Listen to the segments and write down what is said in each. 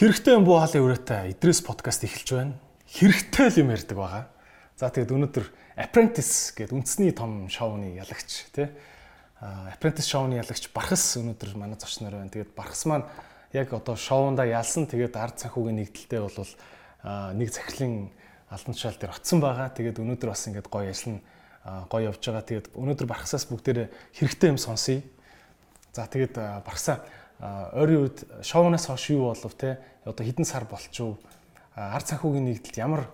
Хэрэгтэй юм буу хаалын үрээтэй Идрээс подкаст эхэлж байна. Хэрэгтэй л юм ярьдаг байгаа. За тэгээд өнөөдөр Apprentice гэдэг үндэсний том шоуны ялагч тий. Apprentice шоуны ялагч Бархас өнөөдөр манай зочноор байна. Тэгээд Бархас маань яг одоо шоунда ялсан тэгээд ард санхүүгийн нэгдэлтэй бол нэг захирлын албан тушаал дээр очсон байгаа. Тэгээд өнөөдөр бас ингээд гоё нь гоё явж байгаа. Тэгээд өнөөдөр Бархасаас бүгдээрээ хэрэгтэй юм сонсъё. За тэгээд Бархасаа ойрын үед шоунаас хойш юу болов те одоо хэдэн сар болчихов ард санхүүгийн нэгдэлд ямар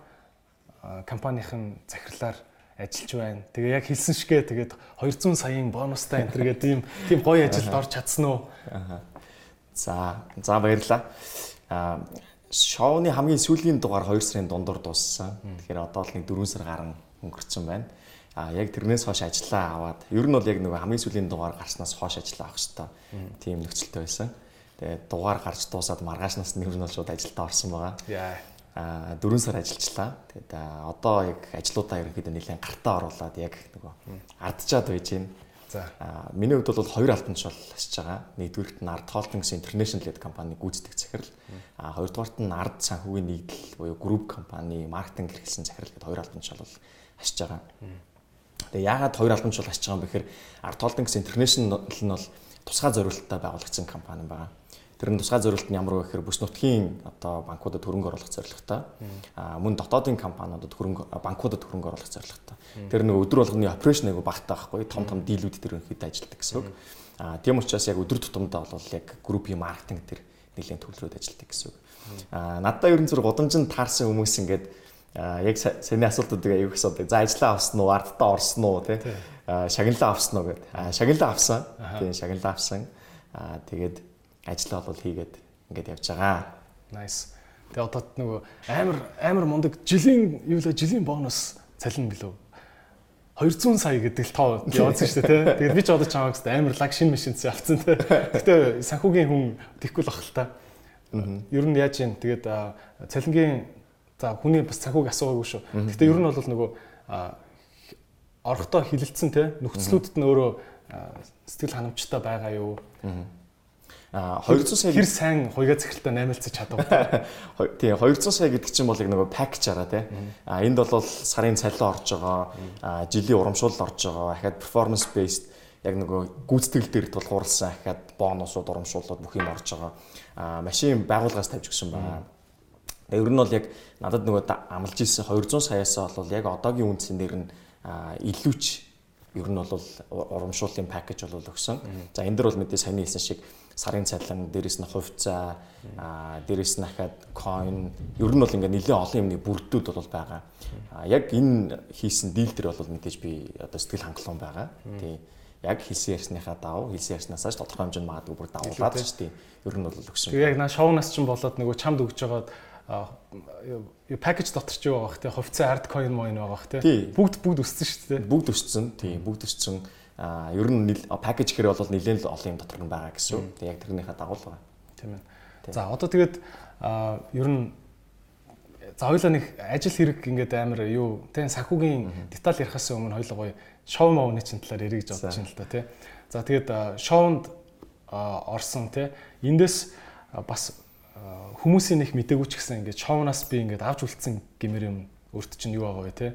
компанийн захирлаар ажиллаж байна. Тэгээ яг хэлсэн шигэ тэгээд 200 саяын бонустай энэ төргээд ийм тийм гоё ажилд орж чадсан уу? За за баярлаа. А шоуны хамгийн сүүлийн дугаар 2 сарын дундуур дууссан. Тэгэхээр одоо л нэг 4 сар гарan өнгөрцөн байна. А яг тэрнээс хойш ажиллаа аваад ер нь бол яг нөгөө хамгийн сүүлийн дугаар гарснаас хойш ажиллаа авах хэвээр тийм нөхцөлтэй байсан. Тэгээд дугаар гарч дуусаад маргаашнаас нь ер нь бол шууд ажилдаа орсон байгаа. Яа. А 4 сар ажиллажлаа. Тэгээд одоо яг ажлуудаа ерөнхийдөө нэлээд гартаа оруулаад яг нөгөө ардчаад байж байна. За. А миний хувьд бол хоёр алтан тушаал асж байгаа. Нэгдүгüрт нь Art Holdings International гэдэг компани гүйцэтгэх захирал. А хоёрдугаарт нь Ard санхүүгийн нэгдэл буюу групп компани маркетинг хэрэглэсэн захирал гэдэг хоёр алтан тушаал бол асж байгаа. Тэгээ яагаад хоёр албан тушаал асч байгаа юм бэхээр Art Holdings International нь бол тусгай зориулалттай байгуулагдсан компани байгаа. Тэр нь тусгай зориулт нь ямар вэ гэхээр бүс нутгийн одоо банкудад хөрөнгө оруулах зорилготой. Аа мөн дотоодын компаниудад хөрөнгө банкудад хөрөнгө оруулах зорилготой. Тэр нэг өдөр болгоны операшн айгу багтаа байхгүй том том дийлүүд тэр өнөхөд ажилладаг гэсэн үг. Аа тийм учраас яг өдөр тутамдаа бол яг группийн маркетинг тэр нэлийн төлрөөд ажилладаг гэсэн үг. Аа надад ерөн зүр гудамжинд таарсан хүмүүс ингээд яг саний асуултуудыг аяг асуудаг. За ажиллаа авсан уу, ардтаа орсон уу, тий. Шагналаа авсан уу гэдэг. Шагналаа авсан. Тийм шагналаа авсан. Тэгээд ажиллаа бол хийгээд ингээд явж байгаа. Nice. Тэгээ одоо нөгөө амар амар мундаг жилийн юу лээ жилийн бонус цалин билүү? 200 сая гэдэг л тоо явуулсан шүү дээ тий. Тэгээд би ч одоо чамаагс амар лаг шин машинц авцсан тий. Гэтэ санхүүгийн хүн тэгхгүй л ах л та. Ер нь яаж юм тэгээд цалингийн За хүний бас цахиуг асуугаагүй шүү. Гэхдээ ер нь бол нөгөө орохдоо хилэлцсэн те нөхцлүүдэд нь өөрөө сэтгэл ханамжтай байгаа юу? А 200 сая хэр сайн хуйгаа цэхэлтэй наймалцаж чадав. Тийм 200 сая гэдэг чинь бол яг нөгөө пакэж араа тий. А энд бол сарын цалин орж байгаа, жилийн урамшуул орж байгаа, ахаад performance based яг нөгөө гүйцэтгэл дээр тулгуурласан ахаад бонусууд, урамшуулууд бүх юм орж байгаа. А машин байгууллагаас тавьж гисэн байна Ер нь бол яг надад нөгөө амлаж исэн 200 саяасаа бол яг одоогийн үндсэн дээр нь илүүч ер нь бол урамшууллын пакэж бол өгсөн. За энэ дэр бол мэдээ саяны хэлсэн шиг сарын цалин, дээрэс нь хувьцаа, дээрэс нь ахаад coin ер нь бол ингээ нэлээд олон юмны бүрдүүд бол байгаа. Яг энэ хийсэн дийл дээр бол мэдээж би одоо сэтгэл хангалуун байгаа. Тий яг хэлсэн ярьсныхаа дав хэлсэн ярьснасаа ч тодорхой хэмжээнд магадгүй бүр дагуулад ч тийм ер нь бол өгсөн. Тэгээ яг наа шоунаас ч болоод нөгөө чамд өгж байгаад юу пакэж дотор ч юу байгаа хэ хувьцаа ард coin моин байгаа хэ бүгд бүгд өссөн шүү дээ. Бүгд өссөн. Тийм бүгд өссөн. А ер нь пакэж гэхээр бол нэлээд л олон юм дотор нь байгаа гэсэн үг. Яг тэрнийхээ дагуул байгаа. Тийм ээ. За одоо тэгээд ер нь за хоёлаа нэг ажил хэрэг ингээд амар юу тийм санхүүгийн деталь ярихаас өмнө хоёлоо гоё шоу моуны чин талаар ярих гэж бодож байна л да тий. За тэгээд шоунд орсон тий. Эндээс бас хүмүүсийн их мдэггүй ч гэсэн ингээд шоунаас би ингээд авч үлдсэн гэмээр юм өөрт чинь юу байгаа вэ те?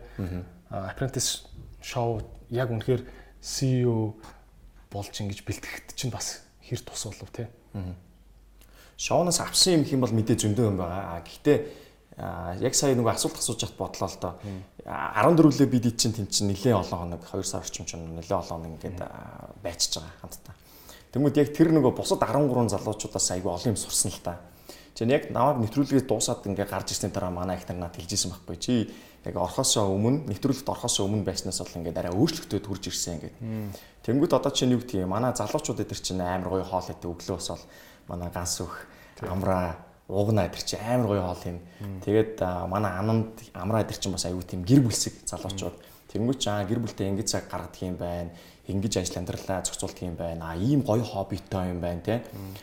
Apprentice шоу яг үнэхээр CEO болж ингэж бэлтгэхэд чинь бас хэр тус болов те? Шоунаас авсан юм их юм бол мэдээ зөндөө юм байгаа. Гэхдээ яг сая нөгөө асуулт асууж хат бодлоо л доо. 14-лөө бид чинь тэн чинь нэлээд олон хоног 2 сар орчим чинь нэлээд олон хоног ингээд байчиж байгаа хамтдаа Тэгмүүд яг тэр нөгөө бусад 13 залуучуудаас айгүй олон юм сурсан л та. Чи яг намайг нэвтрүүлгээс дуусаад ингээ гарч ирсний дараа манай их нар надад хэлжсэн байхгүй чи яг орхосоо өмнө нэвтрүүлэгт орхосоо өмнө байснаас бол ингээ дараа өөрчлөлтөд хурж ирсэн ингээ. Тэнгүүд одоо чинь юу юм манай залуучууд эдэр чинь амар гоё хоол идэх өглөө бас бол манай ганс өх амраа уугна эдэр чинь амар гоё хоол юм. Тэгээд манай ананд амраа эдэр чинь бас аюу тийм гэр бүлсэг залуучууд. Тэнгүүд чи аа гэр бүлтэй ингээ цаг гаргадаг юм байна ингэж ажил амьдралаа зохицуулдаг юм байна. А ийм гоё хоббитой юм байна те.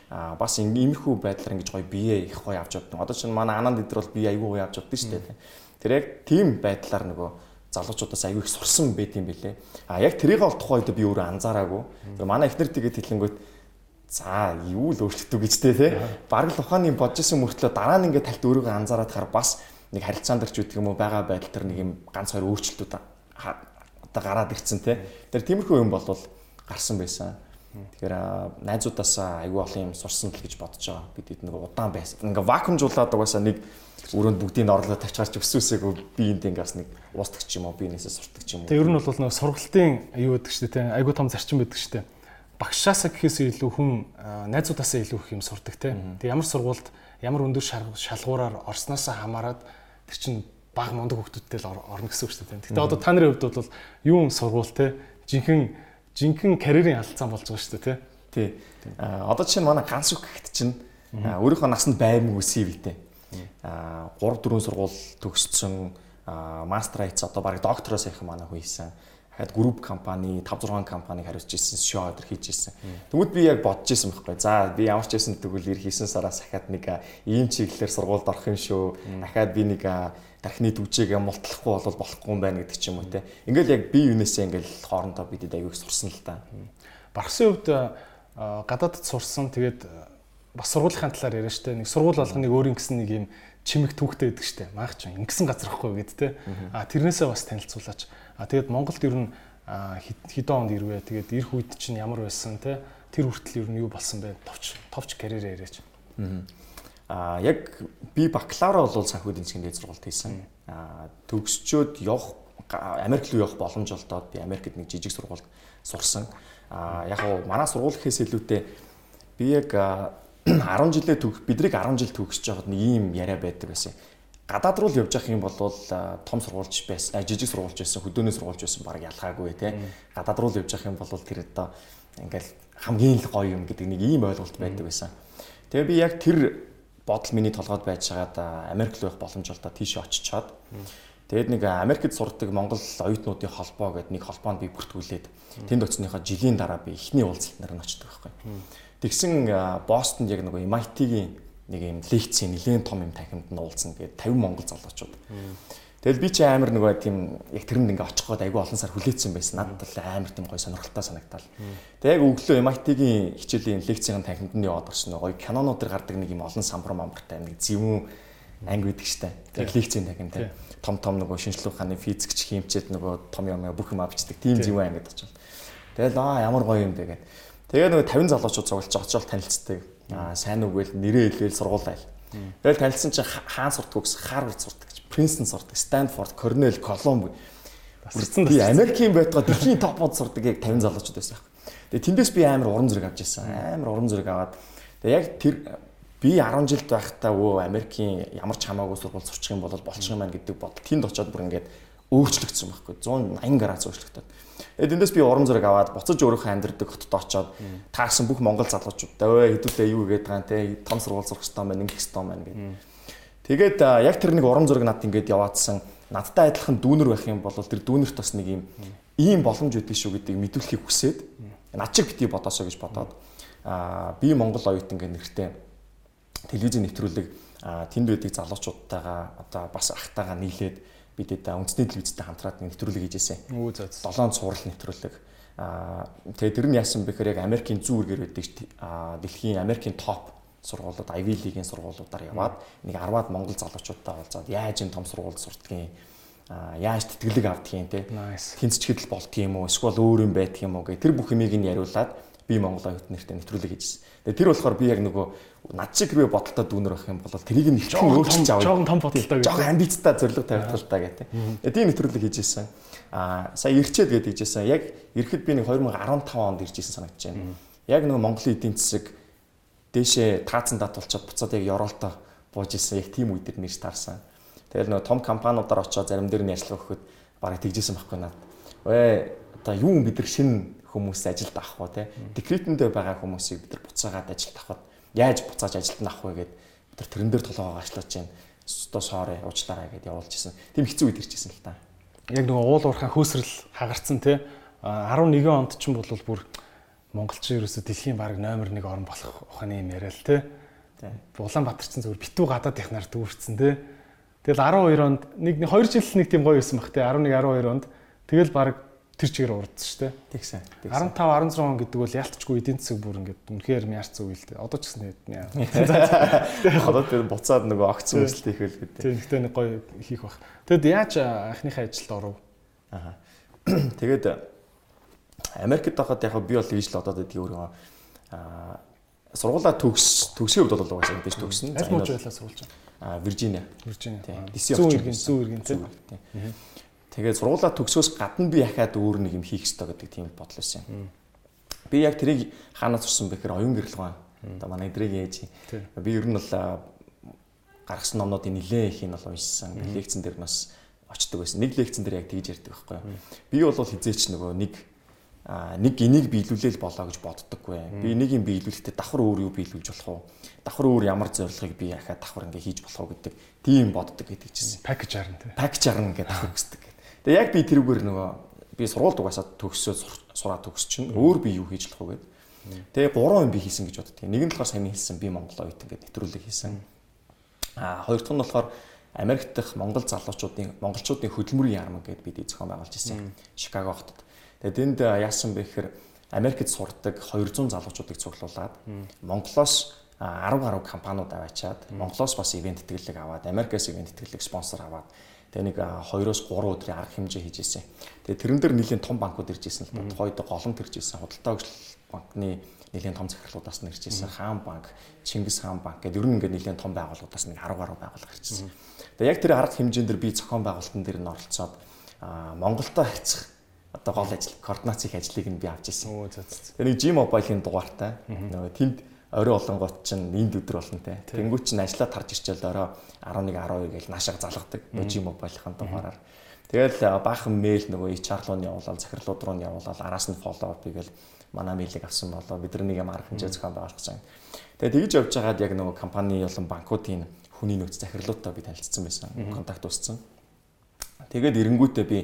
А бас иймэрхүү байдлаар ингэж гоё бие их гоё авч явдаг. Одоо чинь манай ананд эдэр бол бие айгүй гоё авч явдаг шүү дээ. Тэр яг тийм байдлаар нөгөө залуучуудаас аягүй их сурсан байт юм бэлээ. А яг тэрийг бол тухайн үед би өөрөө анзаараагүй. Манай эхнэр тэгээд хэлэнгүүт за юу л өөрчлөлтөө гэж те баг л ухааны бодож исэн мөртлөө дараа нь ингээд талд өөрийгөө анзаараад хаар бас нэг харилцаан дээр ч үтгэх юм уу байгаа байдал төр нэг юм ганц хоёр өөрчлөлтүүд одоо гараад ирцэн те тэр тиймэрхүү юм бол гарсан байсан Тэгэхээр найзуудаасаа айгүй олон юм сурсан л гэж бодож байгаа. Бид хэд нэг удаан байсан. Ингээ вакуумжуулаад угаасаа нэг өрөөнд бүгдийг орлоо тавьчихарч өсөөсөйгөө би энд ингээс нэг уустдаг ч юм уу, би энэсээ суртдаг ч юм уу. Тэг ер нь бол нэг сургалтын юу гэдэг чинь те айгүй том зарчим байдаг шүү дээ. Багшаасаа гэхээс илүү хүн найзуудаасаа илүү их юм сурдаг те. Тэг ямар сургуульд ямар өндөр шалгуураар орсноосоо хамаарат тэр чинь баг мундаг хүмүүстэй л орно гэсэн үг шүү дээ. Гэтэ одоо та нарын хувьд бол юу сургууль те жинхэнэ жинхэнэ карьерийн алдцаан болж байгаа шүү дээ тий. А одоо жишээ нь манай ганц үг гэхэд чинь өөрийнхөө насанд байрны үсэвтэй. А 3 4 сургууль төгссөн мастер хийц одоо баг доктороо сайхан манай хүн хийсэн. Дахиад групп компани 5 6 компаниг хариуцж ирсэн, шоу өдр хийж ирсэн. Тэгмэд би яг бодож ирсэн байхгүй. За би ямар ч байсан тэгвэл ир хийсэн сараас дахиад нэг ийм чиглэлээр сургуульд орох юм шүү. Дахиад би нэг тархины түвжээгээ мултлахгүй бол болохгүй юм байна гэдэг ч юм уу те. Ингээл яг би юунээсээ ингээл хоорондоо бидэд аягүй сурсан л та. Багсын хувьд гадаадд сурсан тэгээд бас сургуулийн талаар яриа штэ. Нэг сургууль болгоныг өөрийн гэсэн нэг юм чимэг түүхтэй байдаг штэ. Маах ч ингэсэн газар ахгүй гэд те. А тэрнээсээ бас танилцуулаач. А тэгээд Монголд ер нь хэдэн онд ирвэ. Тэгээд ирэх үед чинь ямар байсан те. Тэр хүртэл ер нь юу болсон бэ? Товч товч карьер яриач. Аа А яг би бакалавра бол санхүү эдийн засгийн дээд сургуульд хийсэн. А төгсчөөд явах Америк руу явах боломж олдоод би Америкт нэг жижиг сургуульд сурсан. А яг гоо манай сургууль гэхээс илүүтэй би яг 10 жилээ төгс бидрийг 10 жил төгсөж байхад нэг ийм яриа байдаг байсан. Гадаад руу явж явах юм бол том сургуульч байсан, жижиг сургуульч байсан, хөдөөний сургуульч байсан баг ялгаагүй те. Гадаад руу явж явах юм бол тэр одоо ингээл хамгийн л гоё юм гэдэг нэг ийм ойлголт байдаг байсан. Тэгээ би яг тэр бодол миний толгойд байж байгаад Америк руу явах боломж олдоо тийш очичоод тэгээд нэг Америкт сурдаг Монгол оюутнуудын холбоо гэдэг нэг холбоонд би бүртгүүлээд тэнд очсныхаа жилийн дараа би эхний уулзалтнаар нь очдог байхгүй. Тэгсэн Бостонд яг нэг MIT-гийн нэг юм лекцийн нэлээд том юм танхимд нь уулзсан. Тэгээд 50 монгол залуучууд. Тэгэл би чи амар нөгөө тийм яг тэрэнд ингээ очих гээд айгүй олон сар хүлээсэн байсан. Надад л амар тийм гоё сонирхолтой санагдал. Тэгээ яг өглөө MIT-гийн хичээлийн лекцийн танхимд нь яваад орсон нөгөө кинонууд төр гардаг нэг юм олон самбар мамбартай нэг зөвүүн анги байдаг штэ. Тэгээ лекцийн танхим тий. Том том нөгөө шинжлэх ухааны физикч хиймчээд нөгөө том юм бүх юм авчдаг. Тийм зөвүүн ангид очив. Тэгэл аа ямар гоё юм бэ гэд. Тэгээ нөгөө 50 залуучууд цуглаж очоод танилцдаг. Аа сайн үгээл нэрээ хэлгээл сургуулаа. Тэгэл танилцсан чинь хаан сурдаг гэсэн Харвард сурдаг Принстон сурдаг, Стэнфорд, Корнел, Колумб. Басарсан би Америкийн байтгаа дэлхийн топод сурдаг яг 50 залуучууд байсан. Тэгээ тэндээс би амар уран зэрэг авч ирсэн. Амар уран зэрэг аваад тэгээ яг тэр би 10 жилд байхдаа өө Америкийн ямар ч хамаагүй сургууль сурчих юм бол болчих юм байна гэдэг бодол тэнд очиод бүр ингээд өөрчлөгдсөн байхгүй 180 градус өөрчлөгдөв. Тэгээд эндээс би уран зэрэг аваад буцаж өөрийнхөө амьдрдаг хотод очиод таарсан бүх монгол залуучуудтай өө хэдүүлээ юу гэдэг байгаа те том сургууль сурах хэрэгтэй байна ингэх хэрэгтэй байна гэдэг Тэгээд яг тэр нэг урам зориг надад ингээд яваадсан надтай адилхан дүүнер байх юм бол тэр дүүнерт бас нэг юм ийм боломж өгдөө шүү гэдгийг мэдүүлэхийг хүсээд над чиг бити бодосоо гэж бодоод аа би Монгол оюутан гэх нэртэй телевизийн нэвтрүүлэг тэнд байдаг залуучуудтайгаа одоо бас ахтайгаа нийлээд бидэд үндэсний телевизтэй хамтраад нэвтрүүлэг хийжсэн. Үу зөө. Долоон цуврал нэвтрүүлэг. Аа тэгээ тэр нь яасан бэхээр яг Америкийн зүүн үргээр байдаг дэлхийн Америкийн топ сургуулиуд Ivy League-ийн сургуулиудаар яваад нэг 10-аад монгол залуучуудтай уулзаад яаж энэ том сургуульд сурдгийг яаж тэтгэлэг авдгийг те хэдэл болдгийг юм уу эсвэл өөр юм байдгийг юм уу гэх тэр бүх юмыг нь яриулаад би Монгол оюут нэртэй нэвтрүүлэг хийжсэн. Тэгээ тэр болохоор би яг нөгөө над шиг рүү бодолтой дүүнер байх юм бол тэрийг нь хичээн өөрчилж авах. Жохон том бодолтой гэж. Жохон амбицтай зориг тавьталтай гэдэг. Тэгээ тийм нэвтрүүлэг хийжсэн. Аа сая ирчээд гэдэг хийжсэн. Яг ирэхэд би нэг 2015 онд иржсэн санагдаж байна. Яг нөгөө Монголын эдийн засаг дээшээ таацсан датуулчаад буцаад яг Европтой бууж исэн яг тийм үед нэрс таарсан. Тэгэл нөгөө том компаниудаар очоод зарим дээр нь ажиллах өгөхөд бараг тэгжсэн байхгүй надад. Өө одоо юу бид нар шинэ хүмүүс ажилд авах вэ те. Декретэндээ байгаа хүмүүсийг бид нар буцаагаад ажилд авахд яаж буцааж ажилд нь авах вэ гэд бид нар тэрэн дээр толгоогоо ачлаж байна. Өсто соорой уучлаарай гэд явуулж исэн. Тийм хэцүү үед ирчихсэн л та. Яг нөгөө уул уурхай хөөсрөл хагарцсан те. 11 онд ч юм бол бүр монголчин ерөөсө дэлхийн баг номер 1 орн болох ухааны юм яриа л те. Улаанбаатар чинь зөвхөн битүү гадаад ихнаар дүүрсэн те. Тэгэл 12 онд нэг 2 жил нэг тийм гоё байсан баг те. 11 12 онд тэгэл баг тэр чигээр урдсан шүү дээ. Тэгсэн. 15 16 он гэдэг бол ялцчгүй эдийн засаг бүр ингээд үнэхээр мяарц үйл дээ. Одоо ч гэсэн яа. Одоо тэр буцаад нөгөө огцсон үйлдэл хийх үйл гэдэг. Тийм гэхдээ нэг гоё хийх бах. Тэгэд яаж анхныхаа ажилд оров? Аа. Тэгээд Америкт байхад яг би бол гэж л одоод байдгийг өөрөө аа сургуулаа төгс төгсгийн хувьд бол угаасаа мэдээж төгснө. Аль мууж байлаа сурулж байна? Аа Виржиниа. Виржиниа. Зүүн иргэн зүүн иргэн тийм. Тэгээд сургуулаа төгсөөс гадна би яхаад өөр нэг юм хийх ёстой гэдэг тийм бодол байсан юм. Би яг тэрийг хаанаас сурсан бэхээр оюун гэрэл гоо. Одоо манай эдрийн ээж. Би ер нь бол гаргасан номнуудын нилээн их нь бол уншсан. Лекцэн дээр нас очдөг байсан. Нэг лекцэн дээр яг тэгж ярьдаг байхгүй юу. Би бол хизээч нөгөө нэг нэг энийг биелүүлээл болоо гэж боддоггүй. Би нэг юм биелүүлэхдээ давхар өөр юу биелүүлж болох уу? Давхар өөр ямар зорилгыг би яхаа давхар ингээ хийж болох уу гэдэг тийм боддог гэдэг чинь. Пакэж харна тий. Пакэж харна гэдэг давхар хүсдэг. Тэгээ яг би тэрүүгээр нөгөө би сургуульд угаасаа төгсөө сураад төгс чинь өөр би юу хийж болох вэ гэдэг. Тэгээ гурван юм би хийсэн гэж боддог. Нэг нь болохоор сайн хэлсэн би Монгол оюут ингээд нэвтрүүлэг хийсэн. Аа хоёр дахь нь болохоор Америкт дах Монгол залуучуудын монголчуудын хөдөлмөрийн яармаг гэдээ бид зохион байгуулж ирсэн. Чикаго хотод. Тэгээд энд яасан бэ гэхээр Америкт сурдаг 200 залуучуудыг цуглуулад Монголоос 10 гаруй компаниуд аваачаад Монголоос бас ивент тэтгэлэг аваад Америкээс ивент тэтгэлэг спонсор аваад тэгээ нэг 2-оос 3 өдрийн арга хэмжээ хийж ирсэн. Тэгээ тэрэн дээр нэлийн том банкуд ирж ирсэн л да. Тухайд голомт ирж ирсэн. Худалдаа хөгжил банкны нэлийн том захирлуудаас нь ирж ирсэн. Хаан банк, Чингис хаан банк гэдэг ер нь ингээд нэлийн том байгууллагуудаас нэг 10 гаруй байгууллага ирж ирсэн. Тэгээ яг тэр арга хэмжээнд дэр би зохион байгуулалтын дээр нь оролцоод Монголтой харьцах одоо гол ажил координацийн ажлыг нь би авч ирсэн. Оо за за. Тэгээ нэг G Mobile-ийн дугаартай нөгөө тэнд орой олонгот чинь энд өдөр болно те. Тэнгүүт чинь ажиллаа тарж ирчээл орой 11 12 гэж наашааг залгадаг нөгөө G Mobile-ийн дугаараар. Тэгэл баахан мэйл нөгөө HR руу нь явуулаад захирлууд руу нь явуулаад араас нь follow up хийгээл манай мэйлийг авсан болоо бид нар нэг юм арга хэмжээ зохион байгуулсан. Тэгээ тэгж явж байгаад яг нөгөө компани болон банкуудын хүний нөөц захирлуудтай би танилцсан байсан. Контакт уссан. Тэгээд эренгүүтээ би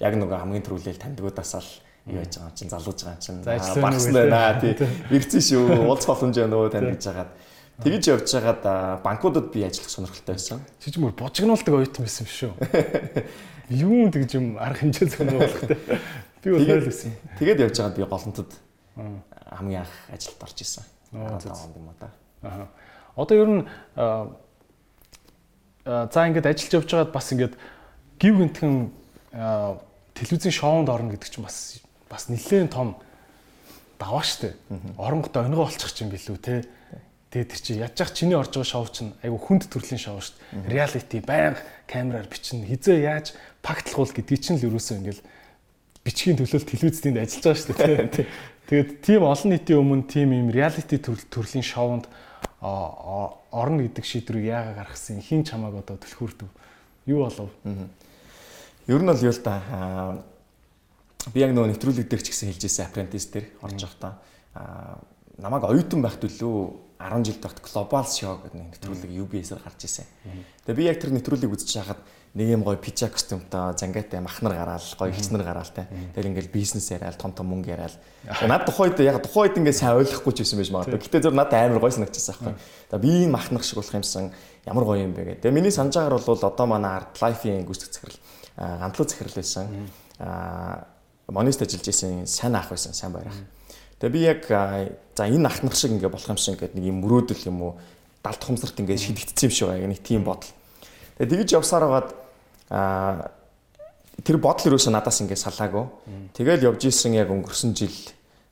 яг нөгөө хамгийн түрүүлэл тандгуудаас л юу яаж байгаа чинь залууж байгаа чинь багс байна тий. Ирцэн шүү. Уулз боломж нөгөө танд гэж хагаад тэгж явж байгаад банкудад би ажиллах сонирхолтой байсан. Чижмөр божигнуулдаг оюутан байсан шүү. Юу тэгж юм арга хэмжээ сонирхолтой. Би бол ойл байсан. Тэгээд явж байгаад би голонтод хамгийн анх ажилд орж исэн. Онд юм да. Аа. Одоо ер нь за ингээд ажиллаж явж байгаад бас ингээд гів гинтхэн телевизийн шоунд орно гэдэг чинь бас бас нэлээд том даваа штэ. Оронгот өнгөө олчих чинь билүү те. Тэгээ тэр чи яаж яах чиний орж байгаа шоу чинь айгу хүнд төрлийн шоу штэ. Реалити байнга камераар бичнэ. Хизээ яаж пактлахуул гэдгийг чинь л ерөөсөө ингээл бичгийн төлөөлөл телевизэнд ажиллаж байгаа штэ. Тэгээд тийм олон нийтийн өмнө тийм юм реалити төрлийн шоунд орно гэдэг шийдвэрийг яагаад гаргасан хин чамааг одоо төлхөрдөв юу болов ер нь бол юу л да би яг нөгөө нэвтрүүлэг дээр ч гэсэн хэлж ирсэн apprentice дээр орж явахдаа намайг оюутан байхт үлээ 10 жил тогт глобал шоу гэдэг нэвтрүүлэг UBS-ээр гарч ирсэн. Тэгээ би яг тэр нэвтрүүлгийг үзэж байхад нэг юм гоё пижа костюмтай зангатай махнар гараал гоё хичнэр гараал те. Тэгэл ингээл бизнес яриад том том мөнгө яриад. Над тухайд яг тухайд ингээд сайн ойлгохгүй ч байсан байж магадгүй. Гэтэ зөв надад амар гоё санагдчихсан байхгүй. Тэгээ би энэ махнах шиг болох юмсан ямар гоё юм бэ гэдэг. Тэгээ миний санаж байгаагаар бол одоо манай арт лайфын гүйцэтгэх захирал гантлуу захирал байсан. Монист ажиллаж исэн сайн ах байсан, сайн байрах. Тэгээ би яг за энэ ахнах шиг ингээ болох юмсан гэдэг нэг юм мөрөөдөл юм уу далд хумсарт ингээ шидэгдсэн юм шиг байгаа нэг тийм бодол. Тэгээ тэгж явсаар хагаад аа тэр бодол юусэн надаас ингээ салаагүй. Тэгэл явж исэн яг өнгөрсөн жил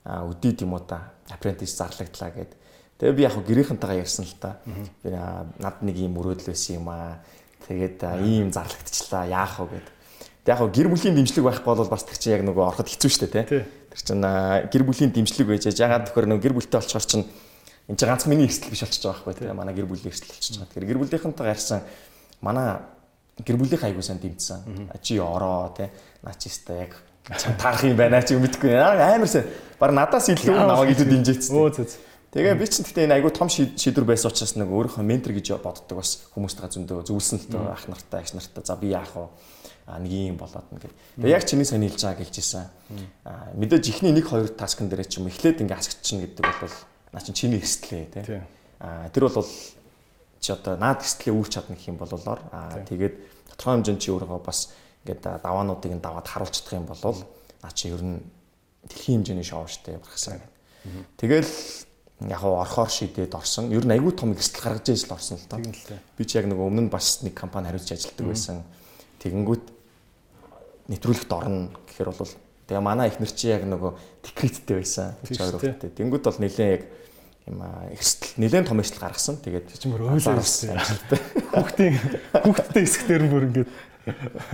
өдийд юм уу та апрентис зарлагдлаа гэд. Тэгээ би яг гэрийнхэнтэйгээ ярьсан л та. Над нэг юм мөрөөдөл байсан юм аа. Тэгээд ийм зарлагдчихлаа яах вэ гэд. Тэг яг гэр бүлийн дэмжлэг байхгүй бол бас тэр чинь яг нөгөө ороход хэцүү шүү дээ тий. Тэр чинь гэр бүлийн дэмжлэг байж яагаад тэгэхээр нөгөө гэр бүлтэй олчоор чинь энэ чинь ганц миний эрсдэл биш болчихж байгаа байхгүй тий. Манай гэр бүлийн эрсдэл болчихж байгаа. Тэгэхээр гэр бүлийнхэнтэйгээ ярьсан манай гэр бүлийн аягүй сан дэмжсэн. Чи ороо тий. Наа чи өстой яг чам таарах юм байна чи мэдгүй. Амар сайн. Бар надаас илүү намайг илүү дэмжээц. Өө зөө. Тэгээ би ч гэхдээ энэ айгүй том шийдвэр байсан учраас нэг өөрийнхөө ментор гэж боддог бас хүмүүстэй зөндөө зөвлөсөн л тоо ах нартай, ах нартай. За би яах вэ? Нэг юм болоод нэгэ. Тэгээ яг чиний сони хэлж байгааг хэлжсэн. Аа мэдээж ихний 1 2 таскн дээр ч юм эхлээд ингээ асгч чинь гэдэг бол наа чин чиний эрсдлээ тий. Аа тэр бол чи одоо наад эрсдлээ үүрч чадна гэх юм бололоор аа тэгээд тодорхой хэмжээнд чи өөрөө бас ингээд даваануудыг нь даваад харуулчихдаг юм бол наа чи ер нь дэлхийн хэмжээний шоу штэ бархсаа гэдэг. Тэгэл яг уу орхоор шийдээд орсон. Ер нь айгүй том эрсдэл гаргаж ижил орсон л тоо. Би ч яг нэг өмнө нь бас нэг компани хариуцж ажилладаг байсан. Тэгэнгүүт нэвтрүүлэгт орно гэхээр бол тэгээ манай ихнэр чи яг нөгөө декреттэй байсан. Хоёр хүүхэдтэй. Тэнгүүд бол нэлээд яг юм эрсдэл нэлээд том эрсдэл гаргасан. Тэгээд чи мөр ойлоо ирсэн. Хүүхдийн хүүхдтэй хэсэг дээр нь бүр ингээд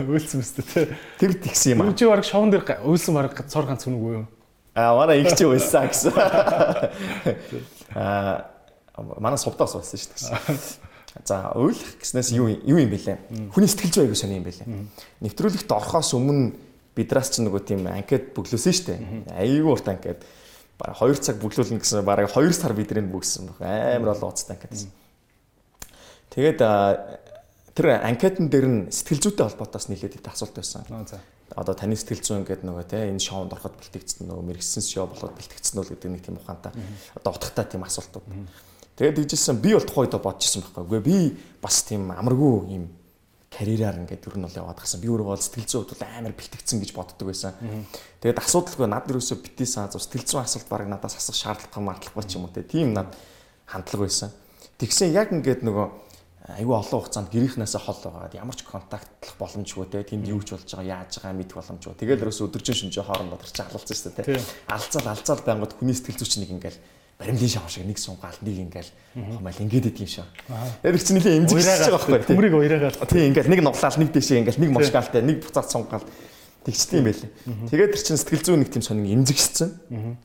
үйлсэн мэт тэ. Тэр тэгсэн юм аа. Чи баг шовон дээр үйлсэн баг цор ганц хүн үгүй юу? Аа манай их чи байсан гэсэн. Аа манай сувдаас болсон шүү дээ. За уйлах гэснээс юу юу юм бэлээ? Хүний сэтгэл зүй аягүй сони юм бэлээ. Нэвтрүүлэгт орохоос өмнө бидраас ч нөгөө тийм анкет бүглөөсөн шүү дээ. Аягүй урт анкет. Бараг 2 цаг бүглүүлнэ гэсэн бараг 2 сар бидрийг бүгсэн баг. Амар олон уцтай анкет гэсэн. Тэгээд тэр анкетн дээр нь сэтгэл зүйтэй холбоотоос нэлээд их асуулт байсан. Одоо таны сэтгэл зүйн гэдэг нөгөө те энэ шоунд ороход бэлтгэгдсэн нөгөө мэрэгсэн шоу болоод бэлтгэгдсэн үү гэдэг нэг тийм ухаантай одоо утгатай тийм асуултууд. Тэгээд dijсэн би бол тухайд бодчихсон байхгүй. Үгүй би бас тийм амаргүй юм карьераар ингээд ер нь бол яваад гасан. Би өөрөө бол сэтгэл зүйн хувьд амар бэлтгэгдсэн гэж боддог байсан. Тэгээд асуудалгүй над ерөөсөө битээ саа сэтгэл зүйн асуулт баг надаас асах шаардлагатай мардлахгүй ч юм уу те. Тийм над хандлага байсан. Тэгсэн яг ингээд нөгөө айгүй олон хугацаанд гэрийнхнээсээ хол байгаад ямар ч контактлах боломжгүй те тэнд юу ч болж байгаа яаж байгаа мэдэх боломжгүй. Тэгэл ерөөс өдөржин шүнжээ хоорондоо тарч алалцсан шүү дээ те. Алцал алцал байнгут хүний сэтгэл зүйч нэг ингээл баримлын шав шиг нэг сунгаал нэг ингээл хомайл ингээд идэв юм шиг. Яг чи нэлийн эмзэгсэж байгаа байхгүй. Төмрийг уяраагаал. Тийм ингээл нэг нуглаал нэг дэшээ ингээл нэг мошгаалтай нэг буцаад сунгаал тэгчтэй юм байлээ. Тэгээд тэр чинь сэтгэл зүйн нэг тийм сонин эмзэгссэн.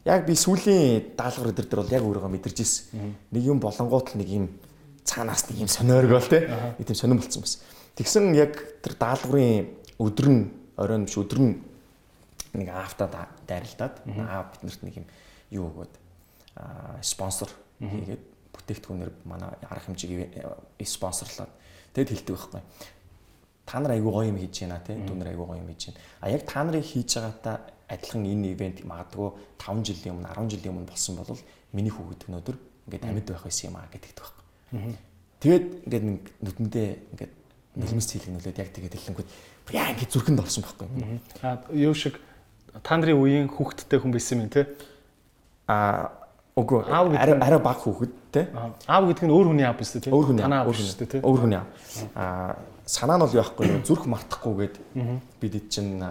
Яг би сүүлийн даалгавар өдөр дээр бол яг өөрийгөө мэдэрч ирсэн. Нэг юм болонгоот л нэг юм цаанаас нэг юм сониоргоо те нэг тийм сонирн болцсон байсан. Тэгсэн яг тэр даалгаврын өдөр нь оройн биш өдөр нь нэг аавтаа дайралтаад аав биднэрт нэг юм юу өгөөд спонсор хийгээд бүтээгдэхүүнээр манай арга хэмжээг спонсорлоод тэгэд хэлдэг байхгүй. Та нар айгүй гоё юм хийж байна те дүүнэр айгүй гоё юм хийж байна. А яг та нарын хийж байгаатай адилхан энэ ивент магадгүй 5 жилийн өмнө 10 жилийн өмнө болсон бол миний хүүхэд өнөөдөр ингээд амьд байх байсан юм а гэдэгт байхгүй. Тэгээд ингээд нүдэндээ ингээд нэлмэс хийлгэнүүлээд яг тэгээд хэлэнгүүд яа ингээд зүрхэнд орсон байхгүй. Аа юу шиг та нарын үеийн хүүхдтэй хүн байсан юм те. Аа үгүй арай арай баг хүүхэд те. Аав гэдэг нь өөр хүний аав биш те. Өөр хүний аав шүү дээ те. Өөр хүний аав. Аа санаа нь бол яахгүй юу зүрх мартахгүйгээд бид чинь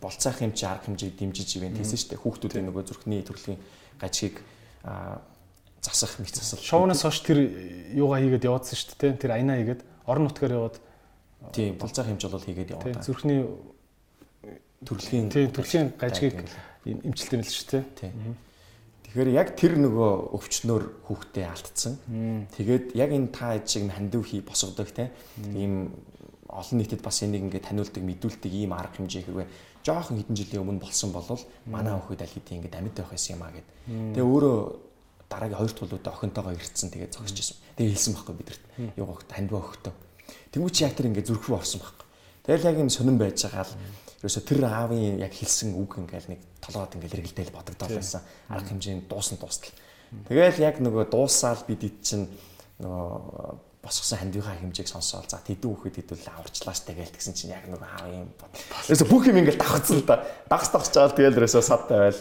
болцаах юм чи арга хэмжээг дэмжиж ивэн хийсэн шүү дээ. Хүүхдүүдийн нөгөө зүрхний төрлийн гажгийг засах нэг засал. Шоунаас хойш тэр юугаа хийгээд яваадсан шүү дээ. Тэр аянаа хийгээд орон нутгаар яваад тийм булцаах хэмж бол хийгээд яваа. Тийм зүрхний төрөлхийн тийм төрөлхийн гажгийг эмчилт юм л шүү дээ. Тийм. Тэгэхээр яг тэр нөгөө өвчнөр хүүхдээ алдсан. Тэгээд яг энэ та шиг хандив хий босгодог те. Ийм олон нийтэд бас энийг ингээд таниулдаг, мэдүүлдэг ийм арга хэмжээ хэрвээ жоохон хэдэн жилийн өмнө болсон бол манай хүүхэд аль хэдийн ингээд амьд байх байсан юм а гэд. Тэгээ өөрөө дараагийн хоёр тулуудаа охинтойгоо ирцэн тэгээд зогсож ирсэн. Тэгээд хэлсэн байхгүй бидэрт. Юу таньдва охтоо. Тэнгүү чи яг тэр ингээд зүрх рүү орсон байхгүй. Тэгэл яг юм сонирн байж байгаа л ерөөсө тэр аавын яг хэлсэн үг ингээл нэг толгойд ингээл эргэлдээл бодогдоод байсан. Арга хэмжээнд дуусна дуустал. Тэгэл яг нөгөө дуусаал бид ид чинь нөгөө босгосон хандивынхаа хэмжээг сонсоол. За тэдүү хүүхэд хэдүүл аварчлаа штэ гээл тэгсэн чинь яг нөгөө аав юм. Ерөөсө бүх юм ингээл давхцсан л да. Дагс дагч жаал тэгэл ерөөсө садтай байл.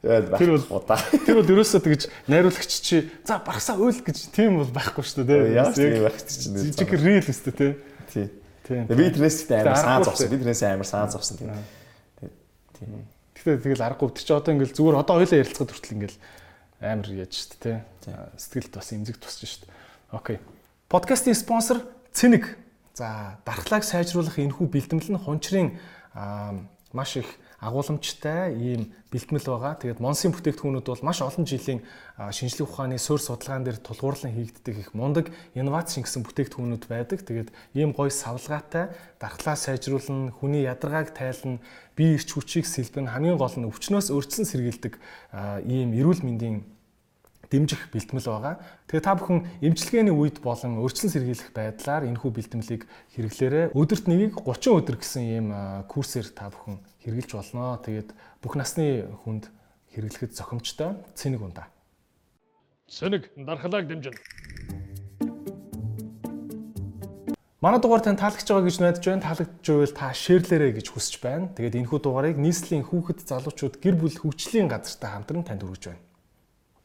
Тэр бол удаа. Тэр бол ерөөсөө тэгж найруулагч чи за багсаа уйл гэж тийм бол байхгүй шүү дээ. Яаж тийм байх чинь. Жижиг рил өстө тий. Тий. Би тэрнээс амар саан зовсон. Би тэрнээс амар саан зовсон тийм. Тийм. Гэхдээ тэгэл аргагүй тэр чи одоо ингээл зүгээр одоо хоёлаа ярилцахад хүртэл ингээл амар яаж дээ тий. Сэтгэлд бас эмзэг тусч дээ. Окей. Подкастын спонсор Цэник. За дархлааг сайжруулах энэхүү бэлтгэл нь хунчрын маш их агууламжтай ийм бэлтгэл байгаа. Тэгээд Монсын бүтээгдэхүүнүүд бол маш олон жилийн шинжлэх ухааны суурь судалгаан дээр тулгуурлан хийгддэг их мундаг инновац шингэсэн бүтээгдэхүүнүүд байдаг. Тэгээд ийм гоё савлгаатай дархлаа сайжруулна, хүний ядаргааг тайлна, бие эрч хүчийг сэлбэн хамгийн гол нь өвчнөөс өөрчлөн сэргийлдэг ийм эрүүл мэндийн дэмжих бэлтгэл байгаа. Тэгээ та бүхэн эмчилгээний үед болон өрчлөн сэргийлэх байдлаар энэхүү бэлтгэлийг хэрэглээрэй. Өдөрт нэгийг 30 өдөр гэсэн ийм курсээр та бүхэн хэрэгжилж болно. Тэгээд бүх насны хүнд хэрэглэхэд зохимжтой цэник ундаа. Цэник дархлааг дэмжинэ. Манай дугаар тань таалагдж байгаа гэж найдаж байна. Таалагдж байвал та шеэрлээрэй гэж хүсэж байна. Тэгээд энэхүү дугаарыг нийслэлийн хүүхэд залуучууд гэр бүл хөгжлийн газартай хамтран танд хүргэж байна.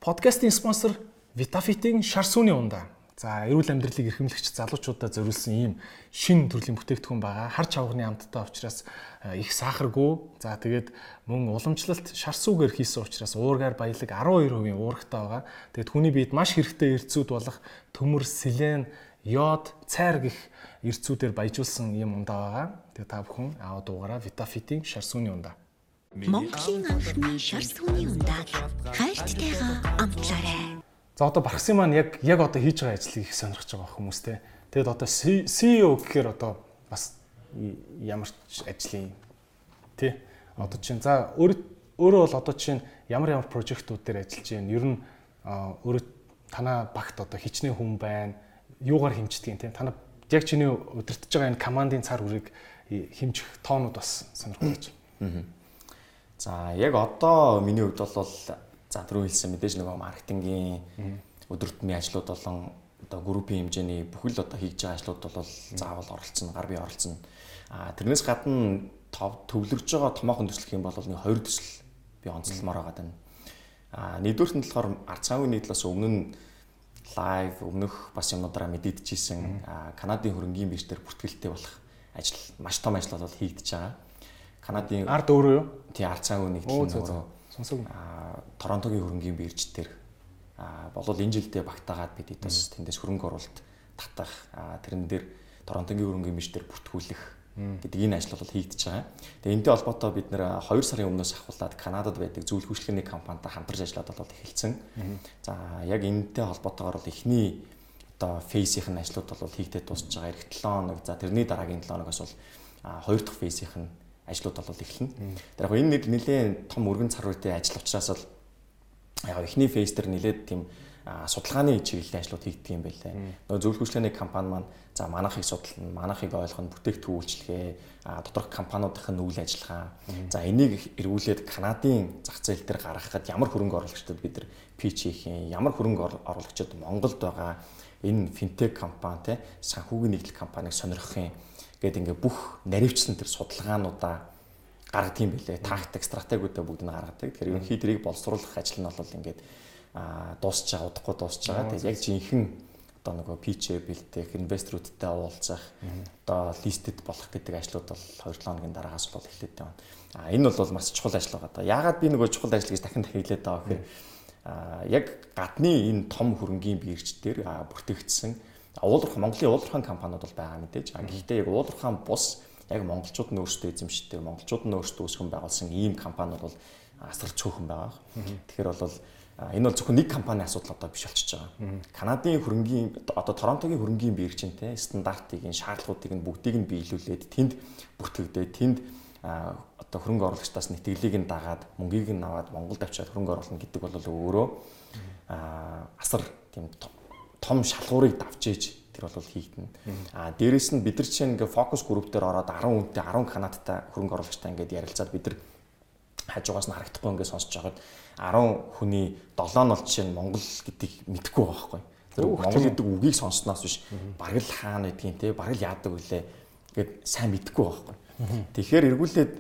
Подкастын спонсор Vitafit-ийн шар сүний ундаа. За, эрүүл амьдралыг эрхэмлэгч залуучуудад зориулсан ийм шин төрлийн бүтээгдэхүүн байгаа. Хар чавганы амттай учраас их сахаргүй. За, тэгээд мөн уламжлалт шар сүүгээр хийсэн учраас уургаар баялаг 12% уургатай байгаа. Тэгээд хүний биед маш хэрэгтэй эрдцүүд болох төмөр, селен, йод, цайр гэх эрдцүүдээр баяжуулсан юм ундаа байгаа. Тэгээ та бүхэн аав дуугараа Vitafit-ийн шар сүний ундаа. Монголын анхны шар сүний ундааг хайрттайгаа амтлаарай. За одоо Бархсын маань яг яг одоо хийж байгаа ажлыг их сонирхож байгаа хүмүүс те. Тэгэд одоо CEO гэхээр одоо бас ямар ч ажлын тий одоо чинь за өөр өөрөө бол одоо чинь ямар ямар прожектууд дээр ажиллаж байна. Ер нь өөрөө танаа багт одоо хичнээн хүн байна. Юугаар хэмждэг юм те. Танаа яг чиний удирдах байгаа энэ командын цар хүрийг хэмжих тоонууд бас сонирхолтой байна. За яг одоо миний хувьд бол за түрүү хэлсэн мэдээж нөгөө маркетингийн өдөртмийн ажлууд болон одоо группийн хэмжээний бүхэл одоо хийж байгаа ажлууд бол заавал оролцсон, гар бие оролцсон. А тэрнээс гадна төвлөрж байгаа томоохон төсөл юм бол нэг хоёр төсөл би онцлмоор байгаа даа. А нэгдүгürt нь болохоор ард цаавын нийтлээс өмнө нь лайв өмнөх бас юмудраа мэдэгдэжсэн Канадын хөрөнгийн бирж дээр бүртгэлтэй болох ажил маш том ажил бол хийгдэж байгаа. Канадын ард өөрөө юу? Тий цаан үнийг өөрөө сонсог Торонтогийн хөрөнгийн бирж дээр болов энэ жилдээ багтаагаад бид бас тэндээс хөрөнгө оруулалт татах тэрэн дээр Торонтогийн хөрөнгийн бирж дээр бүртгүүлэх гэдэг энэ ажил бол хийгдэж байгаа. Тэгээ энэтэй холбоотой бид нэр 2 сарын өмнөөс ахуулаад Канадад байдаг зөвлөх үйлчлэгээний компанитай хамтарч ажиллаад бол эхэлсэн. За яг энэтэй холбоотойгоор бол эхний одоо фейсийнх нь ажлууд бол хийгдээд дуусж байгаа. Эх 7 хоног. За тэрний дараагийн 7 хоногоос бол хоёр дахь фейсийнх нь ажлууд бол эхэлнэ. Тэр яг энэ нэг нэлээд том өргөн цар үетэй ажил учраас бол яг эхний фейс дээр нэлээд тийм судалгааны чиглэлийн ажлууд хийгддэг юм байлээ. Нөгөө зөвлөх үйлчлэгээний компани маань за манайхыг судална, манайхыг ойлгоно, бүтээгдэхүүн үйлчлэгээ, доторх компаниудын үйл ажиллагаа. За энийг эргүүлээд Канадын зах зээл дээр гаргахад ямар хөрөнгө оруулагчдад бид нар пич хийх юм, ямар хөрөнгө оруулагчид Монголд байгаа энэ финтек компани те санхүүгийн нийтлэг компанийг сонирхох юм гэдэг ингээ бүх наривчсан тэр судалгаануудаа гаргадаг юм билээ. Тактик, стратегиудаа бүгд нь гаргадаг. Тэгэхээр ерөнхий тэрийг боловсруулах ажил нь бол ингээд дуусч байгаа, удахгүй дуусч байгаа. Тэгээд яг жинхэнэ одоо нөгөө pitch бэлтгэх, инвесторуудтай уулзах, одоо listed болох гэдэг ажлууд бол 2 7 хоногийн дараагаас бол эхлэдэг байна. А энэ бол маш чухал ажил байгаа. Одоо яагаад би нөгөө чухал ажил гэж дахин дахин хэлээд байгаа гэхээр а яг гадны энэ том хөрөнгийн бирж дээр бүртгэгдсэн уулуурхан Монголын уулуурхан компаниуд бол байгаа мэдээж. Гэхдээ яг уулуурхан бус яг монголчууд нь өөрсдөө эзэмшдэг, монголчууд нь өөрсдөө үүсгэн байгуулсан ийм компаниуд бол асар цөөхөн байгаа. Тэгэхээр бол энэ бол зөвхөн нэг компани асуудал одоо биш болчихж байгаа. Канадын хөрөнгийн одоо Торонтогийн хөрөнгийн биржинтэй стандартыг, шаардлагуудыг нь бүгдийг нь биелүүлээд тэнд бүртгэгдээ тэнд одоо хөрөнгө оруулагчдаас нэтгэлийг нь дагаад мөнгийг нь аваад Монголд авчиад хөрөнгө оруулна гэдэг бол өөрөө асар тийм том шалгуурыг давжээж тэр бол хийгдэнэ. А дээрэс нь бид нар чинь ингээ фокус групп дээр ороод 10 үнэтэй 10 канадтай хөрөнгө оруулагчтай ингээд ярилцаад бид нар хажуугаас нь харагдахгүй ингээд сонсож байгаад 10 хүний 7 нь бол жишээ нь Монгол гэдгийг мэдэхгүй байхгүй. Тэр Монгол гэдэг үгийг сонсноос биш бараг л хаана гэдгийг те бараг л яадаг үлээ гэд сайн мэдэхгүй байхгүй. Тэгэхээр эргүүлээд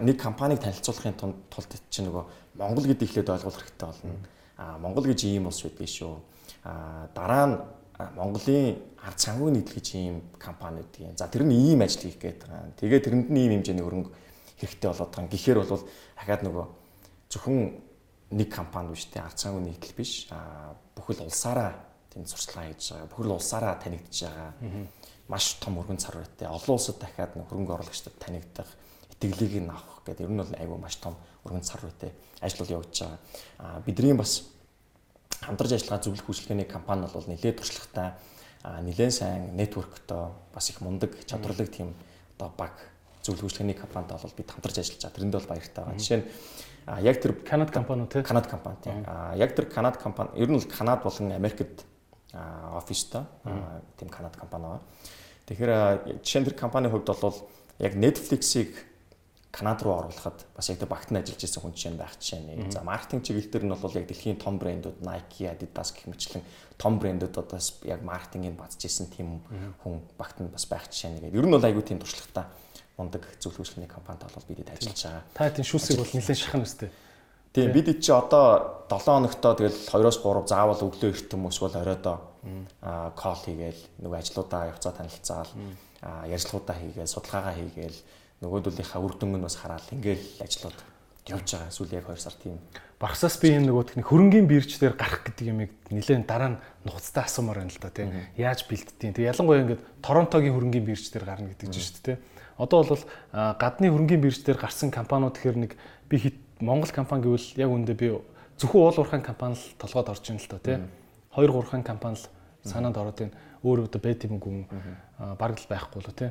нэг компанийг танилцуулахын тулд чинь нөгөө Монгол гэдэг ихлээд ойлгох хэрэгтэй болно. Аа Монгол гэж ийм улс байдгийг шүү. Аа дараа нь Монголын ард санхүүгийн нийтлэл гэж ийм компани гэдэг юм. За тэр нь ийм ажил хийх гээд байгаа. Тэгээ тэрэнд нь ийм хэмжээний хөрөнгө хэрэгтэй болоод байгаа. Гэхдээ бол дахиад нөгөө зөвхөн нэг компани биш те ард цаангүй нийтлэл биш а бүхэл улсаараа тэнд сурчлага хийж байгаа бүхэл улсаараа танигдж байгаа маш том өргөн цар барьтай олон улсад дахиад хөрөнгө оруулагчдад танигдах итгэлийг нь авах гэдэг ер нь бол айгүй маш том өргөн цар барьтай ажил бол явагдаж байгаа а бидний бас хамтарч ажиллагаа зөвлөх үйлчлэгээний компани бол нэлээд туршлагатай нэлээд сайн нэтворктой бас их мундаг чадварлаг тийм одоо баг зөвлөх үйлчлэгээний компанитай бол бид хамтарч ажиллаж байгаа. Тэрэнд бол баяртай байгаа. Жишээ нь яг тэр Канад компани тий. Канад компани тий. Яг тэр Канад компани ер нь бол Канад болон Америкт офистой тийм Канад компани байна. Тэгэхээр жишээ нь тэр компанийн хувьд бол яг Netflix-ийг Канад руу оруулахад бас яг тэр багтанд ажиллаж байсан хүн жишээ байх жишээ нэг. За маркетинг чиглэл дээр нь бол яг дэлхийн том брэндүүд Nike, Adidas гэх мэтлэн том брэндүүд одоос яг маркетингийг базж исэн тийм хүн багтанд бас байх жишээ нэг. Ер нь бол айгүй тийм туршлагатай мундаг зөвлөх хөшлийн компанид бол бид ажиллаж байгаа. Та тийм шүүсийг бол нэлээд шахна үстэй. Тийм бид чи одоо 7 хоногтоо тэгэл 2-оос 3 заавал өглөө эрт юм эсвэл оройдоо аа кол хийгээл нөгөө ажлуудаа явцаа танилцаал аа ярьцлуудаа хийгээл судалгаагаа хийгээл нөгөөдөлийнхаа үр дүнг нь бас хараад ингээл ажлууд явж байгаа. Эсвэл яг 2 сар тийм. Багсаас би энэ нөгөө техник хөрөнгөний бирж дээр гарах гэдэг юмыг нэлээд дараа нь нухацтай асуумаар байна л да тийм. Яаж бэлддэг. Тэг ялангуяа ингээд Торонтогийн хөрөнгөний бирж дээр гарна гэдэг чинь шүү дээ. Одоо бол гадны хөрөнгөний бирж дээр гарсан компаниуд гэхэр нэг би хит Монгол компани гэвэл яг үндэ би зөвхөн уул уурхайн компани л толгойд орж ийн л та тий. 2 3 компани л санаанд ороод байна. Өөр байт юм гүн бараг л байхгүй л тий.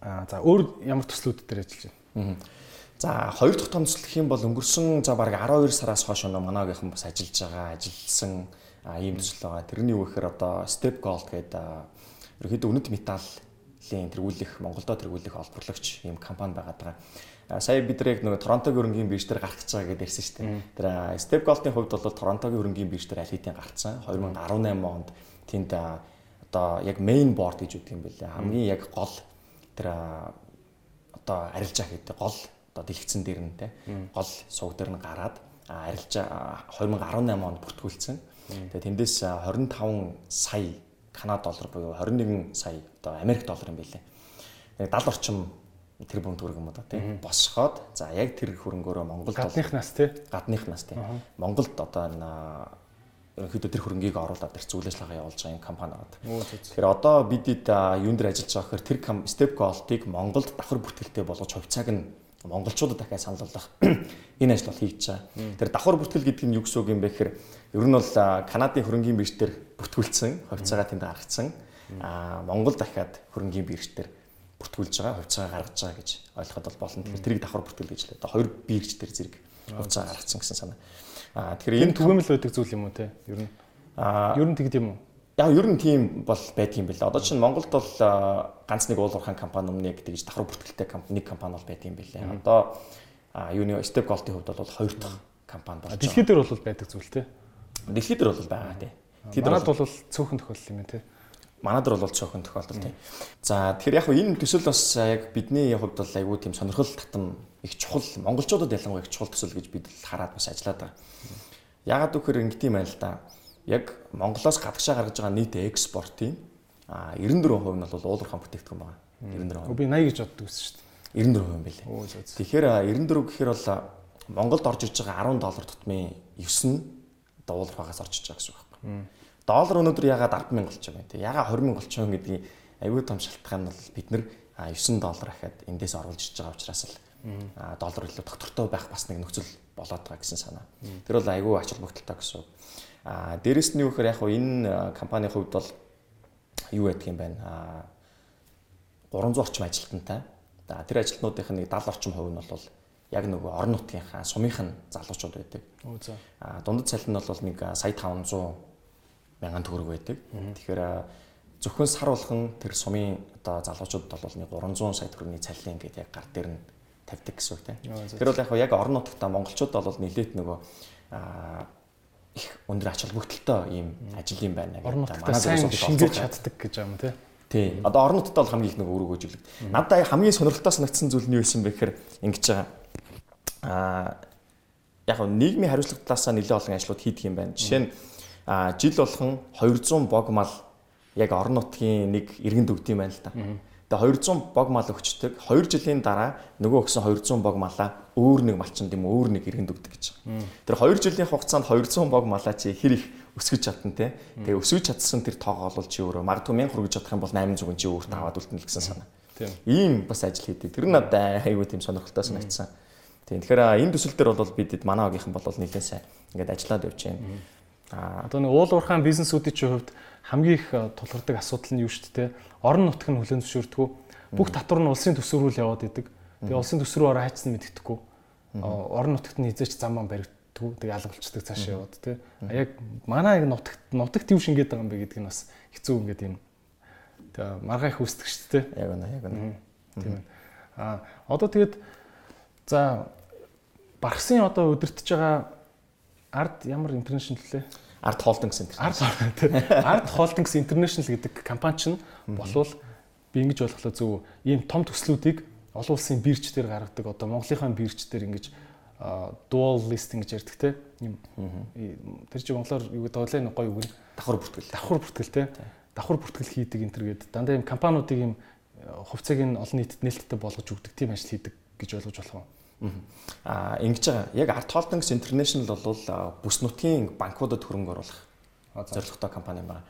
Аа за өөр ямар төслүүд дээр ажиллаж байна? За хоёр дахь томцол гэх юм бол өнгөрсөн за бараг 12 сараас хойш өнөө манайгийнхан бас ажиллаж байгаа, ажилласан ийм төсөл байгаа. Тэрний юу гэхээр одоо Step Gold гэдэг ерөөхдөө үнэт металлийн тэргүүлэх Монголдо тэргүүлэх олборлогч ийм компани байгаа даа сая бид яг нөгөө Торонтогийн хөрөнгөний бирж дээр гэж байгаа гэдээ ярьсан шүү дээ. Тэр Step Gold-ийн хувьд бол Торонтогийн хөрөнгөний бирж дээр аль хэдийн гарцсан. 2018 онд тэнд одоо яг main board гэж үгдэг юм байлаа. Хамгийн яг гол тэр одоо арилжаа гэдэг гол одоо дэлгэцэн дээр нь те гол сувг дээр нь гараад арилжаа 2018 онд бүртгүүлсэн. Тэгээ тэндээс 25 сая канад доллар буюу 21 сая одоо Америк доллар юм. Яг 70 орчим тэр бүм төгрөг юм да тийм босгоод за яг тэр хөрөнгөөрөө Монголд гадныхнаас тийм гадныхнаас тийм Монголд одоо энэ ерөнхийдөө тэр хөрөнгийг оруулаад тэр зүйл ажиллагаа явуулж байгаа юм компани байгаа. Тэгэхээр одоо бидэд юун дээр ажиллаж байгаа гэхээр тэр Step Gold-ыг Монголд давхар бүртгэлтэй болгож хувьцааг нь монголчуудад дахиад санал болгох энэ ажил бол хийж байгаа. Тэр давхар бүртгэл гэдэг нь юу гэсэн үг юм бэ гэхээр ер нь бол Канадын хөрөнгийн бирж дээр бүртгүүлсэн хувьцаагаа тэнд гаргацсан. Аа Монгол дахиад хөрөнгийн бирж дээр бүртгүүлж байгаа хувьцаа гаргаж байгаа гэж ойлгоход бол болно. Тэгэхээр тэрийг давхар бүртгэл гэж л. Одоо хоёр бирж дээр зэрэг хувьцаа гаргацсан гэсэн санаа. Аа тэгэхээр энэ түгээмэл байдаг зүйл юм уу те? Ер нь. Аа ер нь тэгд юм уу? Яг ер нь тийм бол байдаг юм байна. Одоо чинь Монголд бол ганц нэг уулуурхаан компани өмнө тэгж давхар бүртгэлтэй компани нэг компани бол байдаг юм байна. Одоо юуны Step Gold-ийн хувьд бол хоёр дахь компани болж байгаа. Дэлхийд дээр бол байдаг зүйл те. Дэлхийд дээр бол байгаа тий. Тэд бол цөөхөн тохиолдол юм те манад нар бол цөөхөн тохиолдол тийм. За тэгэхээр яг энэ төсөл бас яг бидний хувьд бол айгүй тийм сонирхол татам их чухал монголчуудад ялангуяа их чухал төсөл гэж бид хараад бас ажиллаад байгаа. Ягаад гэвэл ингэ тийм байл та. Яг Монголоос гадагшаа гаргаж байгаа нийт экспортын а 94% нь бол уулуурхаан бүтээгдэхүүн байгаа. 94%. Би 80 гэж боддог байсан шүү дээ. 94% юм байлээ. Тэгэхээр 94 гэхээр бол Монголд орж ирж байгаа 10 доллар тутмын 9 нь уулуурхаагаас орж иж байгаа гэсэн үг байна доллар өнөөдөр ягаад 100000 болж байгаа юм те ягаад 20000 болчихоо гэдгийг аюул том шалтгаан нь бол бид нэр 9 доллар ахаад эндээс оруулж иж байгаа учраас л доллар илүү доктортой байх бас нэг нөхцөл болоод байгаа гэсэн санаа. Тэр бол аюул ач холбогдолтой гэсэн. А дээрэс нь юу гэхээр яг энэ компанийн хувьд бол юу байдаг юм байна. А 300 орчим ажилтнтай. За тэр ажилтнуудынх нь нэг 70 орчим хувь нь бол яг нөгөө орон нутгийнхаа сумынх нь залуучууд байдаг. А дундад цалин нь бол нэг сая 500 мянган төгрөг байдаг. Тэгэхээр зөвхөн сар болгон тэр сумын одоо залуучуудад бол нэг 300 сая төгрөгийн цалин ингээд яг гар дээр нь тавьдаг гэсэн үг тийм. Тэр бол яг орон нутгата монголчууд бол нэлээд нөгөө их өндөр ач холбогдолтой ийм ажил юм байна гэдэг. Нутгата сайн шингээж чаддаг гэж юм тийм. Тий. Одоо орон нутгад бол хамгийн их нэг өрөөгөөж үлэг. Надад хамгийн сонирхолтой санагдсан зүйл нь юу байсан бэ гэхээр ингэж байгаа. Аа яг нь нийгмийн хариуцлага талаасаа нэлээд олон ажлууд хийдэг юм байна. Жишээ нь жил болгон 200 бог мал яг орон нутгийн нэг иргэн дөгд юм байна л да. Тэгээ 200 бог мал өгчдөг. 2 жилийн дараа нөгөө өгсөн 200 бог малаа өөр нэг малчинд юм өөр нэг иргэн дөгдөг гэж. Тэр 2 жилийн хугацаанд 200 бог малаа чи хэр их өсгөж чадна те. Тэгээ өсгөж чадсан тэр тоогоо бол чи өөрөө магадгүй 1000 хүргэж чадах юм бол 800 чи өөртөө аваад үлдэнэ гэсэн санаа. Тийм. Ийм бас ажил хийдэг. Тэр нь надад айгүй тийм сонирхолтой санагдсан. Тийм. Тэгэхээр энэ төсөл дээр бол бидэд манай агийнхан бол нэлээд сайн ингээд ажиллаад явж байна. А одоо нэг уул уурхаан бизнесүүдийн хувьд хамгийн их э, тулгардаг асуудал нь юу шүү дээ. Орон нутг нь хүлэн зөвшөөрдөг. Бүх татвар нь улсын төсвөр рүү яваад идэг. Тэгээ улсын төсвөр ороо хайцсан мэддэхгүй. Орон нутагт нь хизээч замаа баригддаг. Тэгээ алгалцдаг цаашаа яваад тий. Яг манай яг нутагт нутагт юу шингээд байгаа юм бэ гэдг нь бас хэцүү ингээд юм. Тэгээ маргаа их үүсдэг шүү дээ. Яг үнэ яг үнэ. Тийм ээ. А одоо тэгээд за Бархсын одоо удирдах байгаа ард ямар интернэшнл лээ? Ард Холдингс International. Ард Холдингс International гэдэг компани чинь болвол би ингэж болохлоо зөв ийм том төслүүдийг олон улсын бирж дээр гаргадаг. Одоо Монголынхаа бирж дээр ингэж dual listing гэж ярьдаг те. Ийм тэр чинь монголоор юу гэдэг вэ? Гоё үг нь давхар бүртгэл. Давхар бүртгэл те. Давхар бүртгэл хийдэг энэ төр гээд дандаа ийм компаниудыг ийм хувьцааг нь олон нийтэд нээлттэй болгож өгдөг тийм ажил хийдэг гэж ойлгож болох юм. Аа ингэж байгаа. Яг Art Holdings International бол бүс нутгийн банкудад хөрөнгө оруулах зорилготой компани юм байна.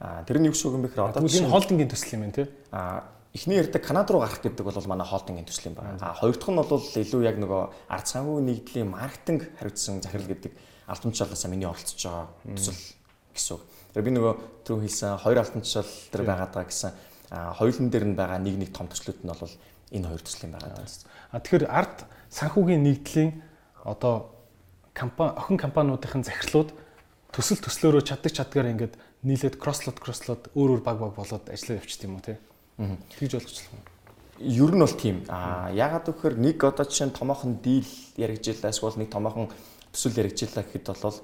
Аа тэр нь юу шиг юм бэ гэхээр одоо энэ холдингийн төсөл юм байна тий. Аа эхний ярьдаг Канада руу гарах гэдэг бол манай холдингийн төсөл юм байна. Аа хоёр дахь нь бол илүү яг нөгөө ард санхүү нэгдлийн маркетинг хариуцсан захирал гэдэг албан тушаалаасаа миний оролцож байгаа төсөл гэсэн үг. Тэр би нөгөө түрүү хэлсэн хоёр албан тушаал дээр байгаад байгаа гэсэн хоёулын дээр нь байгаа нэг нэг том төслүүд нь бол энэ хоёр төсөл юм байгаа. А тэгэхээр ард санхүүгийн нэгдлийн одоо компани охин компаниудын захирлууд төсөл төслөөрөө чаддаг чадгаар ингээд нийлээд кросслот кросслот өөр өөр баг баг болоод ажиллаа явчихт юм уу те. Тэгж ойлгочлаа юм. Ер нь бол тийм. Аа ягаад гэвэл нэг одоо жишээ нь томоохон дийл яригжилаа эсвэл нэг томоохон төсөл яригжилаа гэхэд бол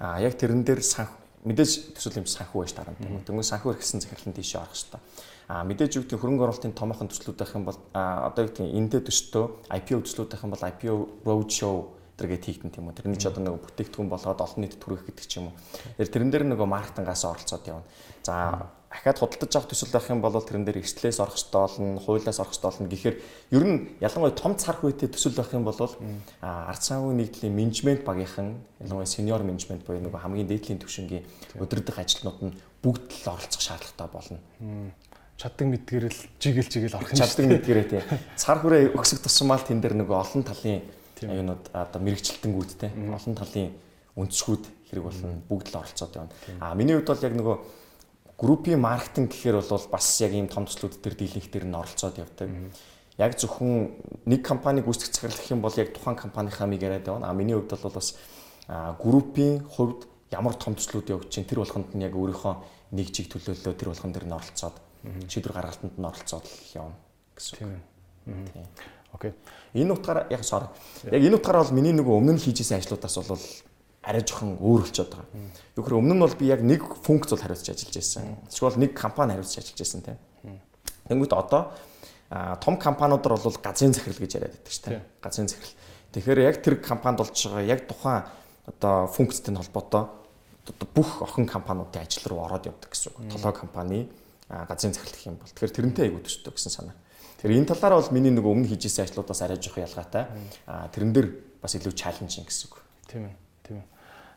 аа яг тэрэн дээр санх мэдээж төсөл юм санхүү байж таарна тийм үү. Тэнгүү санхүү гэсэн захирлын тийшээ орох хэрэгтэй. А мэдээж юу гэдэг хөрөнгө оруулалтын томоохон төслүүд байх юм бол одоо юу гэдэг эндээ төстөө IPO төслүүд байх юм бол IPO roadshow тэргээд хийгдэн тийм үү. Тэрний ч одоо нэг бүтээгдэхүүн болгоод олон нийтэд түргэх гэдэг ч юм уу. Тэр тэрэн дээр нөгөө маркетингаас оролцоод явна. За ахаад худалдаж авах төсөл байх юм бол тэрэн дээр эрслээс орох хэрэгтэй болно, хуулиас орох хэрэгтэй болно гэхээр ер нь ялангуяа том царх үйтэй төсөл байх юм бол ард санхүү нэгдлийн менежмент багийнхан ялангуяа сениор менежмент буюу нөгөө хамгийн дээдлийн түвшингийн өдөрдох ажилтнууд нь бүгд л оролцох шаардлагатай болно чаддаг мэдгэрэл жигэл жигэл орох юм чаддаг мэдгэрээ тий. Цар хүрээ өксөх тусмал тэн дээр нөгөө олон талын аюунууд одоо мэрэгчлэлтэнгүүд те олон талын үндсгүүд хэрэг болно бүгд л оролцоод байна. А миний хувьд бол яг нөгөө группийн маркетинг гэхээр бол бас яг ийм том төслүүд төр дийлэнх төр нь оролцоод явдаг. Яг зөвхөн нэг компаниг үүсгэх захирлах юм бол яг тухайн компанийхаа миг яриад байна. А миний хувьд бол бас группийн хувьд ямар том төслүүд явж чинь тэр болгонд нь яг өөрийнхөө нэг чиг төлөөллөө тэр болгон дээр нь оролцоод шийдвэр гаргалтанд нь оролцоод явна гэсэн. Тийм. Окей. Энэ утгаараа яг sorry. Яг энэ утгаараа бол миний нөгөө өмнө нь хийжсэн ажлуудаас бол арай жоохон өөр болчиход байгаа. Юу гэхээр өмнө нь бол би яг нэг функц бол хариуцж ажиллаж байсан. Эсвэл нэг компани хариуцж ажиллаж байсан тийм. Тэнгүүт одоо том компаниудаар бол газрын захирал гэж яриад байдаг шүү дээ. Газрын захирал. Тэгэхээр яг тэр компанид болж байгаа яг тухайн одоо функцтэй холбоотой бүх охин компаниудын ажил руу ороод явдаг гэсэн үг. Толгой компани газрын захирал гэх юм бол. Тэгэхээр тэрнтэй айгуу төстэй гэсэн санаа. Тэр энэ талаараа бол миний нөгөө өмнө хийжсэн ажлуудаас арай жоох ялгаатай. А тэрэн дээр бас илүү чаленжинг гэсэн үг. Тийм ээ. Тийм ээ.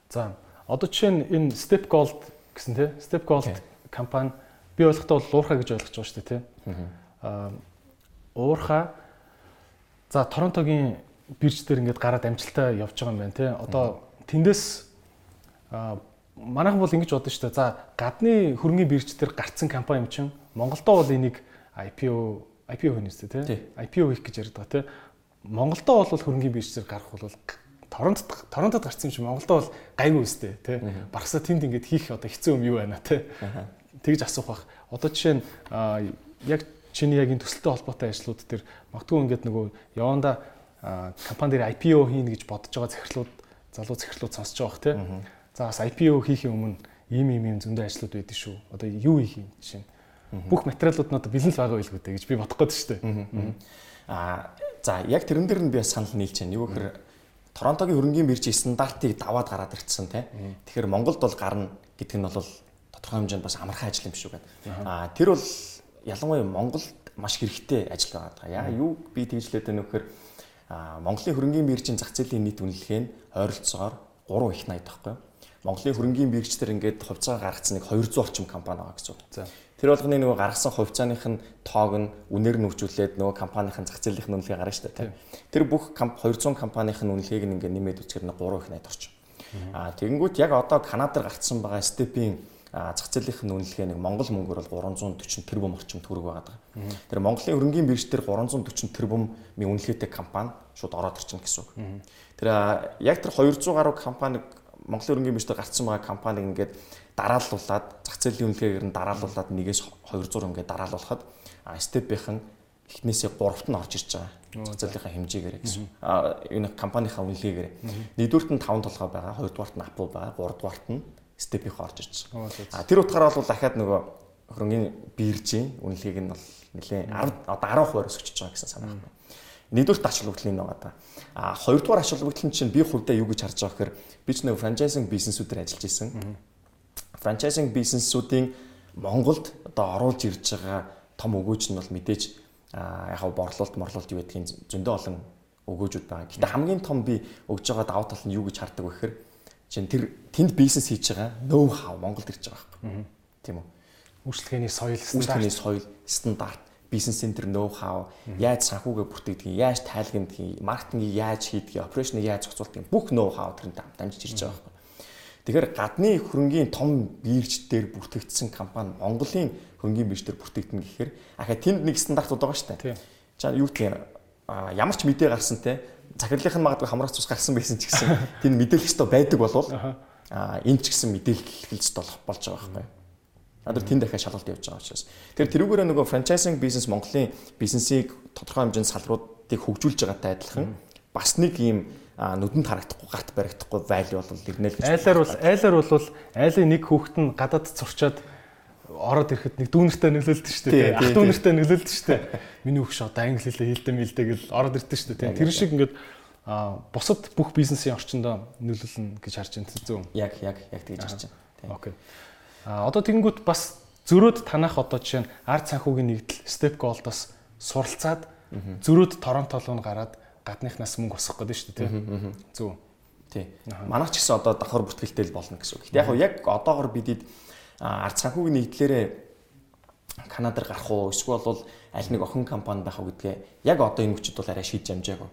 За одоо жишээ нь энэ Step Gold гэсэн тий Step Gold компани би ойлгохдоо бол уурхаа гэж ойлгож байгаа шүү дээ тий. Аа уурхаа за Торонтогийн бирж дээр ингээд гараад амжилттай явж байгаа юм байна тий. Одоо тэндээс манайхан бол ингэж бодсон шүү дээ. За гадны хөрөнгөний бирж дээр гарцсан компани юм чинь Монголдоо бол энийг IPO IPO хийнэ үстэй тий. IPO хийх гэж байгаа тий. Монголдоо бол хөрөнгөний бирж дээр гарах бол Торонтод Торонтод гарсан юм чи Монголдоо бол гайгүй үстэй тий. Барсаа тэнд ингээд хийх одоо хэцүү юм юу байна тий. Тэгж асуух бах. Одоо жишээ нь яг чиний яг энэ төсөлтэй холбоотой ажлууд дээр магадгүй ингээд нөгөө яванда компани дээр IPO хийнэ гэж бодож байгаа захирлууд залуу захирлууд сонсож байгаа бах тий За бас IPO хийхин өмнө ийм ийм ийм зөндөө ажлууд байдаг шүү. Одоо юу хийх юм жишээ. Бүх материалууд нь одоо бэлэн л байгаа байлгүй дээ гэж би бодох гээд шүү дээ. Аа за яг тэрэн дээр нь би бас санал нийлж байна. Юу гэхээр Торонтогийн хөрөнгөний биржийн стандартыг даваад гараад ирсэн тий. Тэгэхээр Монголд бол гарна гэдэг нь бол тодорхой хэмжээнд бас амархан ажил юм шүү гэдэг. Аа тэр бол ялангуяа Монголд маш хэрэгтэй ажил байгаа. Яа юу би тэгжлээд байна вэхээр Монголын хөрөнгөний биржийн зах зээлийн нийт үнэлгээ нь ойролцоогоор 3 их 80 таахгүй. Монголын хөрөнгөний биржтэр ингээд хувьцаа гаргацсан нэг 200 орчим компани байгаа гэсэн үг. Тэр болгоны нөгөө гаргасан хувьцааных нь тоог нь үнээр нь хөгжүүлээд нөгөө компанийн зах зээлийн үнэлгээ гарна шүү дээ. Тэр бүх 200 компанийн үнэлгээг нь ингээд нэмээд үзэхээр 3 их 80 орчим. Аа тэгэнгүүт яг одоо Канадаар гарцсан байгаа степийн зах зээлийн үнэлгээ нэг Монгол мөнгөөр бол 340 тэрбум орчим төгрөг байгаа. Тэр Монголын хөрөнгөний биржтэр 340 тэрбум үнэлгээтэй компани шууд ороод ирчихнэ гэсэн үг. Тэр яг тэр 200 гаруй компани Монголын хөрөнгөний биржээр гарцсан байгаа компаниг ингээд дарааллуулад зах зээлийн үнэлгээгээр нь дарааллуулад нэгээс 200 ингээд дараалуулахад степийнхэн эхнээсээ 3-т нь орж ирж байгаа. Цэцлийнхаа хэмжээгээр гэсэн. Аа энэ компанийнхаа үнэлгээгээр. Нэгдүгürt нь 5 толгой байгаа, хоёрдугаарт нь Apple байгаа, гуравдугаарт нь Step-ийнх орж ирж байгаа. А тэр утгаараа бол дахиад нөгөө хөрөнгөний биржийн үнэлгээг нь бол нэлээ 10 одоо 10% өсөж байгаа гэсэн санаа байна. Нэгдүгээр ач холбогдлын нэг байгаа. А хоёрдугаар ач холбогдол нь чинь би хувьдаа юу гэж харж байгаа гэхээр би ч нэг франчайзинг бизнесүүдээр ажиллаж исэн. Франчайзинг бизнесүүдийн Монголд одоо оруулж ирж байгаа том өгөөж нь бол мэдээж яг хав борлуулалт морлуулалт юу гэдгийг зөндөө олон өгөөжүүд байгаа. Гэтэ хамгийн том би өгж байгаа даваа тал нь юу гэж хардаг вэ гэхээр чинь тэр тэнд бизнес хийж байгаа ноу хав Монголд ирж байгаа байхгүй. Тийм үү? Үйлчлэгээний соёл стандарт, үйлчлэгээний соёл стандарт бизнесийн тэр ноу хав яаж санхүүгээ бүртгэдэг, яаж тайлгнадаг, маркетингийг яаж хийдэг, операшныг яаж зохицуулдаг бүх ноу хав тэр дамжиж ирж байгаа байхгүй. Тэгэхээр гадны хөрөнгийн том бирж дээр бүртгэгдсэн компани Монголын хөрөнгийн бирж дээр бүртгэгдэн гэхээр ахаа тэнд нэг стандартууд байгаа шүү дээ. За юу гэх ямар ч мэдээ гарсан те захирлынх нь магадгүй хамрах цус гарсан байсан ч гэсэн тэнд мэдээлэх ёстой байдаг болвол аа энэ ч гэсэн мэдээлэх ёстой болж байгаа байхгүй. Надад тэнд дахиад шалгалт явж байгаа учраас. Тэгэхээр тэрүүгээрээ нөгөө франчайзинг бизнес Монголын бизнесийг тодорхой хэмжээнд салруудыг хөгжүүлж байгаатай адилхан бас нэг ийм нүдэнд харагдахгүй гарт баригдахгүй валю бол ирнэ л гэж. Айлаар бол айлаар бол айлын нэг хүүхэд нь гадаад зурчаад ороод ирэхэд нэг дүүнертэй нөлөөлдөг шүү дээ. Ах дүүнертэй нөлөөлдөг шүү дээ. Миний хүүхд шууд англи хэлээ хэлдэг мэлдэг гэл ороод ирдэг шүү дээ. Тэр шиг ингээд а бусад бүх бизнесийн орчиндөө нөлөөлнө гэж харж байна зү. Яг яг яг тэгж харж байна. Окей. А одоо тэгэнгүүт бас зөрөөд танах одоо жишээ нь ард санхүүгийн нэгдэл Step Gold-оос суралцаад зөрөөд Торонто руу гараад гадныхнаас мөнгө босгох гэдэг шүү дээ тий. Зүг. Тий. Манайх ч гэсэн одоо давхар бүртгэлтэй л болно гэсэн үг. Яг яг одоогор бидэд ард санхүүгийн нэгдлэрээ Канадаар гарах уу эсвэл бол аль нэг охин компани байх уу гэдгээ яг одоо энэ хүчит бол арай шийдэж амжаагүй.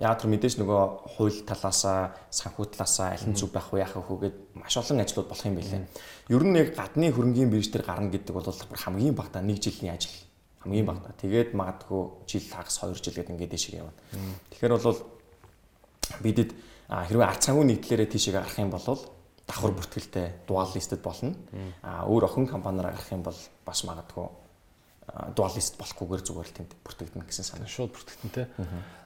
Яг тэр мэдээж нөгөө хууль талаасаа, санхүү талаасаа аль нь зүг байх вэ яах вэ гэд маш олон ажлууд болох юм билээ. Ер нь яг гадны хөрөнгийн бирж дээр гарна гэдэг бол хамгийн багтаа нэг жилийн ажил хамгийн багтаа. Тэгээд магадгүй жил хагас 2 жил гэдэг ингээд дэшиг явна. Тэгэхээр бол бидэд хэрвээ ард санхүү нэгдлэрээ тийшээ гарах юм бол давхар бүртгэлтэй дуал листэд болно. А өөр охин компаниараа гарах юм бол бас магадгүй дуал лист болохгүйгээр зүгээр л тэнд бүртгэгдэнэ гэсэн санаа. Шууд бүртгэгдэн тэ.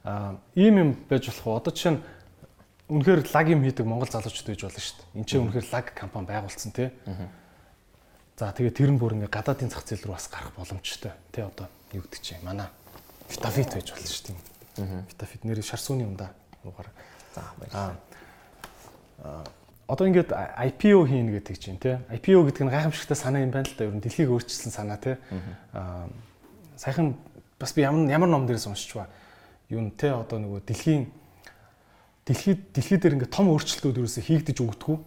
А ийм юм байж болох уу? Одоо жишээ нь үнэхээр лаг юм хийдэг монгол залуучууд байж болно шүү дээ. Энд чинь үнэхээр лаг компани байгуулсан тэ. За тэгээ тэр нь бүр ингээ гадаадын зах зээл рүү бас гарах боломжтой. Тэ одоо юу гэдэг чинь манай Vitaфит байж болно шүү дээ. Vitaфит нэр шар сууны юм да. Угаар. За баярлалаа. Аа одоо ингээд IPO хийнэ гэдэг чинь тий. IPO гэдэг нь гайхамшигтай санаа юм байна л да. Ер нь дэлхийг өөрчилсөн санаа тий. Аа саяхан бас би ямар ямар ном дээрээс уншиж ба. Юу н тий одоо нөгөө дэлхийн дэлхийд дэлхий дээр ингээд том өөрчлөлтүүд ерөөсө хийгдэж өгдөггүй.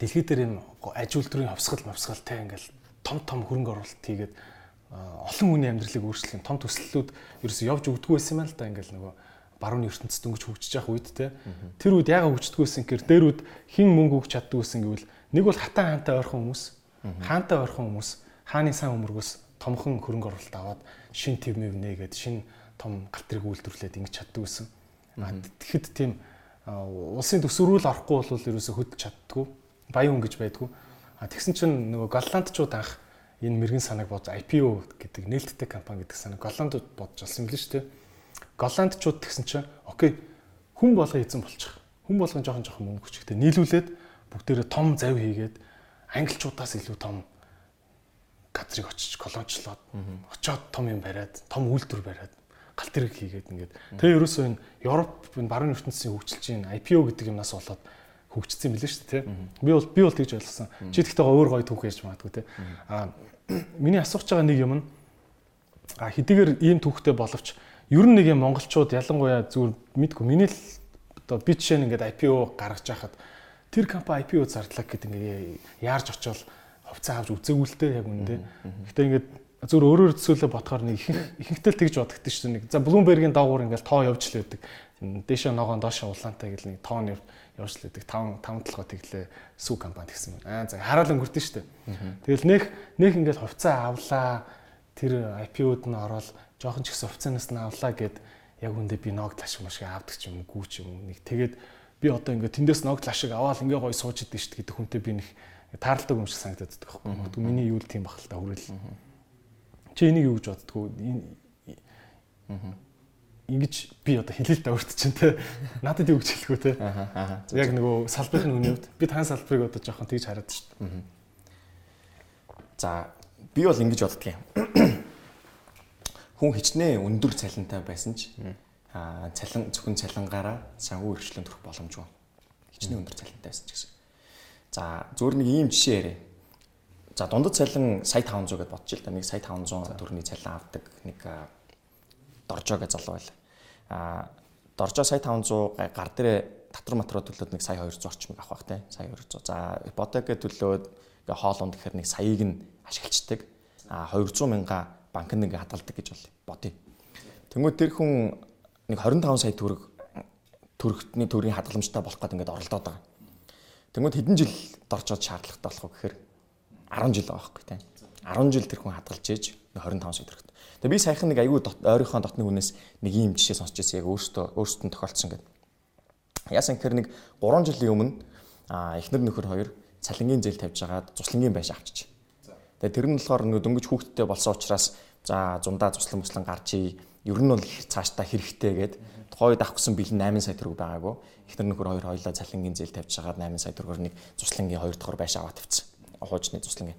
Дэлхий дээр юм аж үйлдвэрийн хувьсгал мовсгал тий ингээд том том хөрөнгө оруулалт хийгээд олон хүний амьдралыг өөрчлөх том төслүүд ерөөсө явж өгдөггүй байсан юм л да. Ингээд нөгөө баруун ертөнцид дөнгөж хөгжиж явах үед те тэр үед яга хөгждөг байсан гэхээр дээр үед хин мөнгө өгч чаддаг байсан гэвэл нэг бол хатан хаантай ойрхон хүмүүс хаантай ойрхон хүмүүс хааны сан өмөргөөс томхон хөрөнгө оруулалт аваад шин төв мэв нээгээд шин том галт тэрэг үйлдвэрлээд ингэж чаддаг байсан. Тэгэхэд тийм улсын төсвөрүүл орохгүй бол ерөөсө хөдөлж чаддгүй баян хүн гэж байдгүй. А тэгсэн чинь нөгөө голландчууд анх энэ мэрэгэн санааг бодож IPO гэдэг нээлттэй компани гэдэг санааг голландууд бодож олсон юм л шүү дээ голландчууд тэгсэн чинь окей хүн болго эзэн болчих. Хүн болгон жоохон жоохон мөнгө хүчтэй нийлүүлээд бүгдээрээ том завь хийгээд англичуудаас илүү том газрыг очиж колоничлоод очоод том юм бариад том үйлдвэр бариад галт тэрэг хийгээд ингээд тэгээ ерөөсөө энэ Европ энэ баруун ертөнцийн хөгжилч чинь IPO гэдэг юмнаас болоод хөгжсөн юм билээ шүү дээ би бол би бол тэгж ойлгосон. Чи тэгтээ өөр гоё түүх яаж магадгүй те а миний асууж байгаа нэг юм нь а хэдийгээр ийм түүхтэй боловч ер нь нэг юм монголчууд ялангуяа зүгээр мэдгүй миний л одоо би жишээ нь ингээд IPO гаргаж яхад тэр компани IPO зардлаа гэдэг ингээд яарж очивол хувьцаа авч үзээгүүлтэй яг үнэндээ. Гэтэ ингээд зүгээр өөрөөр төсөөлө ботхоор нэг ихэнхдээ л тэгж бодогдсон шүү дээ. За Bloomberg-ийн доогуур ингээд тоо явж л байдаг. Дээшээ ногоон доошоо улаантай гэл нэг тоон явж л байдаг. 5 5 толгой тэглээ сүү компани гэсэн юм. Аа за хараал өнгөрдөн шүү дээ. Тэгэл нэх нэх ингээд хувьцаа авлаа. Тэр IPO-д нь ороод жоохон ч ихсэн хувцаанаас нь авлаа гэд яг үндэ би ног лашиг машиг авдаг ч юм уу гүү ч юм уу нэг тэгээд би одоо ингээд тэндээс ног лашиг аваад ингээ гоё сууж идэв шүү гэдэг хүнтэй би нэг тааралдаг юм шиг санагдаад байдаг байхгүй. Тэгвэл миний юу л тийм бахалтай хүрэл. Чи энийг юу гэж боддгоо? Ингэж би одоо да өөрт чинь те. Надад юу гэж хэлэх вэ те. Яг нөгөө салбарын үний хувьд би тань салбарыг одоо жоохон тэгж хараад шүү дээ. За би бол ингэж боддгийн. Хүн хичнээн өндөр цалинтай байсан ч аа цалин зөвхөн цалингаараа санхүү өрчлөнд төрөх боломжгүй. Хичнээн өндөр цалинтай байсан ч гэсэн. За зөвөр нэг ийм жишээ яриа. За дундад цалин сая 500 гэдээ бодчих л да. Нэг сая 500 төгрөгийн цалин авдаг нэг доржоо гэж залуу байл. А доржоо сая 500 гар дээрээ татвар матраа төлөөд нэг сая 200 орчим авах бах те. Сая 200. За ипотек төлөөд ингээ хоол унд гэхээр нэг саяыг нь ашиглацдаг. А 200 мянга банк нь ингээ хадгалдаг гэж бодъё. Тэнгүүд тэр хүн нэг 25 сая төгрөг төрөхтний төрийн хадгаламжтай болох гэдэг ингээд оролдоод байгаа. Тэнгүүд хэдэн жил доржоод шаардлагатай болох вэ гэхээр 10 жил байгаа байхгүй тийм. 10 жил тэр хүн хадгалж ээж 25 сая төгрөгт. Тэгээ би саяхан нэг аягүй ойрынхоо дотны хүнээс нэг ийм жишээ сонсч ирсэн яг өөртөө өөртөө тохиолдсон гэдэг. Яасан гэхээр нэг 3 жилийн өмнө эхнэр нөхөр хоёр цалингийн зээл тавьж агаад цуслангийн байш авчиж. Тэгээ тэр нь болохоор нэг дөнгөж хүүхдтэй болсон учраас за зундаа цуслан муслан гарчий ер нь бол цаашдаа хэрэгтэй гэд тухайд авахсан бэлэн 8 сая төгрөг байгаагүй. Эхнэр нөхөр хоёр хоёлаа цалингийн зээл тавьж агаад 8 сая төгрөгөөр нэг цуслангийн хоёр дахь байш аваад тавьсан. Хуучны цуслангийн.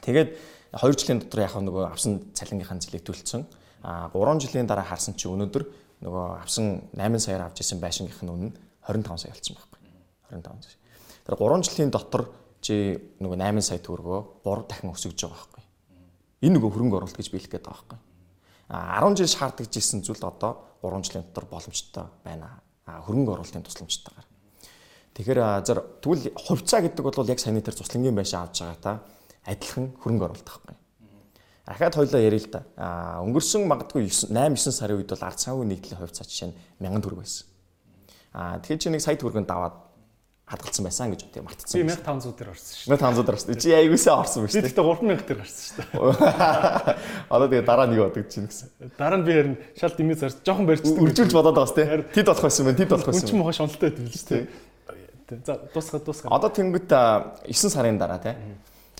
Тэгээд 2 жилийн дотор яг нөгөө авсан цалингийнхаа зэлийг төлцсөн. А 3 жилийн дараа харсан чи өнөөдөр нөгөө авсан 8 саяар авч исэн байшингийнх нь үнэ 25 сая болсон байхгүй. 25 сая. Тэр 3 жилийн дотор чи нөгөө 8 сая төгрөгөө 3 дахин өсөж байгаа байхгүй. Энэ нөгөө хөрөнгө оруулалт гэж биелэх гээд байгаа байхгүй. А 10 жил шаардаж исэн зүйл одоо 3 жилийн дотор боломжтой байна. А хөрөнгө оруулалтын тусламжтайгаар. Тэгэхээр зэр тэгвэл хувьцаа гэдэг бол яг саяны тэр цуслангийн байшаа авч байгаа та адилхан хөрөнгө оруулалт байхгүй. Ахаад хоёлоо ярил л да. Аа өнгөрсөн магадгүй 8 9 сарын үед бол ард санхүү нийтлэлийн хувьцаа жишээ нь 1000 төгрөг байсан. Аа тэгэхээр чи нэг сая төгрөгийн даваад хадгалсан байсан гэж тийм мартцсан. Би 1500 дээр орсон шүү. 1500 дээр орсон. Чи аягуулсаа орсон ба шүү. Тэгэхдээ 3000 дээр орсон шүү. Одоо тэгээ дараа нэг бодож чинь гэсэн. Дараа нь би харин шал дэмий зарж жоохон барьчихсан. Үржүүлж бодоод байгаас тийм. Тэд болох байсан байна. Тэд болох байсан. Үн чи мохоо шуналтай байдаг л тийм. За дуусгаа дуусгаа. Одоо тэнгуут 9 сарын дараа тийм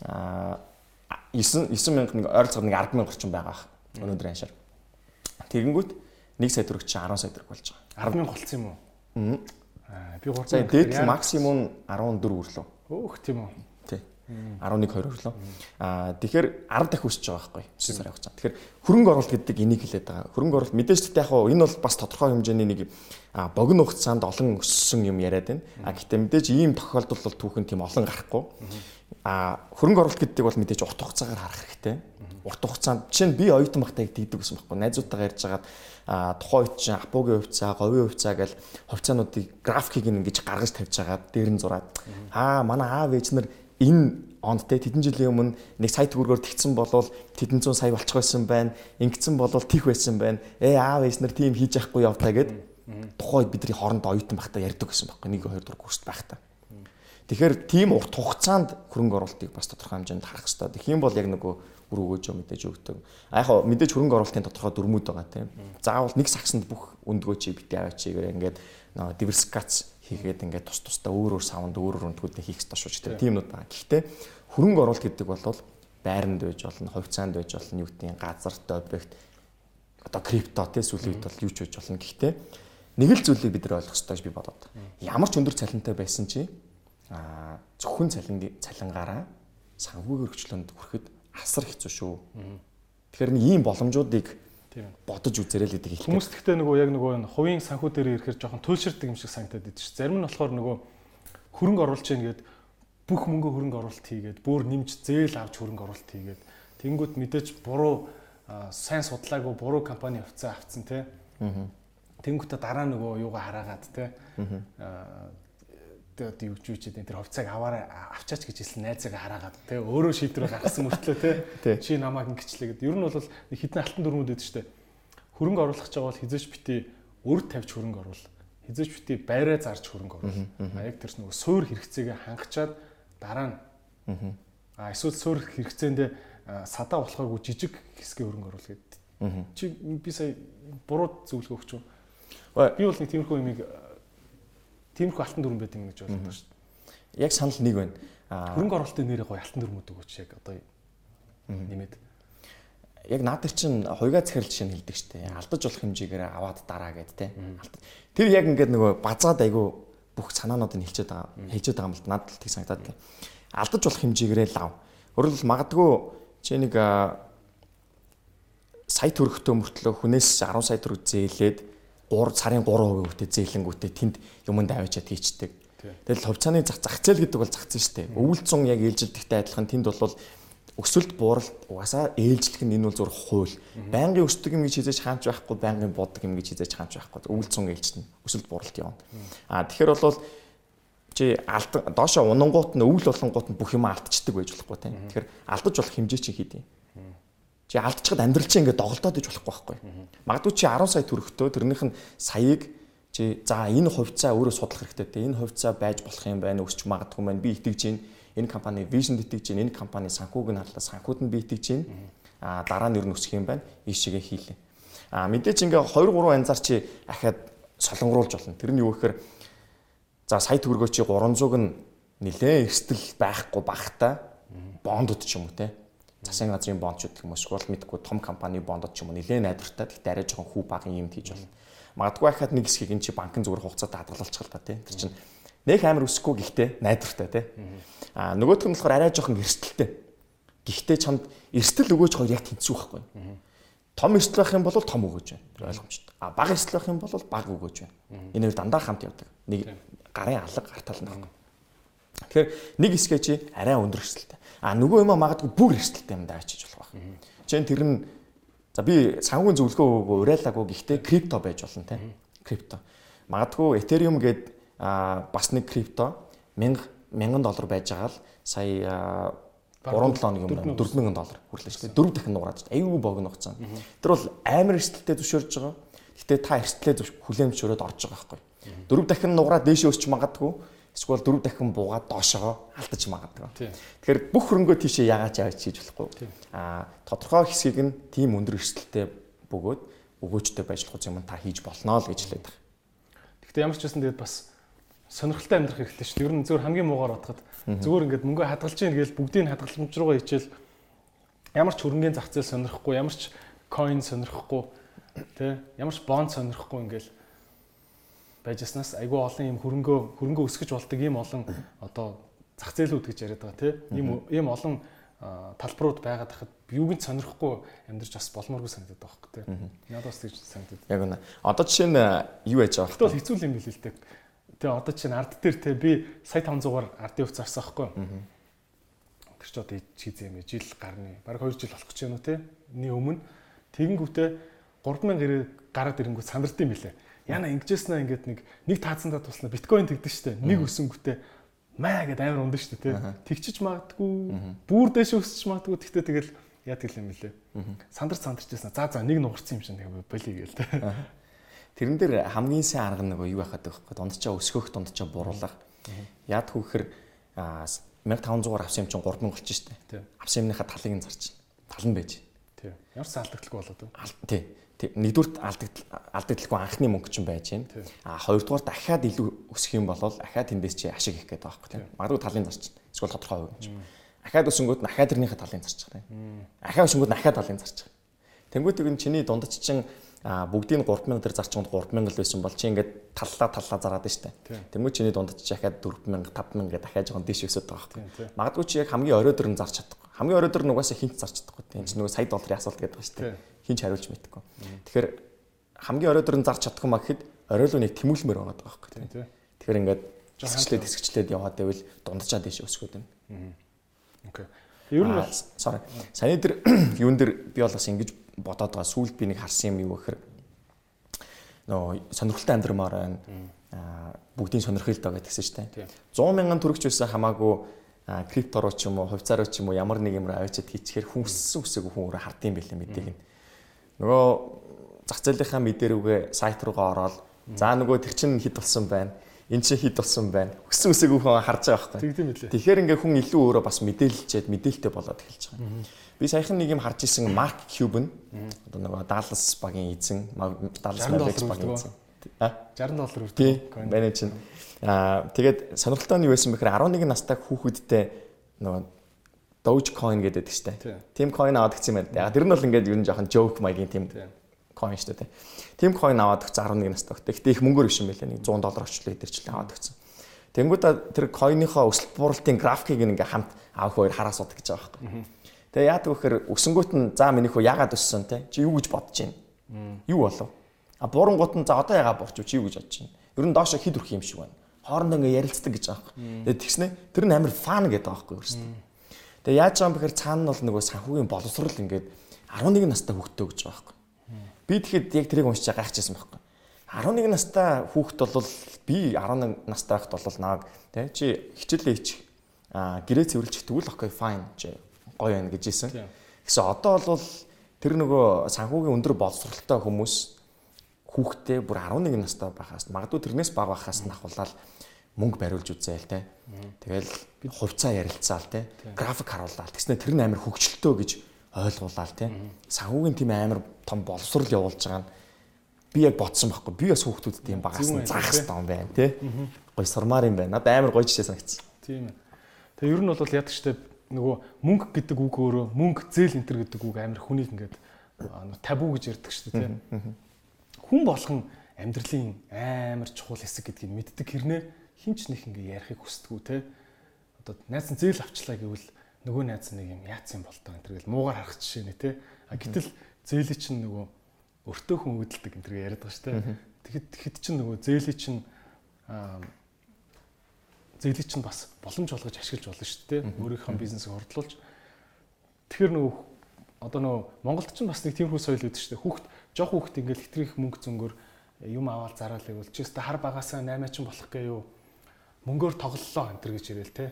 а 9 9000 нэг ойролцоогоор нэг 100000 орчим байгаа ах өнөөдөр аншаар. Тэгэнгүүт 1 сая төгрөг чи 10 сая төгрөг болж байгаа. 100000 болцсон юм уу? Аа. Би 3 сая дээд максимум 14 өрлөө. Өөх тийм үү. Тий. 11 2 өрлөө. Аа тэгэхээр 10 дахь өсөж байгаа байхгүй 9 сарын хугацаанд. Тэгэхээр хөрөнгө оруулалт гэдэг энийг хэлээд байгаа. Хөрөнгө оруулалт мэдээж ч яг энэ бол бас тодорхой хэмжээний нэг богино хугацаанд олон өссөн юм яриад байна. А гэхдээ мэдээж ийм тохиолдол бол түүхэн тийм олон гарахгүй. А хөрөнгө оруулалт гэдэг бол мэдээж урт хугацаагаар харах хэрэгтэй. Урт хугацаанд жишээ нь би оюутан багтаа дийдэг гэсэн байхгүй. Найзуудтайгаа ярьж хагаад а тухайн үед чинь апогийн хувьцаа, говийн хувьцаа гэл хувьцаануудыг графикийг ингэж гаргаж тавьж хагаад дээр нь зураад аа манай аав ээж нар энэ онд те тэдэн жилийн өмнө нэг сая төгрөгөөр тэгсэн болвол тэдэн зуун сая болчих байсан байна. Ингэсэн болвол тих байсан байна. Ээ аав ээж нар тийм хийж яахгүй явтаа гэд тухайд бидний хооронд оюутан багтаа ярьдаг гэсэн байхгүй. 1 2 3 курст байхдаа. Тэгэхээр тийм урт хугацаанд хөрөнгө оруулалтыг бас тодорхой хэмжээнд харах хэрэгтэй. Тэгэх юм бол яг нөгөө үр өгөөж мэдээж өгдөг. А яг хоо мэдээж хөрөнгө оруулалтын тодорхой дүрмүүд байгаа тийм. Заавал нэг сагсанд бүх өндгөө чи битээ аваа чи гэх ингээд диверсификац хийгээд ингээд тус тустай өөр өөр савнд өөр өөр өндгүүдээ хийх хэрэгтэй шүү дээ. Тийм нүд байгаа. Гэхдээ хөрөнгө оруулалт гэдэг бол байранд байж болно, хувьцаанд байж болно, юу гэдгийг газарт объект одоо крипто тийм сүлээд бол юу ч байж болно. Гэхдээ нэг л зүйлийг бид нар ойлгох хэрэгтэй гэж би бодоод. Ямар ч өндөр цалинтай байсан чи а зөвхөн цалингийн цалингаараа санхүүгийн өргөчлөнд хүрэхэд асар хэцүү шүү. Тэгэхээр нэг ийм боломжуудыг бодож үзээрэй л гэдэг хэлдэг. Хүмүүс тэгтээ нөгөө яг нөгөө хувийн санхүү дээр ирэхээр жоохон туйлширдаг юм шиг санагдаад идэв ш. Зарим нь болохоор нөгөө хөрөнгө оруулж яах гээд бүх мөнгө хөрөнгө оруулалт хийгээд бүр нэмж зээл авч хөрөнгө оруулалт хийгээд тэнгууд мэдээж буруу сайн судлаагүй буруу компани хувьцаа авцсан те. Тэнгүүтээ дараа нөгөө юугаа хараагаад те тэ одоо юу ч үчээд энэ тэр хувьцааг аваарай авчаач гэж хэлсэн найзаагаа хараагаад тэ өөрөө шийдвэр гаргасан мөртлөө тэ чи намайг ингэчлээ гэд ер нь бол хитэн алтан дүрмүүд шүү дээ хөрөнгө оруулах гэж бол хизээч бити өр тавьж хөрөнгө оруул. Хизээч бити байраа зарж хөрөнгө оруул. А яг тэрс нөгөө суур хэрэгцээгээ хангачаад дараа нь а эсвэл суур хэрэгцээндээ садаа болохоогүй жижиг хэсгээ хөрөнгө оруул гэд чи би сая буруу зөвлөгөө өгч юу би бол нэг тиймэрхүү юмыг Тиймэрхүү алтан дүрм байдаг гэж бодлоо шүү дээ. Яг санал нэг байна. Хөрөнгө оруулалтын нэрээ гоё алтан дүрмүүд өгөөч яг одоо нэмээд. яг наад чинь хуйгаа захирал жишээ нь хэлдэг штэ. Алдаж болох хэмжээгээр аваад дараа гэд те. Тэр яг ингээд нөгөө базаад айгу бүх санаануудыг хэлчихэд байгаа хэлчихэд байгаа юм л надад л тийг санагдаад те. Алдаж болох хэмжээгээр лав. Хэлбэл магадгүй чи нэг сая төгрөгтөө мөртлөө хүнээс 10 сая төгрөг зээлээд 3 сарын 3% үтэй зээлэнгүүтээ тэнд юмд аваачаад хийчдэг. Тэгэл хувьцааны зах зах зээл гэдэг бол загцсан шүү дээ. Өвөл 100 яг ээлжилдэгтэй адилхан тэнд бол өсөлт бууралт угаасаа ээлжлэх нь энэ бол зур хууль. Байнгын өсдөг юм гэж хизээж хаанч байхгүй, байнгын боддог юм гэж хизээж хаанч байхгүй. Өвөл 100 ээлжтэн өсөлт бууралт явна. Аа тэгэхээр бол чи алд доошо унангууд нь өвөл болонгууд нь бүх юм алдчихдаг байж болохгүй тийм. Тэгэхээр алдаж болох хэмжээ чинь хийдий. Чи алдчихад амьдрал чинь ингээд доголдоод иж болохгүй байхгүй. Магадгүй чи 10 сая төгрөгтөө тэрнийх нь саяыг чи за энэ хувьцаа өөрөө судлах хэрэгтэй те. Энэ хувьцаа байж болох юм байна, өсч магадгүй байна. Би итгэж байна энэ компани вижн итгэж байна, энэ компани санхүүг нь харлаа, санхүүд нь би итгэж байна. А дараа нь ер нь өсөх юм байна. Ийшээгээ хийлээ. А мэдээч ингээ 2 3 янзаар чи ахаад солонгоруулж болно. Тэр нь юу гэхээр за сая төгрөгөө чи 300-г нь нилээ эрсдэл байхгүй багтаа бондууд ч юм уу те. Засгийн газрын бондчууд гэх юм уу эсвэл мэдгүй том компани бондод ч юм уу нилээ найдвартай. Гэхдээ арай жоохон хүү багын юм хийж болно. Магадгүй хахад нэг хэсгийг эн чи банкны зүгээр хугацаатай хадгалалчих л та те. Тэр чинь нэг амар өсөхгүй гэхдээ найдвартай те. А нөгөөх нь болохоор арай жоохон эрсдэлтэй. Гэхдээ чамд эрсдэл өгөөж хоёр яг тэнцүү байхгүй. Том эрсдэл байх юм бол том өгөөж байна. Ойлгомжтой. А бага эрсдэл байх юм бол бага өгөөж байна. Энэ хоёр дандаа хамт явдаг. Нэг гарын алга гартал нь байхгүй. Тэгэхээр нэг хэсгээ чи арай өндөр эрсдэлтэй. А нөгөө юм магадгүй бүр эрсдэлтэй юм даа чиж болох байх. Жишээ нь тэр нь за би санхүүгийн зөвлөгөө өгөө уриалаагүй гэхдээ крипто байж болно те. Крипто. Магадгүй Ethereum гээд бас нэг крипто 1000 1000 доллар байж байгаа л сая 3 7 хоног юм байна 4000 доллар хүрлээ шүү дээ. Дөрөв дахин нуураад шүү дээ. Аюу богино хугацаанд. Тэр бол амар эрсдэлтэй зөвшөөрж байгаа. Гэтэ та эрсдлээ хүлээн зөвшөөрөөд орж байгаа байхгүй. Дөрөв дахин нуураад дээш өсч магадгүй. Эсвэл дөрөв дахин буугаад доошоо алдаж магадгүй. Тэгэхээр бүх хөрөнгөө тийшээ яагаад ч авч хийж болохгүй. Аа тодорхой хэсгийг нь тийм өндөр эрсдэлтэй бөгөөд өгөөжтэй байж болох юм та хийж болноо л гэж хэлээд байна. Гэхдээ ямар ч байсан тэгээд бас сонирхолтой амьдрах хэрэгтэй шүү дээ. Ер нь зөвхөн хамгийн муугаар бодоход зүгээр ингээд мөнгө хадгалж ийн гээл бүгдийг хадгаламж руугаа хичээл ямар ч хөрөнгөний зах зээл сонирхгүй, ямар ч coin сонирхгүй, тэ ямар ч bond сонирхгүй ингээл байжснаас айгүй олон юм хөрөнгөө хөрөнгөө өсгөж болдог ийм олон одоо зах зээлүүд гэж яриад байгаа тий. Ийм ийм олон талбарууд байгаад хахад юуг нь сонирхгүй амьдарч бас болмооргүй санагдаад байгаа хөөх тий. Надад бас тэгж санагдаад. Яг үнэ. Одоо жишээ нь юу яаж байгаа вэ? Хэцүү юм билээ л дээ Тэгээ одоо чинь ард дээр те би сая 500-аар ардын хувьц зарсан байхгүй? Тэр ч одоо чийзээ юм жил гарны баг 2 жил болох гэж байна уу те? Ний өмнө тэгэнгүүтээ 3000 гэрээ гараад ирэнгүүт сандард юм билээ. Яна ингэжсэн ингээд нэг нэг таацсандаа туслана биткойн тэгдэж штэ. Нэг өсөнгөтэй маа гэд амар ундаг штэ те. Тэгчиж магадгүй бүр дэше өсч магадгүй тэгтээ тэгэл яадаг юм билээ. Сандарч сандарч байсан. За за нэг нугарсан юм шиг нэг болий гээл те. Тэрэн дээр хамгийн сайн арга нөгөө юу байхад вэ? Дундчаа өсгөх, дундчаа буруулах. Яад хүүхэр 1500-аар авсан юм чинь 3000 болчих дээ. Авсан юмныхаа талыг нь зарч. Тал нь байж. Тий. Ямар ч алдагдлахгүй болоод? Тий. Нэгдүгürt алдагдaltaгүй анхны мөнгө чинь байж байна. А хоёрдугаар дахиад илүү өсөх юм бол ахаад тэндээс чи ашиг их гэдэг байхгүй тий. Магадгүй талын зарч. Эсвэл тодорхой хувь юм. Ахаад өсөнгөд нь ахаад тэрнийхээ талын зарч байгаа юм. Ахаад өсөнгөд нь ахаад талын зарч байгаа. Тэнгүүтийг нь чиний дундч чинь бүгдийг 3000 дээр зарчмад 3000 л байсан бол чи ингээд таллаа таллаа зараад штэ. Тэнгүү чиний дунд чи дахиад 4000 5000 гэ дахиад жоохон дээш өсөд байгаа байхгүй. Магадгүй чи яг хамгийн оройдор нь зарч чадахгүй. Хамгийн оройдор нь угаасаа хинт зарч чадахгүй. Энд чи нөгөө сая долларын асуулт гэдэг байна штэ. Хинч хариулж мэдэхгүй. Тэгэхээр хамгийн оройдор нь зарч чадахгүй маа гэхэд оройлоо нэг тэмүүлмээр байгаа байхгүй. Тэгэхээр ингээд хэсэгчлээд хэсэгчлээд яваад байвал дунджаа дээш өсгөөд байна. Окей. Ер нь sorry. Саяны дээр юун дээр би бол бас ингэж бодоод байгаа. Сүүлд би нэг харсан юм юу гэхээр нөө сонирхолтой амьдрмаар байна. Аа бүгдийн сонирхолтой гэдгсэн шүү дээ. 100 мянган төгрөгч байсан хамаагүй крипто руу ч юм уу, хувьцаа руу ч юм уу ямар нэг юмроо авчиад хийчихээр хүнссэн үсэг хүн өөрөө хардсан байлээ мэдээг нь. Нөгөө зах зээлийнхаа мэдэрүүгээ сайт руугаа ороод за нөгөө тэр чин хэд болсон байна энэ чинь хід болсон байна. Өссөн үсэг хүн харж байгаа байхгүй. Тэгэхээр ингээ хүн илүү өөрөө бас мэдээлэлчээд мэдээлэлтэй болоод эхэлж байгаа. Би саяхан нэг юм харж исэн Марк Кьюбн одоо нөгөө Dallas багийн эзэн Dallas Mavericks багийн эзэн. А 60 доллар үрдэг. Байна чинь. Аа тэгээд сонирхолтой нь юу байсан бэхээр 11 настай хүүхэдтэй нөгөө Dogecoin гэдэг штэ. Тим coin аваад гисэн юм байна. Яг тэр нь бол ингээд ер нь жоохон joke маягийн тим coin штэ тий. Тим coin аваад гисэн 11 настай. Гэхдээ их мөнгөөр биш юм байлаа. Нэг 100 доллар очлоо идэрчлээ аваад гисэн. Тэнгүүдээ тэр coin-ийнхоо өсөлт бууралтын графикийг ингээ хамт авах хоёр хараа судаг гэж байгаа байхгүй. Тэгээ яадаг вэхээр өсөнгөт нь за минийх үү ягаад өссөн те чи юу гэж бодож байна? Юу болов? А буурангууд нь за одоо ягаа буурч чи юу гэж бодож байна? Ер нь доошо хид өрх юм шиг байна. Хоорондоо ингээ ярилцдаг гэж байгаа байхгүй. Тэгээ тэгснэ тэр нь амар фан гэдэг байгаа байхгүй юу? Тэгээ яаж байгаа юм бэхээр цаана нь бол нөгөө санхүүгийн боловсрал ингээд 11 настай хүүхдтэй гэж байгаа байхгүй. Би тэгэхэд яг тэрийг уншиж гайхчихсан байхгүй. 11 настай хүүхэд бол би 11 настай байхад бол нааг тий чи хичээлээ ичих а гэрээ цэвэрлж тэгвэл окей fine чи гоё байна гэж хэлсэн. Гэсэн одоо бол тэр нөгөө санхүүгийн өндөр боловсралтай хүмүүс хүүхдээ бүр 11 настай байхаас магадгүй тэрнээс бага байхаас нь ахуулаад мөнгө бариулж үзээл те. Тэгэл хувьцаа ярилцаал те. График харуулаад тэгснэ тэр нь амар хөгжилтөө гэж ойлгуулаад те. Санхүүгийн тийм амар том боловсрал явуулж байгаа нь би яг бодсон байхгүй. Би бас хүүхдүүдэд тийм багаас нь заах хэрэгтэй юм байна те. Гой сурмаар юм байна. Надад амар гоё жишээ санагдсан. Тийм ээ. Тэгээ ер нь бол штеп нөгөө мөнгө гэдэг үг өөрөө мөнгө зээл энтер гэдэг үг амар хүнийг ингээд табу гэж ярьдаг штеп те. Хүн болгон амьдралын амар чухал хэсэг гэдгийг мэддэг хэрнээ хинч нэг ингээ ярихыг хүсдэггүй те. Одоо найз нь зээл авчлаа гэвэл нөгөө найз нэг юм яатсан бол тоо энэ тэгэл муугар харах жишээ нэ те. А гэтэл зээлийн чинь нөгөө өртөө хүн хөдөлдөг энэ төр яриад байгаа шүү те. Тэгэхэд тэгэхэд чинь нөгөө зээлийн чинь зээлийн чинь бас боломж олгож ашиглаж болно шүү те. Өөрийнхөө бизнесийг хурдлуулж. Тэгэхээр нөгөө одоо нөгөө Монголд ч бас нэг тийм хүү соёл үүдэж шүү те. Хүүхд жоох хүүхд ингээл хэтрих мөнгө зөнгөөр юм аваад зараал гэвэл чи өстө хар багасаа 8 ч болох гээ юу мөнгөөр тоглолоо энэ төр гэж ирээл те.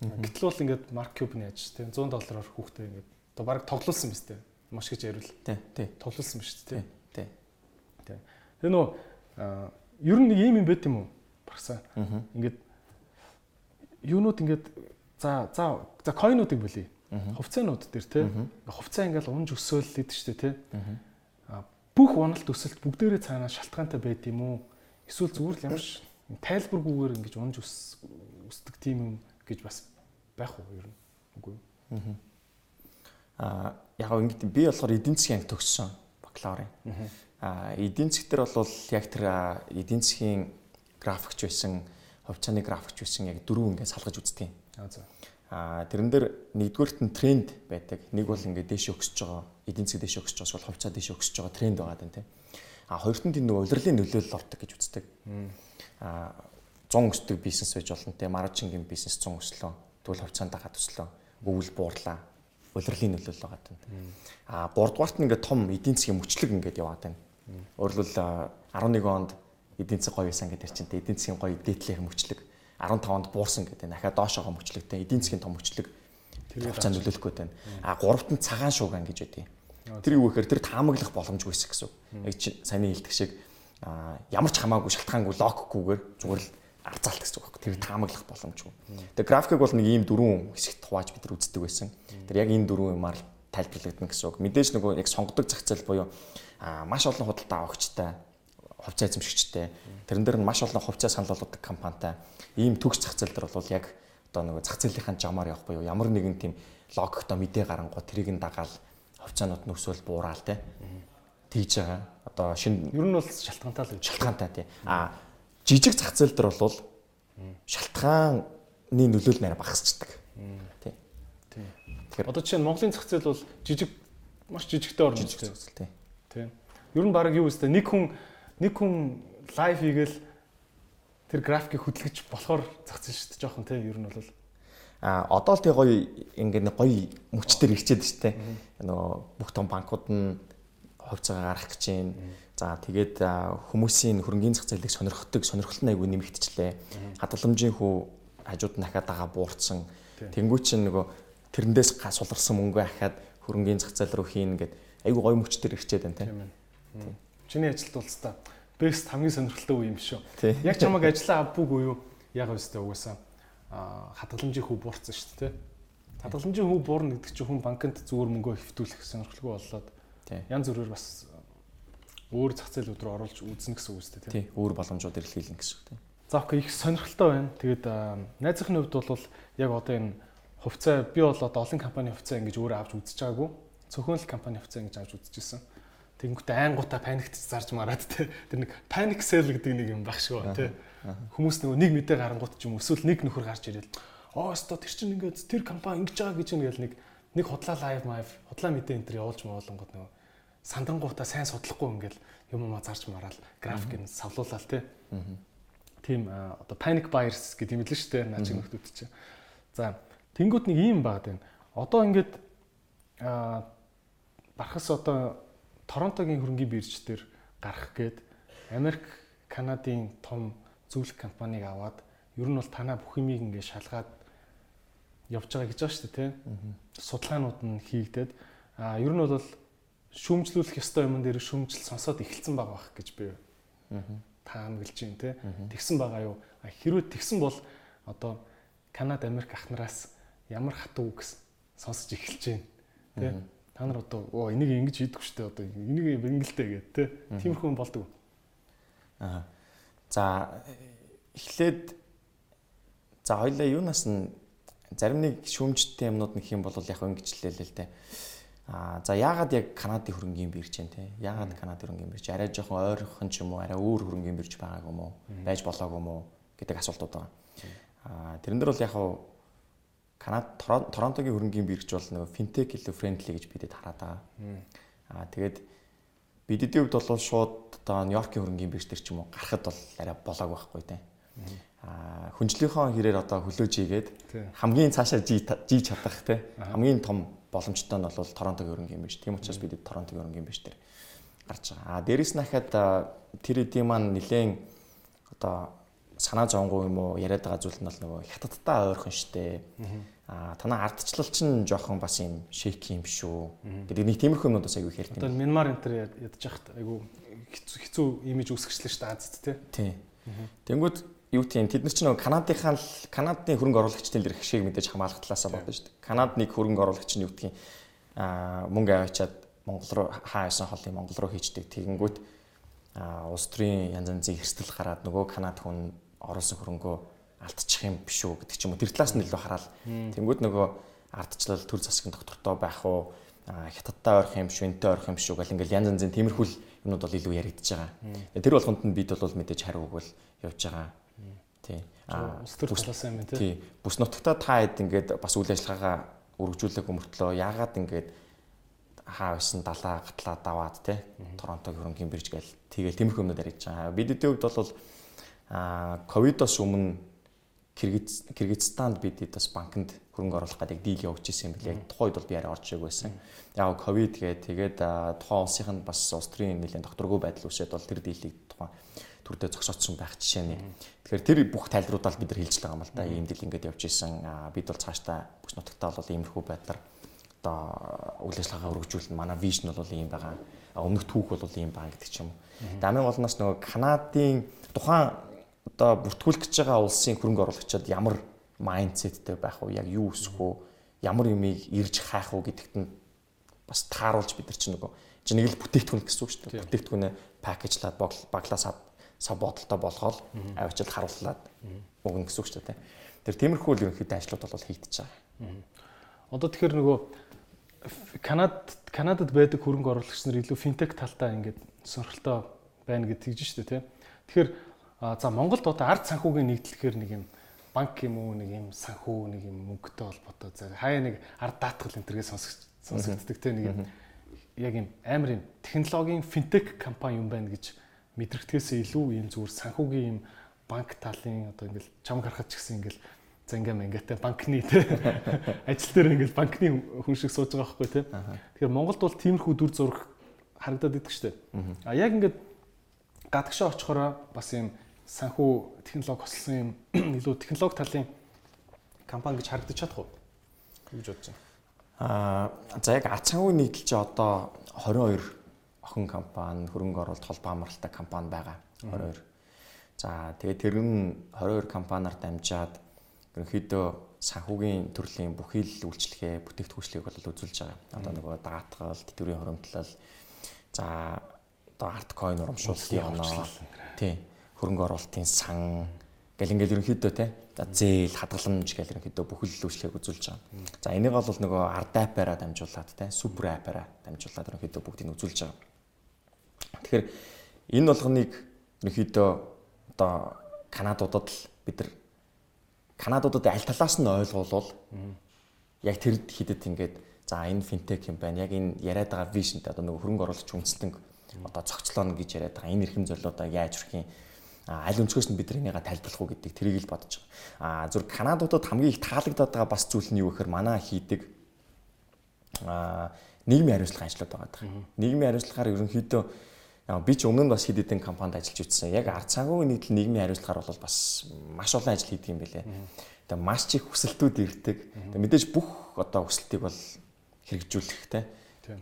Гэтэл бол ингээд Марк Кюбн яаж те 100 доллараар хүүхдээ ингээд одоо баг тоглуулсан биз те. Маш гэж ярил. Тий, тий. Тоглуулсан биз те. Тий. Тий. Тэгээ нөө ер нь нэг юм юм байт юм уу? Багсаа. Ингээд юунууд ингээд за за за койнуудыг болий. Хувьцаанууд дээр те. Хувьцаа ингээд унж өсөөл лээд штэ те. Бүх уналт өсөлт бүгдээрээ цаанаа шалтгаантай байд юм уу? Эсвэл зүгээр л ямар тайлбаргүйгээр ингэж унж өсдөг тийм юм гэж бас байх уу ер нь үгүй юу? Аа яг ингэж би болохоор эдийн засгийн анги төгссөн бакалаврын. Аа эдийн засгтэр бол яг тэр эдийн засгийн графикч байсан, хувьцааны графикч байсан яг дөрөв ингэ салгаж үзтiin. Аа. Аа тэрэн дээр нэгдүгээрт нь тренд байдаг. Нэг бол ингэ дээш өксөж байгаа, эдийн засаг дээш өксөж байгаа, бол хувьцаа дээш өксөж байгаа тренд байгаа даа тийм. Аа хоёрт нь тийм нөгөө улирлын нөлөөлөл ордог гэж үздэг. 100 өсдөг бизнес байж болно те. Маржингийн бизнес 100 өслөө. Тэгвэл хувьцаанд дагаад өслөө. Өвөл буурлаа улирлын нөлөөлөл байгаа тань а 3 дугаарт нь ингээд том эдийн засгийн мөчлөг ингээд яваад байна. Өөрөлдөл 11 онд эдийн засаг гоё байсан гэдэг чинь эдийн засгийн гоё дээдлэх мөчлөг. 15 онд буурсан гэдэг дахиад доошоогоо мөчлөгтэй эдийн засгийн том мөчлөг. Хувьцаанд нөлөөлөх гээд байна а гуравт нь цагаан шууган гэж үгүй тэр юу гэхээр тэр таамаглах боломжгүй гэсэн яг чи саяны хэлдэг шиг ямар ч хамаагүй шалтгаангүй локгүйгээр зүгээр л арзаалт гэсэн үг байхгүй. Тэр таамаглах боломжгүй. Тэгээ графикийг бол нэг ийм дөрвөн хэсэгт хувааж бид нар үздэг байсан. Тэр яг энэ дөрвөн юмар тайлбарлагдана гэсэн үг. Мэдээж нөгөө яг сонгодог зах зээл буюу маш олон худалдаа авагчтай, хувьцаа эзэмшигчтэй, тэрэн дээр нь маш олон хувьцаа санал болгодог компанитай ийм төгс зах зээл дээр бол яг одоо нөгөө зах зээлийнхэн жамаар явах буюу ямар нэгэн тийм логиктой мэдээ гарангууд тэрийг нь дагаал хувьцаанууд нь өсвөл буураал те тэгж байгаа. Одоо шинэ ер нь бол шалтгаантай л шалтгаантай тий. А жижиг зах зээл дээр бол шалтгааны нөлөөлөл нэрэ багасчдаг. Тий. Тэгэхээр одоо жишээ нь Монголын зах зээл бол жижиг маш жижигтэй орно жижиг зах зээл тий. Тий. Ер нь баг юу вэ? Нэг хүн нэг хүн лайв хийгээл тэр графикийг хөдөлгөж болохоор зах зээл шүү дээ. Жохон тий ер нь бол а одоо л тий гоё ингээд гоё мөчтөр ирчээд шүү дээ. Нөгөө бүх том банкуд нь хувьцаагаа гаргах гэж байна За тэгээд хүмүүсийн хөрөнгөний зах зээлийг сонирхдаг сонирхолтой айгүй нэмэгдчихлээ. Хадгаламжийн хүү хажууд нь дахиад дагаа буурсан. Тэнгүү чинь нөгөө тэрэндээс суларсан мөнгөө ахаад хөрөнгөний зах зээл рүү хийн гэд айгүй гой мөчтөр ирчээд байна тийм. Чиний ажилд бол та бест хамгийн сонирхолтой үе юм шүү. Яг чамайг ажиллаа авбуугүй юу? Яг өстэй угаасаа хадгаламжийн хүү буурсан шүү дээ. Хадгаламжийн хүү буурна гэдэг чинь хүн банкнд зүгээр мөнгөө хэвтүүлэх сонирхолгүй боллоо. Янз бүрээр бас өөр зах зээлүүд рүү оруулж үзнэ гэсэн үг үстэй тийм. Өөр боломжууд илэрхийлнэ гэсэн үг тийм. За окей их сонирхолтой байна. Тэгээд найзынхны хувьд бол яг одоо энэ хувьцаа би бол одоо олон компани хувьцаа ингэж өөрөө авч үзэж байгаагүй. Зөвхөн л компани хувьцаа ингэж авч үзчихсэн. Тэнгүүтээ айнгуудаа паниктж зарж мараад те тэр нэг паник сел гэдэг нэг юм баг шүү те. Хүмүүс нөгөө нэг мэдээ гарангуут ч юм эсвэл нэг нөхөр гарч ирэл оо өсто тэр чинь ингээд тэр компани ингэж байгаа гэж ингээл нэг нэг худлаа лайв майв худлаа мэдээ энэ төр явуулж муулангууд нөгөө сандрангуудаа сайн судлахгүй ингээл юм уу зарж мараал график нь савлуулаад те. Тийм одоо panic buyers гэдэг юм л шүү дээ наачиг нөхдүүд чинь. За тэнгуут нэг юм баад байна. Одоо ингээд а бархас одоо Торонтогийн хөрөнгөний бирж дээр гарах гээд Америк, Канадын том зөвлөх компанийг аваад ер нь бол танаа бүх юмыг ингээд шалгаад явж байгаа гэж байгаа шүү дээ тийм. Судалгаанууд нь хийгдээд а ер нь бол шүүмжлүүлэх ёстой юм дээр шүүмжил сонсоод эхэлсэн байгаа бах гэж би таамаглаж байна тийм. Тэгсэн байгаа юу? Хэрвээ тэгсэн бол одоо Канада, Америк ахнараас ямар хатуу үгс сонсож эхэлж байна тийм та нар одоо оо энийг ингэж хийдэггүй шүү дээ одоо энийг бингэлтэй гэдэг те тиймэрхүү юм болдог. Аа. За эхлээд за хоёлаа юунаас нь зарим нэг шүүмжтэй юмнууд нөх юм бол яг ингэжлээ л дээ. Аа за яагаад яг Канадын хөрөнгөний бирж юм те? Яагаад Канадын хөрөнгөний бирж арай жоохон ойрхон ч юм уу, арай өөр хөрөнгөний бирж байгаагүй юм уу? Байж болоогүй юм уу гэдэг асуултууд байгаа. Аа тэрэн дээр бол яг Канад Торонтогийн хөрөнгөний бирж бол нөгөө финтек илүү френдли гэж бидэд хараад байгаа. Аа тэгээд бидэдийн хувьд бол шууд одоо Нью-Йоркийн хөрөнгөний бирж төр ч юм уу гарахад бол арай болоог байхгүй те. Аа хүнжлийнхоо хэрээр одоо хөлөөж ийгээд хамгийн цаашаа жийж чадах те. Хамгийн том боломжтой нь бол Торонтогийн хөрөнгөний бирж. Тийм учраас бидэд Торонтогийн хөрөнгөний бирж төр гарч байгаа. Аа дээрэс нь хахад тэр эдийн маань нэлээд одоо санаа зовгүй юм уу яриад байгаа зүйл нь бол нөгөө хятадтай ойрхон штэ. Аа танаа ардчлал чинь жоохон бас юм шейк юм шүү. гэдэг нэг тиймэрхүү юмнууд бас айгүй хэрэг. Одоо Мянмар энэ төр хахад айгүй хэцүү имиж үүсгэжлээ штэ Азад. Тий. Тэнгүүд юу тийм тэд нар чинь нөгөө Канадынхаа Канадын хөрөнгө оруулагчдын дэр хшиг мэдээж хамгаалах талаасаа бодно шүү дээ. Канад нэг хөрөнгө оруулагч нь юу гэдгийг аа мөнгө аваачаад Монгол руу хаасан холын Монгол руу хийчдэг. Тэгэнгүүт а улс төрийн янз янзын хэрсдэл гараад нөгөө Канад хүн оруулсан хөрөнгөө алдчих юм биш үү гэдэг ч юм уу. Тэр талаас нь илүү хараад тэнгууд нөгөө ардчлал төр засгийн доктортой байх уу хятадтай ойрох юм шүү, энтэй ойрох юм шүү гэл ингээл янз янзын тиймэрхүү юмнууд бол илүү яригдж байгаа. Тэр болгонд нь бид бол мэдээж хариу өгвөл явж байгаа. Тий. Аа улс төр талаас юм тий. Тий. Бүс нутагта та хэд ингээд бас үйл ажиллагаагаа өргөжүүлэх өмөртлөө яагаад ингээд хаа байсан далаа гатлаа даваад тий. Торонтогийн хөрөнгөний бирж гээл тэгэл тиймэрхүү юмнууд яригдж байгаа. Бидний хувьд бол а ковидос өмнө Кыргызстанд бид бас банкнд хөрөнгө оруулах гэдэг дийл явуулж исэн юм билээ. Тухайд бол би арай орж ийг байсан. Яг ковид гээ тэгээд тухайн улсынх нь бас улс төрийн нэлийн докторгүй байдал үүсээд бол тэр дийлийг тухайн төрдөө зогсоодсон байх жишээ нь. Тэгэхээр тэр бүх тайлбаруудаа бид нар хэлж байгаа юм л да. Ийм дийл ингээд явж исэн. Бид бол цаашдаа бүс нутагтаа бол иймэрхүү байдлаар одоо үйл ажиллагаагаа өргөжүүлнэ. Манай вижн бол ийм байгаа. Өмнөх түүх бол ийм байгаа гэдэг ч юм. Дамын болноос нөгөө Канадын тухайн одоо бүртгүүлэх гэж байгаа улсын хөрөнгө оруулагчид ямар майндсеттэй байх вэ? Яг юу өсөх вэ? Ямар юмыг ирж хайх вэ гэдэгт нь бас тааруулж бид нар чинь нөгөө чи нэг л бүтээгдэхүүн гэсэн үг шүү дээ. Бүтээгдэхүүнээ пакэжлаад баглаас сав бодолтой болгоод авчил харууллаад өгнө гэсэн үг шүү дээ. Тэр тиймэрхүү л ерөнхийдөө ажлууд бол хийгдэж байгаа. Одоо тэгэхээр нөгөө Канад Канадад байдаг хөрөнгө оруулагч нар илүү финтек талтай ингээд сонирхолтой байна гэж тэгж шүү дээ тийм. Тэгэхээр за Монголд одоо ард санхүүгийн нэгдлэхээр нэг юм банк юм уу нэг юм санхүү нэг юм мөнгөтэй холбоотой зэрэг хаяа нэг ард даатгал энэ төргээ сонсогддог те нэг юм яг юм амар юм технологийн финтек компани юм байна гэж мэдрэгдэхээс илүү юм зүгээр санхүүгийн юм банк талын одоо ингээл чам харахад ч гэсэн ингээл за ингээм ингээтэй банкны те. Ажил дээр ингээл банкны хүн шиг сууж байгаа байхгүй те. Тэгэхээр Монголд бол тиймэрхүү дүр зураг харагдаад идэг штэ а яг ингээд гадагшаа очихороо бас юм санхүү технологи хослсон юм илүү технологи талын компани гэж харагдаж чадах уу? гэж бодож байна. Аа за яг ацангүй нийтлэл чи одоо 22 охин компани хөрөнгө оруулалт холбоо амралтай компани байгаа. 22. За тэгээд тэр нь 22 компаниар дамжаад ерөнхийдөө санхүүгийн төрлийн бүхий л үйлчлэгээ бүтээгдэхүүнчлэгийг бол үзүүлж байгаа. Одоо нөгөө даатгал, тэтгэврийн хуримтлал за одоо арт койн урамшууллын оноо тий хөрөнгө оруулалтын сан Гэл ингээл ерөнхийдөө те за зээл хадгаламж гэл ерөнхийдөө бүхэл үйлчлэгийг үзүүлж байгаа. За энийг бол нөгөө ард апаараа дамжуулаад те супер апаараа дамжуулаад ерөнхийдөө бүгдийг үзүүлж байгаа. Тэгэхээр энэ болгоныг ерөнхийдөө одоо Канадуудад л бид нар Канадуудад аль талаас нь ойлгуулвал яг тэр хідэт ингээд за энэ финтек юм байна. Яг энэ яриад байгаа вижнтэй одоо нөгөө хөрөнгө оруулагч үндэстэн одоо цогцлооно гэж яриад байгаа. Энэ эрхэм зорилгоудаа яаж хүрхийн аль өнцгөөс нь бид энийгээ тайлбарлах уу гэдэг тэрийг л бодож байгаа. Аа зүр Канадуудад хамгийн их таалагдаад байгаа бас зүйл нь юу гэхээр манай хийдэг аа нийгмийн хариуцлага ажлууд байгаа. Нийгмийн хариуцлагаар ерөнхийдөө би ч өмнө нь бас хэд хэдэн компанид ажиллаж үзсэн. Яг ард цагаагийн нийтлэл нийгмийн хариуцлагаар бол бас маш олон ажил хийдэг юм билээ. Тэгээ маш их хүсэлтүүд ирдэг. Тэгээ мэдээж бүх одоо хүсэлтийг бол хэрэгжүүлэхтэй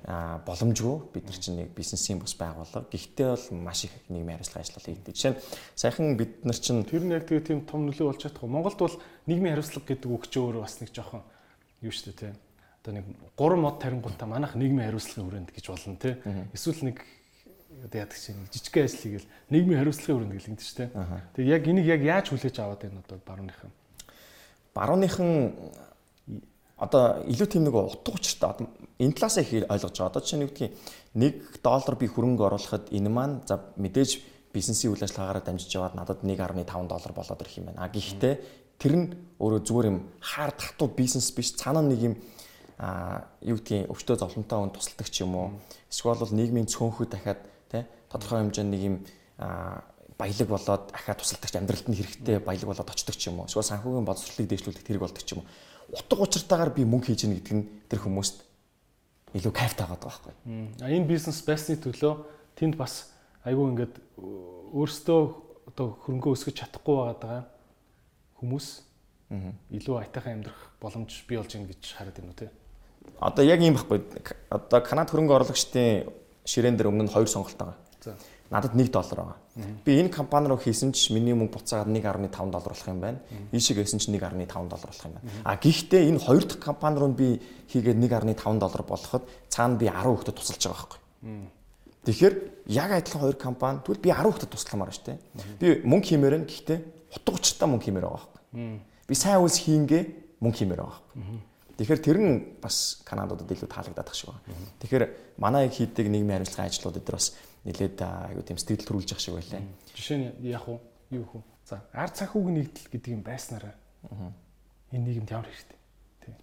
а боломжгүй бид нар чинь нэг бизнесийн бус байгууллага. Гэхдээ бол маш их нийгмийн хариуцлага ажиллал хийдэг. Жишээ нь саяхан бид нар чинь тэр нь яг тэгээ тийм том нөлөө болж чадах. Монголд бол нийгмийн хариуцлага гэдэг үг ч өөрөө бас нэг жоохон юу шүү дээ тийм. Одоо нэг 3 мод тарингуудаа манайх нийгмийн хариуцлагын хүрээнд гэж болно тийм. Эсвэл нэг одоо яадаг чинь жижигхэн ажил хийгээл нийгмийн хариуцлагын хүрээнд гэл ингэдэг шүү дээ. Тэгээ яг энийг яг яаж хүлээж аваад байна одоо барууныхан? Барууныхан одоо илүү тийм нэг утга учиртай энэ талаас их ойлгож байгаа. Одоо жишээ нь юу гэдгийг 1 доллар би хөрөнгө оруулахад энэ маань за мэдээж бизнесийн үйл ажиллагаагаар дамжиж яваад надад 1.5 доллар болоод ирэх юм байна. А гэхдээ тэр нь өөрөө зүгээр юм хаар татуу бизнес биш цаана нэг юм а юу гэдгийг өвчтөө зовлонтой хүн тусалдаг ч юм уу. Эсвэл бол нийгмийн цөөнхөд дахиад тий тодорхой хэмжээнд нэг юм баялаг болоод ахаа тусалдагч амьдралд нь хэрэгтэй баялаг болоод очдог ч юм уу. Эсвэл санхүүгийн боловсролыг дэвшлүүлэх тэрэг болдог ч юм уу. Утга учиртайгаар би мөнгө хийж гэнэ гэдэг нь тэр хүмүүст илүү кайфтай байгаа байхгүй. Энэ бизнес байсны төлөө тэнд бас айгүй ингээд өөрсдөө одоо хөрөнгөө өсгөж чадахгүй байгаа хүмүүс илүү айтайхан амьдрах боломж бий болж байна гэж хараад байна уу те. Одоо яг ийм байхгүй. Одоо Канад хөрөнгө оруулагчдын ширээн дээр өмнө нь хоёр сонголт байгаа. За надад 1 доллар байгаа. Би энэ компани руу хийсэн ч миний мөнгө буцаагаад 1.5 доллар болох юм байна. Ийшээ хийсэн ч 1.5 доллар болох юм байна. А гэхдээ энэ хоёр дахь компани руу би хийгээд 1.5 доллар болоход цаана би 10 хүүхдэд тусалж байгаа байхгүй. Тэгэхээр яг адилхан хоёр компани тэгвэл би 10 хүүхдэд тусламаар шүү дээ. Би мөнгө хиймээр нь гэхдээ утга учиртай мөнгө хиймээр байгаа байхгүй. Би сайн үйлс хийнгээ мөнгө хиймээр байгаа байхгүй. Тэгэхээр тэр нь бас Канадуудад илүү таалагдаад тах шиг байна. Тэгэхээр манай хийдэг нийгмийн хариуцлагын ажлууд дээр бас нэлээд аюу тийм сэтгэл төрүүлж явах шиг байлаа. Жишээ нь яг уу юу хөө. За ард санхүүгийн нэгдэл гэдэг юм байснараа энэ нийгэмд ямар хэрэгтэй. Тий.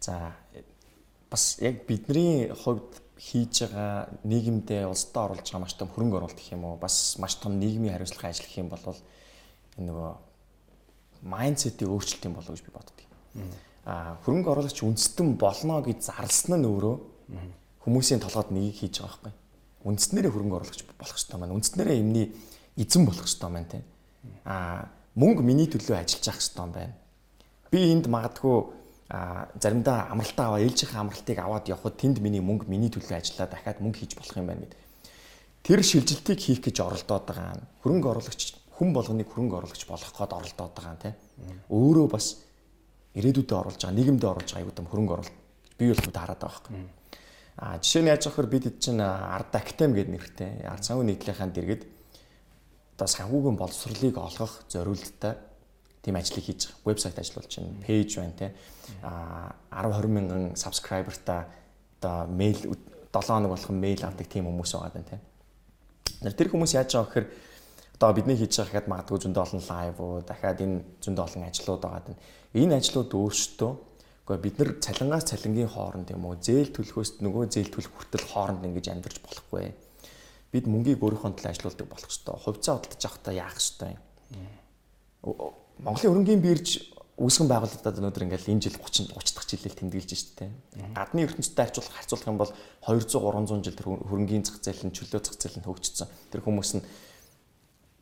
За бас яг бидний хувьд хийж байгаа нийгэмдээ улсдаа оруулж байгаа маш том хөрөнгө оруулалт гэх юм уу бас маш том нийгмийн хариуцлагын ажил гэх юм бол энэ нөгөө майндсетийг өөрчлөлт юм болов гэж би боддог. Аа хөрөнгө оруулагч үндэстэн болно гэж зарлсан нь өөрөө хүмүүсийн толгойд нэг хийж байгаа байхгүй. Үндснэрээ хөрөнгө оруулагч болох хэрэгтэй маань. Үндснэрээ юмний эзэн болох хэрэгтэй маань тийм. Аа мөнгө миний төлөө ажиллаж явах хэрэгтэй байна. Би энд магадгүй а заримдаа амралтаа аваа ээлжийнхээ амралтыг аваад явхад тэнд миний мөнгө миний төлөө ажиллаа дахиад мөнгө хийж болох юм байна гэд. Тэр шилжилтийг хийх гэж оролдоод байгаа хөрөнгө оруулагч хүн болгоныг хөрөнгө оруулагч болох гээд оролдоод байгаа тийм. Өөрөө бас ирээдүйдээ оруулж байгаа нийгэмдээ оруулж байгаа аюу тум хөрөнгө оруулалт бий болох таарад байгаа байхгүй. А жишээ нь яаж авахэр бид чинь ард актем гэдэг нэртэй ард санхүү нийтлэлийнхэн дэргэд одоо санхүүгийн боловсролыг олгох зориулттай тийм ажлыг хийж байгаа. Вебсайт ажиллуул чинь пэйж байна те. А 10 20 мянган сабскрайбертай одоо мэйл 7 хоног болгон мэйл авдаг тийм хүмүүс байгаа даа те. Тэр хүмүүс яаж байгаа гэхээр одоо бидний хийж байгаа гэхэд магадгүй зөндөө олон лайв уу дахиад энэ зөндөө олон ажлууд байгаа даа. Энэ ажлууд өөрсдөө Гэхдээ бид нар цалингаас цалингийн хооронд юм уу зээл төлөхөөс нөгөө зээл төлөх хүртэл хооронд ингэж амьдарч болохгүй. Бид мөнгийг өөрийнхөө төлөө ажилуулдаг болох ёстой. Хувьцаа худалдаж авахдаа яах ёстой юм. Монголын хөрөнгөний бирж үүсгэн байгуулалтад өнөөдөр ингээл энэ жил 30 30 дахь жилээр тэмдэглэж штэ. Гадны ертөнцтэй харьцуулах харьцуулах юм бол 200 300 жил тэр хөрөнгөний зах зээл нь чөлөө зах зээл нь хөгжсөн. Тэр хүмүүс нь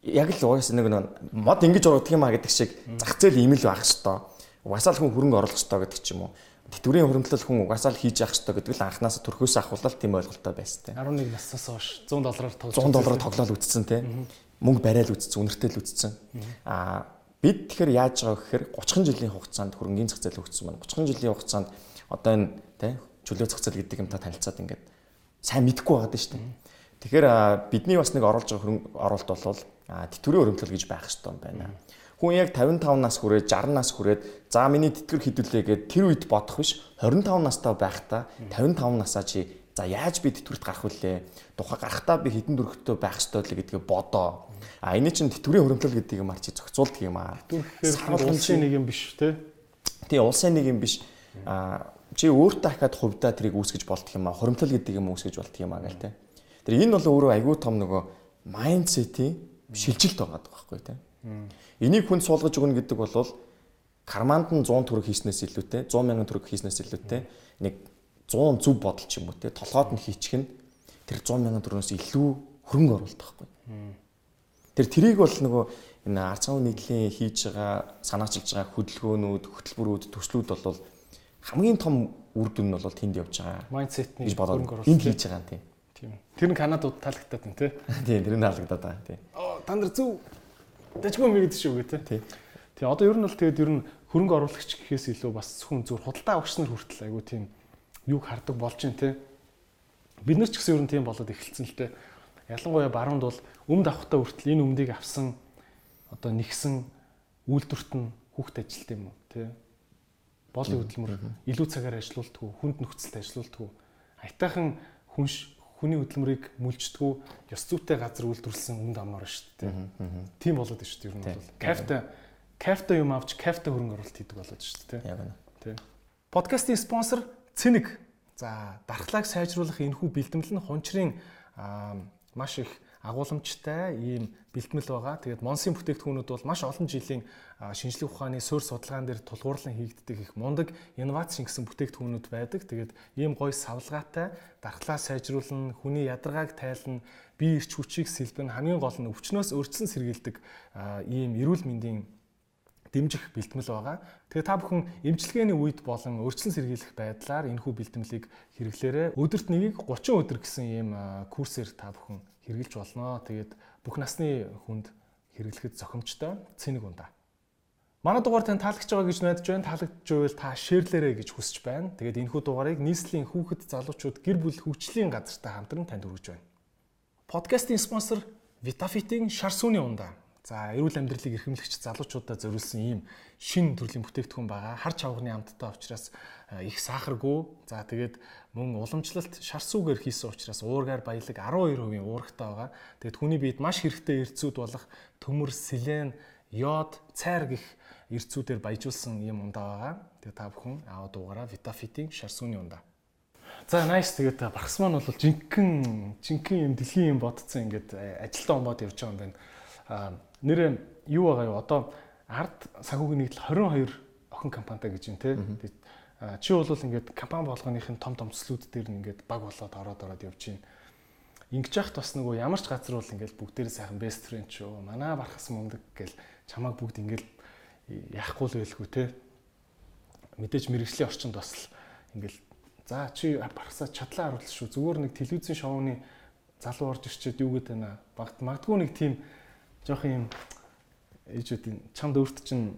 яг л угаасаа нэг мод ингэж урагдах юм а гэдэг шиг зах зээл ийм л байх хэвээр угаасаа л хүн хөрөнгө оруулах хэрэгтэй гэдэг ч юм уу. Тэтгэврийн хөрөнгөлөл хүн угаасаа л хийж явах хэрэгтэй гэдэг л анханаас төрхөөс ахвал тийм ойлголттой байсан тийм. 11 наснаас хойш 100 доллараар тоглож 100 доллараар тоглоод үтцсэн тийм. Мөнгө барайл үтцсэн, үнэртэй л үтцсэн. Аа бид тэгэхээр яаж байгаа гэхээр 30 жилийн хугацаанд хөрөнгөний зах зээл хөгжсөн байна. 30 жилийн хугацаанд одоо энэ тийм чөлөө зах зээл гэдэг юмтай танилцаад ингээд сайн мэдэхгүй байгаад шүү дээ. Тэгэхээр бидний бас нэг оруулж байгаа хөрөнгө оруулалт бол тэтгэврийн өрөмтөл гэж байх хэрэгтэй юм байна. Хүн яг 55 нас хүрээд 60 нас хүрээд за миний тэтгэр хідүүлээ гэд тэр үед бодох биш 25 настай байхдаа 55 насаа чи за яаж би тэтгэврт гарах вүлээ? Тухай гарахтаа би хідэн дөрөвтэй байх ёстой л гэдгээ бодоо. А энэ чинь тэтгэврийн хөрөмтөл гэдэг юм аа чи зохицуулдаг юм аа. Тэтгэвэр улсын нэг юм биш те. Тий улсын нэг юм биш. А чи өөртөө дахиад хувьдаа тэрийг үүсгэж болдох юм аа. Хөрөмтөл гэдэг юм үүсгэж болдох юм аа гэл те. Тэр энэ бол өөрөө айгүй том нөгөө майндсетийн шилжилт байгаа байхгүй те. Энийг хүн суулгаж өгнө гэдэг бол карманд нь 100 төгрөг хийснээс илүүтэй 100 мянган төгрөг хийснээс илүүтэй нэг 100 зөв бодол ч юм уу те толгойд нь хийчих нь тэр 100 мянган төгрөгөөс илүү хөрөнгө оруулалт байхгүй. Тэр тэрийг бол нөгөө энэ ард цаавын нийтлийн хийж байгаа санаачилж байгаа хөдөлгөөнүүд, хөтөлбөрүүд, төслүүд бол хамгийн том үр дүн нь бол тэнд явж байгаа. Майндсетний хөрөнгө оруулалт энд хийж байгаа юм тийм. Тийм. Тэр нь Канадад таалагдаад байна тий. Тийм, тэр нь таалагдаад байна тий. Оо, та нар зөв Дэжгүй мэгд шүү гэ тэ. Тий. Одоо ер нь бол тэгээд ер нь хөрөнгө оруулагч гэхээс илүү бас зөвхөн зүр худалдаа авагч нар хүртэл айгу тийм юг хардаг болж байна те. Бид нар ч гэсэн ер нь тийм болоод эхэлсэн л те. Ялангуяа баруунд бол өмд авахтаа хүртэл энэ өмдийг авсан одоо нэгсэн үйлдвэрт нь хүүхд ажилт юм уу те. Боолын хөдөлмөр илүү цагаар ажилуулдаг, хүнд нөхцөлд ажилуулдаг. Аятайхан хүнш хүний хөдөлмөрийг мүлждэггүй ёс зүйтэй газар үйлдвэрлэсэн үнд амнаар шүү дээ. Тийм болоод шүү дээ ер нь бол. Кафта кафта юм авч кафта хөрөнгө оруулалт хийдэг болоод шүү дээ. Яг нь. Тийм. Подкастын спонсор Цэник. За дархлааг сайжруулах энэхүү бэлтгэл нь хунчрын маш их агуулмжтай ийм бэлтгэл байгаа. Тэгээд Монсын бүтээгдэхүүнүүд бол маш олон жилийн шинжлэх ухааны суурь судалгаан дээр тулгуурлан хийгддэг их мундаг инновац шингэсэн бүтээгдэхүүнүүд байдаг. Тэгээд ийм гоё савлгаатай дархлаа сайжруулна, хүний ядаргааг тайлна, бие эрч хүчийг сэлбэн хамгийн гол нь өвчнөөс өөрчлөн сэргийлдэг ийм эрүүл мэндийн дэмжих бэлтгэл байгаа. Тэгээ та бүхэн эмчилгээний үед болон өөрчлөн сэргийлэх байдлаар энэхүү бэлтгэлийг хэрэглээрэй. Өдөрт нэгийг 30 өдөр гэсэн ийм курсээр та бүхэн хэрэгжилж болно. Тэгээд бүх насны хүнд хэрэглэхэд зохимжтой цэник ундаа. Манай дугаар тань таалагдж байгаа гэж найдаж байна. Таалагдж байвал та шеэрлээрэй гэж хүсэж байна. Тэгээд энэхүү дугаарыг нийслэлийн хүүхэд залуучууд гэр бүл хөгжлийн газартай хамтран танд хүргэж байна. Подкастын спонсор Vitafit-ийн шар сүний ундаа. За, эрүүл амьдралыг эрхэмлэгч залуучуудад зориулсан ийм шин төрлийн бүтээгдэхүүн байгаа. Хар чавганы амттай учраас их сахаргүй. За, тэгээд мөн уламжлалт шар сүүгээр хийсэн учраас уургаар баялаг 12% уургатай байгаа. Тэгээд хүний биед маш хэрэгтэй эрдцүүд болох төмөр, селен, йод, цайр гэх эрдцүүдээр баяжуулсан юм ундаа байгаа. Тэгээд та бүхэн аваад уугаараа Vitafit-ийн шар сүүний ундаа. За nice тэгээд багс маань бол жинхэнэ жинхэнэ юм дэлхийн юм бодцсон ингээд ажилтаа онгоод явж байгаа юм байна нэр юу байгаа юу одоо ард санхүүгийн нэгдэл 22 охин компанитай гэж юм те. Чи бол ингээд компани болгоныхын том том төслүүд дээр нь ингээд баг болоод ороод ороод явж байна. Ингэж яхад бас нөгөө ямар ч газар бол ингээд бүгдээрээ сайхан best friend ч юу манай бархас мундаг гэл чамааг бүгд ингээд яахгүй л байлгүй те. Мэдээж мэрэгжлийн орчинд бас л ингээд за чи бархасаа чадлаа харуулж шүү. Зүгээр нэг телевизийн шоуны залуу орж ирчээд юу гэдэг байна. Багт магадгүй нэг тийм жоох юм ээжүүдийн чамд өөрт чинь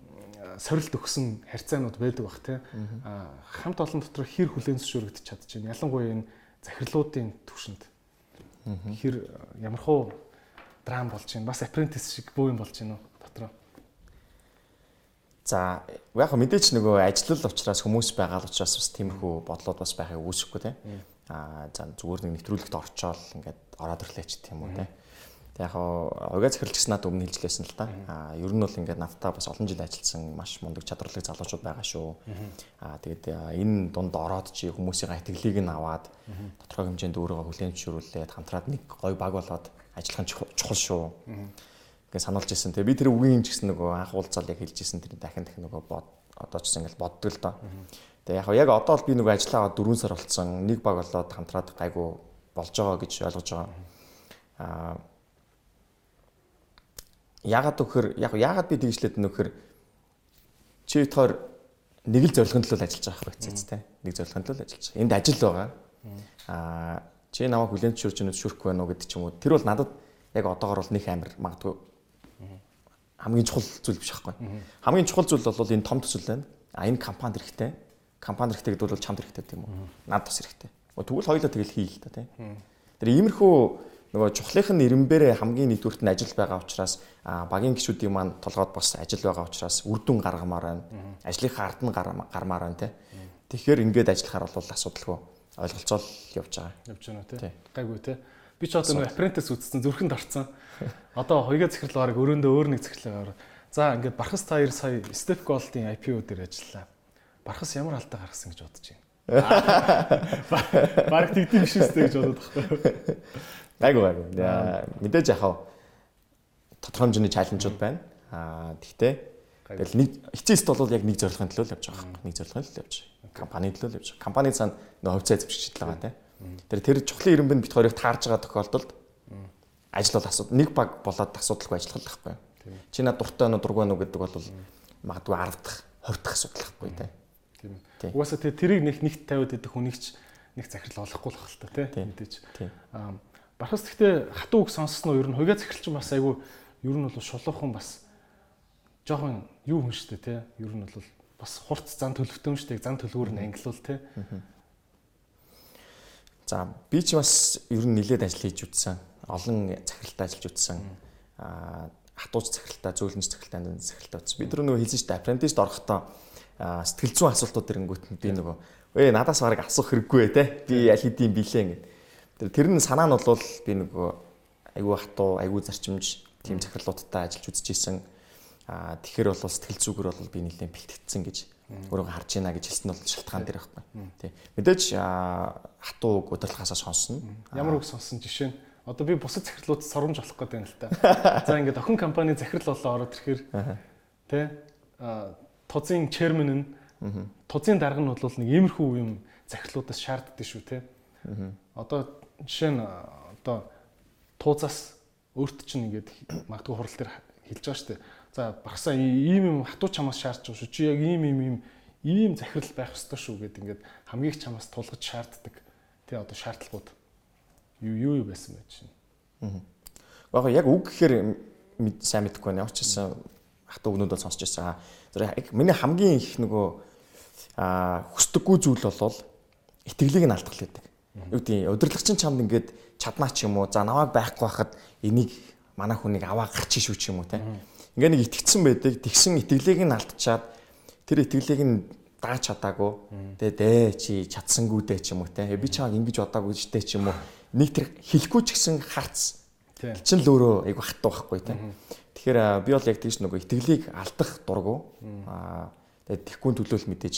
сорилт өгсөн харьцаанууд байдаг бах те хамт олон дотор хэр хүлээн зөвшөөрөгдөж чадчихэв. Ялангуяа энэ захирлуудын түвшинд хэр ямархуу драм болж байна. Бас apprentice шиг бөө юм болж байна уу дотроо. За яг мэдээч нөгөө ажиллал учраас хүмүүс байгаа л учраас бас тиймэрхүү бодлоод бас байхыг үүсэхгүй те. Аа за зүгээр нэг нэвтрүүлэгт орчоол ингээд ороод ирлээ ч тийм үү те. Яг угаа захирлч гэсэн надад өмнө хэлжлээсэн л да. Аа ер нь бол ингээд надтай бас олон жил ажилласан маш мундаг чадварлаг залуучууд байгаа шүү. Аа тэгээд энэ дунд ороод чи хүмүүсийн итгэлийг нь аваад тодорхой хэмжээнд өөрийгөө хүлээн зөвшөөрүүлээд хамтраад нэг гоё баг болоод ажиллах нь чухал шүү. Ингээд сануулж ирсэн. Тэгээ би тэр үгийн ч гэсэн нөгөө анх уулзаал яг хэлж ирсэн тэр дахин дахин нөгөө бод одоо ч ингээд боддог л доо. Тэгээ яг яг одоо л би нөгөө ажиллаа 4 сар болцсон. Нэг баг болоод хамтраад гайгүй болж байгаа гэж ойлгож байгаа. Аа яагаад вөхөр яг яагаад би тэгжлээд нөхөр чи тоор нэг л зорилгын төлөө ажиллаж байгаа хэрэгцээ тэ нэг зорилгын төлөө ажиллаж байгаа. Энд ажил байгаа. Аа чи намайг хүлэн зөвшөөрч өнөд шүрх байна уу гэдэг ч юм уу. Тэр бол надад яг одоогор бол нэг амир магадгүй хамгийн чухал зүйл биш байхгүй. Хамгийн чухал зүйл бол энэ том төсөл байна. А энэ компанид хэрэгтэй. Компани хэрэгтэй гэдэг бол чамд хэрэгтэй тийм үү? Над бас хэрэгтэй. Тэгвэл хоёулаа тэгэл хий л та тийм. Тэр иймэрхүү нөгөө чухлынх нь ирэмбэрээ хамгийн нэгдүгürt нь ажил байгаа учраас багийн гişүүдийн маань толгойд бас ажил байгаа учраас үр дүн гаргамаар байна. Ажлынхаа ард нь гармаар байна те. Тэгэхээр ингээд ажиллахаар бол асуудалгүй ойлголцоол явж байгаа. Явж байна те. Гайгүй те. Би ч одоо апрентис үзсэн зүрхэнд орцсон. Одоо хоёга захирал бараг өрөөндөө өөр нэг захирлаар. За ингээд Бархас Таяр сая Step Gold-ийн IPO дээр ажиллаа. Бархас ямар алдаа гаргасан гэж бодож байна. Бараг тэгдэм биш үстэй гэж бодоод байхгүй. Айгу айгу. Мэдээж яхав тодорхой хэмжээний чаленжууд байна. Аа тэгтээ тэгэл нэг эцээст бол яг нэг зорилгын төлөө л явж байгаа. Нэг зорилгын төлөө явж байгаа. Компани төлөө л явж байгаа. Компани цаана нөө хувьцаа эзэмшиж байгаа тийм. Тэр тэр чухлын ирэмбэн бит хоёрыг таарж байгаа тохиолдолд ажил бол асуудал нэг баг болоод асуудалгүй ажиллах байхгүй. Чи над дуртай нөө дургүй нөө гэдэг бол магадгүй 10 дахь 20 дахь асуудал байхгүй тийм. Тийм. Угаасаа тэрийг нэг нэгт тавиад идэх хүнийг ч нэг захирал олохгүй л хэл та тийм мэдээж. Аа Бархас гэхдээ хатуу үг сонссноо ер нь хуйгаа захиралч бас айгүй ер нь бол шулуухан бас жоохон юу хүн штэ тий. Ер нь бол бас хурц зан төлөвтөн штэ зан төлөвөр нь ангилуул тий. За би ч бас ер нь нилээд ажил хийж үтсэн. Олон захиралтай ажиллаж үтсэн. Аа хатууч захиралтай, зөөлөнч захиралтай, андын захиралтай үтсэн. Бид нөгөө хэлсэн штэ апрентист орохдоо сэтгэл зүйн асуудлууд ирэнгүүт би нөгөө ээ надаас барыг асуух хэрэггүй те. Би аль хэдийн билээ ингээд Тэр нь санаа нь бол би нөгөө айгүй хатуу, айгүй зарчимж тийм захирлуудтай ажиллаж үзэж исэн. Аа тэгэхээр бол сэтгэл зүгээр бол би нэлээд бэлтгэгдсэн гэж өөрөө харж байна гэж хэлсэн нь бол шалтгаан дээр байхгүй. Тий. Мэдээж хатуу үг удирдлагаасаа сонсно. Ямар үг сонсон жишээ нь одоо би бусад захирлууд соромж болох гэдэг юм л та. За ингээд охин компани захирал болоо ороод ирэхээр тий тузын chairman нь тузын дарга нь бол нэг иймэрхүү юм захирлуудаас шаарддаг шүү тий. Одоо жишээ нь одоо туузаас өөрт чинь ингээд магадгүй хурал дээр хэлж байгаа шүү дээ. За багсаа ийм юм хатуу чамаас шаардж байгаа шүү. Чи яг ийм ийм ийм ийм захирал байх ёстой шүү гэд ингээд хамгийн их чамаас тулгаж шаарддаг. Тэ одоо шаардлагууд юу юу юу байсан байж шин. Аа. Яг үг гэхээр сайн мэдэхгүй байна. Гэсэн хатуу өгнүүд бол сонсч байсан. Тэр яг миний хамгийн их нөгөө аа хүсдэггүй зүйл бол итгэлийг нь алдах л гэдэг юу гэдэг удирдлагч чамд ингээд чаднаа ч юм уу? За намайг байхгүй хахад энийг манай хүнийг аваа гарч шүү ч юм уу те ингээ нэг итгэцэн байдаг. Тэгсэн итгэлийг нь алдчихад тэр итгэлийг нь дааж чадаагүй. Тэгээ дээ чи чадсангүй дээ ч юм уу те би чамайг ингэж бодаагүй ч дээ ч юм уу? Нэг тэр хэлэхгүй ч гэсэн харц. Чин л өөрөө айгу хатуу байхгүй те тэгэхээр би бол яг тийш нөгөө итгэлийг алдах дургу. Аа тэгээ тэггүй төлөөл мэдээж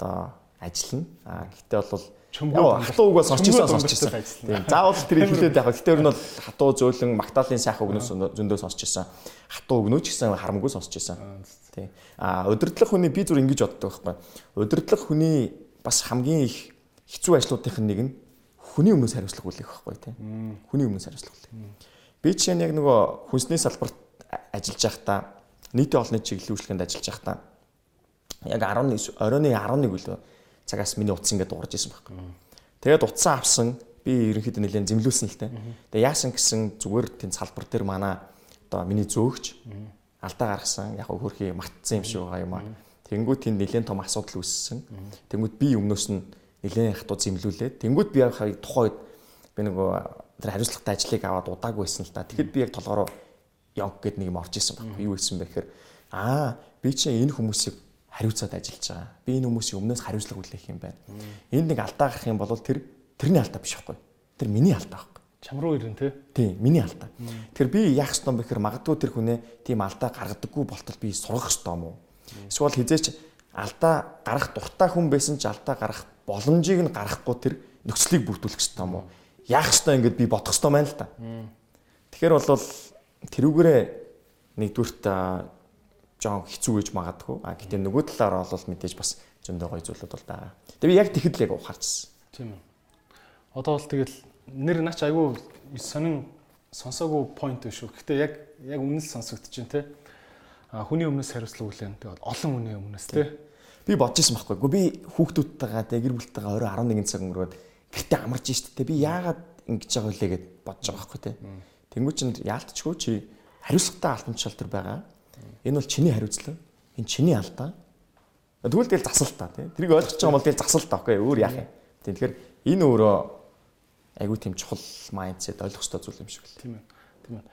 одоо ажиллана. Аа гэтээ бол чөмгөө хатуу үгөө сонсч ирсэн сонсч ирсэн. Тийм. Заавал тэр хэлээд яг. Гэтэ ер нь бол хатуу зөөлөн магтаалын сайхан үгнөөс зөндөө сонсч ирсэн. Хатуу үгнөө ч гэсэн харамгүй сонсч ирсэн. Тийм. А удирдлах хүний би зүр ингэж боддог байхгүй. Удирдлах хүний бас хамгийн их хэцүү ажлуудын нэг нь хүний өмнөөс хариуцлага үлээх байхгүй тийм. Хүний өмнөөс хариуцлага үлээх. Би чинь яг нөгөө хүнсний салбарт ажиллаж байхдаа нийтийн олонний чиглэлүүлэхэд ажиллаж байхдаа яг 11 оройн 11 үлээ цагаас миний утас ингээд дуурж исэн байхгүй. Тэгээд утсаа авсан би ерөнхийдөө нэлээд зэмлүүлсэн л тээ. Тэгээд яасан гэсэн зүгээр тийм салбар дээр манай одоо миний зөөгч алдаа гаргасан яг хөрхий матцсан юм шиг байгаа юм аа. Тэнгүүд тэнд нэлээд том асуудал үүссэн. Тэнгүүд би өмнөөс нь нэлээд хатуу зэмлүүлээд тэнгүүд би яг тухайд би нөгөө тэр хариуцлагатай ажлыг аваад удаагүй байсан л та. Тэгэхэд би яг толгороо яг гэд нэг юм орж исэн байхгүй. Юу гэсэн бэ гэхээр аа би чинь энэ хүмүүсийг хариуцаад ажиллаж байгаа. Би энэ хүмүүсийн өмнөөс хариуцлага үлээх юм байна. Энд нэг алдаа гарах юм бол тэр тэрний алдаа биш байхгүй. Тэр миний алдаа байхгүй. Чам руу ирэн тий. Тийм, миний алдаа. Тэр би яах ёстой юм бэхээр магадгүй тэр хүнээ тийм алдаа гаргадаггүй болтол би сургах ёстой юм уу? Эсвэл хизээч алдаа гарах дуртай хүн байсан ч алдаа гарах боломжийг нь гаргахгүй тэр нөхцөлийг бүрдүүлэх ёстой юм уу? Яах ёстой ингэж би бодох ёстой байна л та. Тэгэхээр бол тэрүүгээрээ нэгдүгürt жоон хэцүү гэж магадгүй. А гэтээ нөгөө талаар бол мэдээж бас зөндөө гоё зүйлүүд бол байгаа. Тэгээ би яг тэгэхэд л яг ухаарчсан. Тийм үү. Одоо бол тэгэл нэр нач айгүй сонин сонсоогүй point биш үү. Гэтээ яг яг үнэн л сонсогдож байна те. А хүний өмнөөс хариуцлага үлээн. Тэгээд олон хүний өмнөөс те. Би бодож исэн байхгүй. Гэхдээ би хүүхдүүдтэйгээ те гэр бүлтэйгээ орой 11 цаг өнгөрөөд гэртээ амарч штэ те. Би яагаад ингэж байгаа вэ гэд бодож байгаа байхгүй те. Тэнгүү чинь яалтчгүй чи хариуцлагатай алтан шалтар байгаа Энэ бол чиний хариуцлага. Энэ чиний алдаа. Тэгвэл тэгэл засал та тий. Тэрийг ойлгож байгаа юм бол тэгэл засал та. Окей өөр яах юм. Тийм тэгэхээр энэ өөрөө айгүй тийм чухал майндсет ойлгох ёстой зүйл юм шиг л. Тийм ээ. Тийм ээ.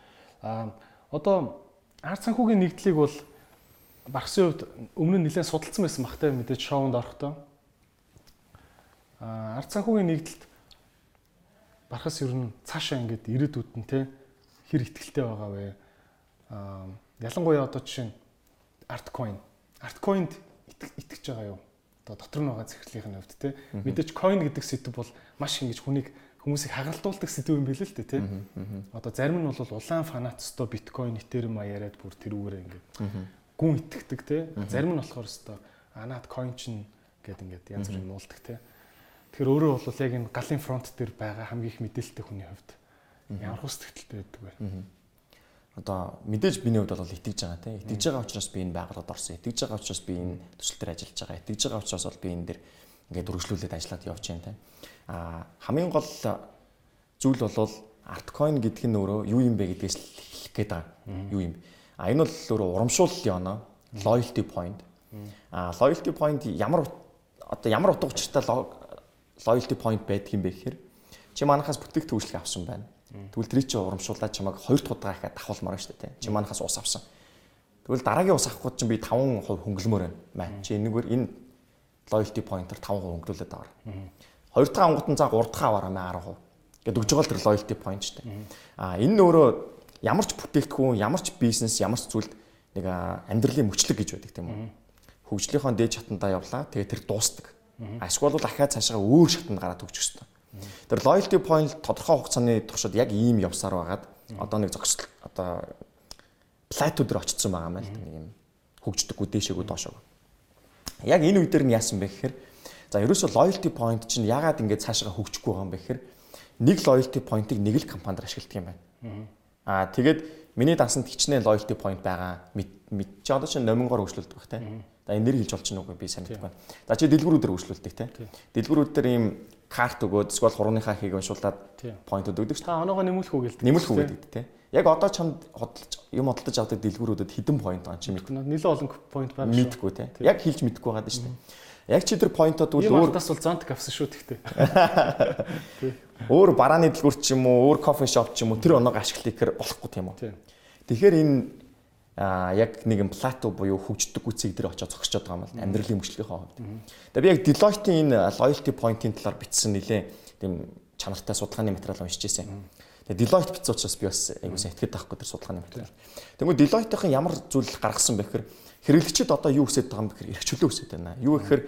Аа одоо ард санхүүгийн нэгдлийг бол багсын хувьд өмнө нь нэлээд судалсан байсан бахтай мэдээж шоунд орохдоо. Аа ард санхүүгийн нэгдэлд бархас ер нь цаашаа ингээд ирээдүйд нь те хэр ихтгэлтэй байгаа вэ? Аа ялангуяа одоо жишээ нь Artcoin. Artcoin-д итгэж байгаа юу? Одоо дотор нь байгаа зэрэглэлийн хувьд те мэдээж coin гэдэг сэдв бол маш ингэж хүнийг хүмүүсийг хагаралтуулдаг сэдв юм билээ л дээ тий. Одоо зарим нь бол улаан фанатсто биткойн, этериум яриад бүр тэрүүгээрээ ингээд гүн итгэдэг тий. Зарим нь болохоор өстой анаад coin чинь гэдэг ингээд янз бүрийн нуулдаг тий. Тэгэхээр өөрөө бол яг энэ галын фронт дээр байгаа хамгийн их мэдээлэлтэй хүний хувьд ямар хус тэтэлтэй байдаг вэ? Одоо мэдээж биний хувьд бол итгэж байгаа тийм. Итгэж байгаа учраас би энэ байгууллагад орсон. Итгэж байгаа учраас би энэ төсөл дээр ажиллаж байгаа. Итгэж байгаа учраас бол би энэ дээр ингээд үргэлжлүүлээд ажиллаад явж байна тийм. А хамгийн гол зүйл бол артcoin гэдэг нь өөрөө юу юм бэ гэдгээс хэлэх гээд байгаа. Юу юм. А энэ бол өөрөө урамшууллын оноо loyalty point. А loyalty point ямар одоо ямар утга учиртай loyalty point байдаг юм бэ гэхээр чи манахаас бүтээгт хөгжлөх авсан байна. Тэгвэл тэр чи урамшуулаад чамайг хоёр дахь удаа ихэ давхуулмаар шүү дээ. Чи манахаас ус авсан. Тэгвэл дараагийн ус авах чинь би 5% хөнгөлмөр байна. Чи энэгээр энэ loyalty point-оор 5% хөнгөлүүлээд аваар. Хоёр дахь ангууд нь за гурав дахь аваараа 10%. Гэт өгж байгаа л тэр loyalty point шүү дээ. А энэ нь өөрөө ямар ч бүтээгдэхүүн, ямар ч бизнес, ямар ч зүйлд нэг амьдралын мөчлөг гэж байдаг тийм үү. Хөгжлийнхөө дээд шатандаа явлаа. Тэгээ тэр дуустдаг. Ашгүй бол ахаа цаашаа өөр шатанд гараад өгчих ёстой. Тэр loyalty point тодорхой хугацааны туршид яг ийм явсаар байгаад одоо нэг зогсол одоо плато дээр очсон байгаа юм байна л нэг юм хөгждөггүй дээшээгүй доошоо. Яг энэ үе дээр нь яасан бэ гэхээр За ерөөсөө loyalty point чинь яагаад ингэж цаашаа хөгжихгүй байгаа юм бэ гэхээр нэг loyalty point-ыг нэг л компанид ашигладаг юм байна. Аа тэгээд миний дансанд хичнээн loyalty point байгаа мэд чи одоо чинь номингоор хөгжүүлдэг бах те. За энэ нэр хэлж болчих нь үгүй би сайн мэдэхгүй. За чи дэлгүүрүүдээр хөгжүүлдэг те. Дэлгүүрүүдээр ийм карт өгөөд эсвэл хурууныхаа хийг уншуулад point өгдөг шүү. Та оноогоо нэмүүлэх үг гэлдэг. Нэмүүлэх үг гэдэг те. Яг одоо чамд хөдөлж юм хөдөлж авдаг дэлгүүрүүдэд хэдэн point байгаа чи мэдгүй. Нэлээд олон point байгаа шүү. Мэдгүй те. Яг хэлж мэдгүй байгаа шүү. Яг чи тэр поинтод үл өөр тас бол зонтик авсан шүү тэгтээ. Өөр барааны дэлгүүр ч юм уу, өөр кофе шоп ч юм уу тэр оноог ашиглахыг болохгүй тийм үү. Тэгэхээр энэ а яг нэг юм плато буюу хөгждөг үцэг дээр очиж зогсчиход байгаа юм бол амьдралын мөчлөгийнхөө хувьд. Тэгээ би яг Deloitte-ийн энэ loyalty point-ийн талаар бичсэн нэлээ тийм чанартай судалгааны материал уншиж байсан. Тэгээ Deloitte бичсэн учраас би бас айгуу сайн итгэдэг байхгүй тэр судалгааны материал. Тэгмээ Deloitte-ийн ямар зүйл гаргасан бэ гэхээр хэрэглэгчид одоо юу хүсэж байгаа юм бэ гэхээр эрхчлөө хүсэж байна. Юу гэхээр